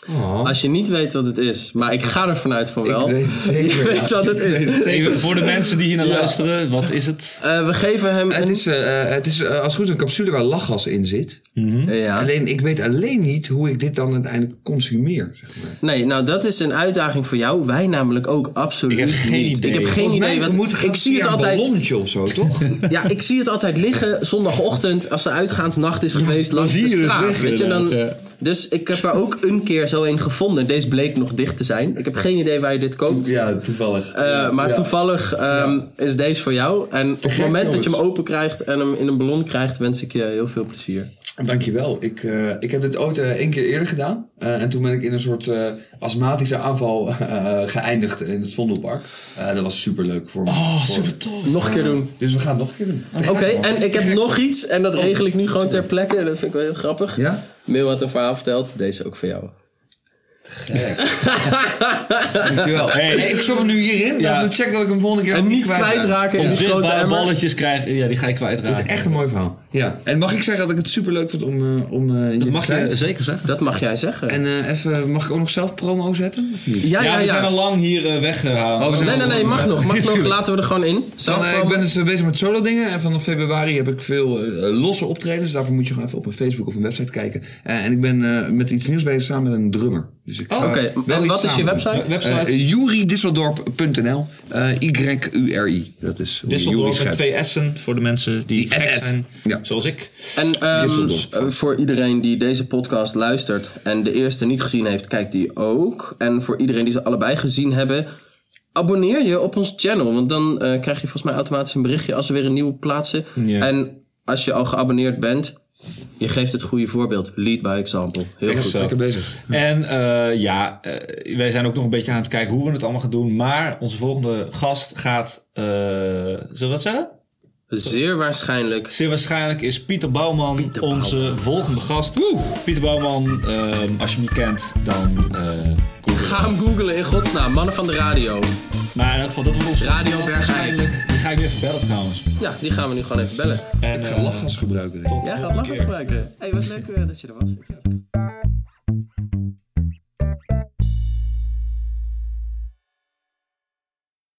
Oh. Als je niet weet wat het is, maar ik ga ervan uit van wel. Ik weet het zeker, Je weet ja. wat het is. weet het Even voor de mensen die hier naar Ja. luisteren, wat is het? Eh, we geven hem Het een... is, eh, het is eh, als het goed is een capsule waar lachgas in zit. ja. Alleen, ik weet alleen niet hoe ik dit dan uiteindelijk consumeer. Zeg maar. Nee, nou dat is een uitdaging voor jou. Wij namelijk ook absoluut Ik heb geen niet. idee. Ik heb geen Volgens mij idee. Want moet ik zie het een altijd. ballonnetje of zo, toch? Ja, ik zie het altijd liggen zondagochtend als de uitgaansnacht is geweest langs zie de je het straat. liggen weet je, dan, ja. Dus ik heb er ook een keer zo een gevonden. Deze bleek nog dicht te zijn. Ik heb geen idee waar je dit koopt. ja, toevallig. Eh, maar toevallig ehm, is deze voor jou. En op het moment dat je hem open krijgt en hem in een ballon krijgt, wens ik je heel veel plezier. Dankjewel. Ik, eh, ik heb dit ooit eh, één keer eerder gedaan. Eh, en toen ben ik in een soort eh, astmatische aanval eh, geëindigd in het Vondelpark. Eh, dat was super leuk voor me. Oh, Voor- super tof. Nog een keer doen. Dus we gaan het nog een keer doen. Oké, en ik heb nog iets. En dat regel ik nu gewoon ter plekke. Dat vind ik wel heel grappig. Ja? Mail had een verhaal verteld. Deze ook voor jou. Dankjewel. Hey. Hey, ik stop hem nu hierin. Ja. Laten we checken dat ik hem volgende keer En ook niet kwijtraak. kwijtraken in die grote Onzichtbare emmer. balletjes krijgen, ja, die ga je kwijtraken. Dat is echt een mooi verhaal. Ja. En mag ik zeggen dat ik het super leuk vond om, eh, om eh, Dat mag je zeker zeggen. Dat mag jij zeggen. En eh, even, mag ik ook nog zelf promo zetten? Of niet? ja, Ja, ja, we ja. zijn al lang hier eh, weggehaald. Oh, we Nee, nee, nee, mag nog. Mag nog. Laten we er gewoon in. Zelf Dan, ik ben dus bezig met solo dingen. En vanaf februari heb ik veel losse optredens. Daarvoor moet je gewoon even op mijn Facebook of een website kijken. Eh, en ik ben eh, met iets nieuws bezig samen met een drummer. Dus ik Oh, Oké, en wat is je website? Website. Juridisseldorp.nl uh, Y-U-R-I. Dat is Disseldorp met twee S'en voor de mensen die, Die gek zijn. Ja. Zoals ik. En ehm, eh, voor iedereen die deze podcast luistert en de eerste niet gezien heeft, kijkt die ook. En voor iedereen die ze allebei gezien hebben, abonneer je op ons channel. Want dan eh, krijg je volgens mij automatisch een berichtje als we weer een nieuwe plaatsen. En als je al geabonneerd bent, je geeft het goede voorbeeld. Lead by example. Heel goed. Lekker bezig. En eh, ja, wij zijn ook nog een beetje aan het kijken hoe we het allemaal gaan doen. Maar onze volgende gast gaat, eh, zullen we dat zeggen? Zeer waarschijnlijk. Zeer waarschijnlijk is Pieter Bouwman onze volgende gast. Woe! Pieter Bouwman, ehm, als je hem niet kent, dan eh, uh, Google. Ga hem googlen in godsnaam, mannen van de radio. Maar in elk geval, dat wordt ons Radio waarschijnlijk. Die ga ik nu even bellen trouwens. Ja, die gaan we nu gewoon even bellen. En, ik ga eh, lachgas gebruiken. Tot Jij gaat lachgas gebruiken. Hé, hey, wat leuk eh, dat je er was.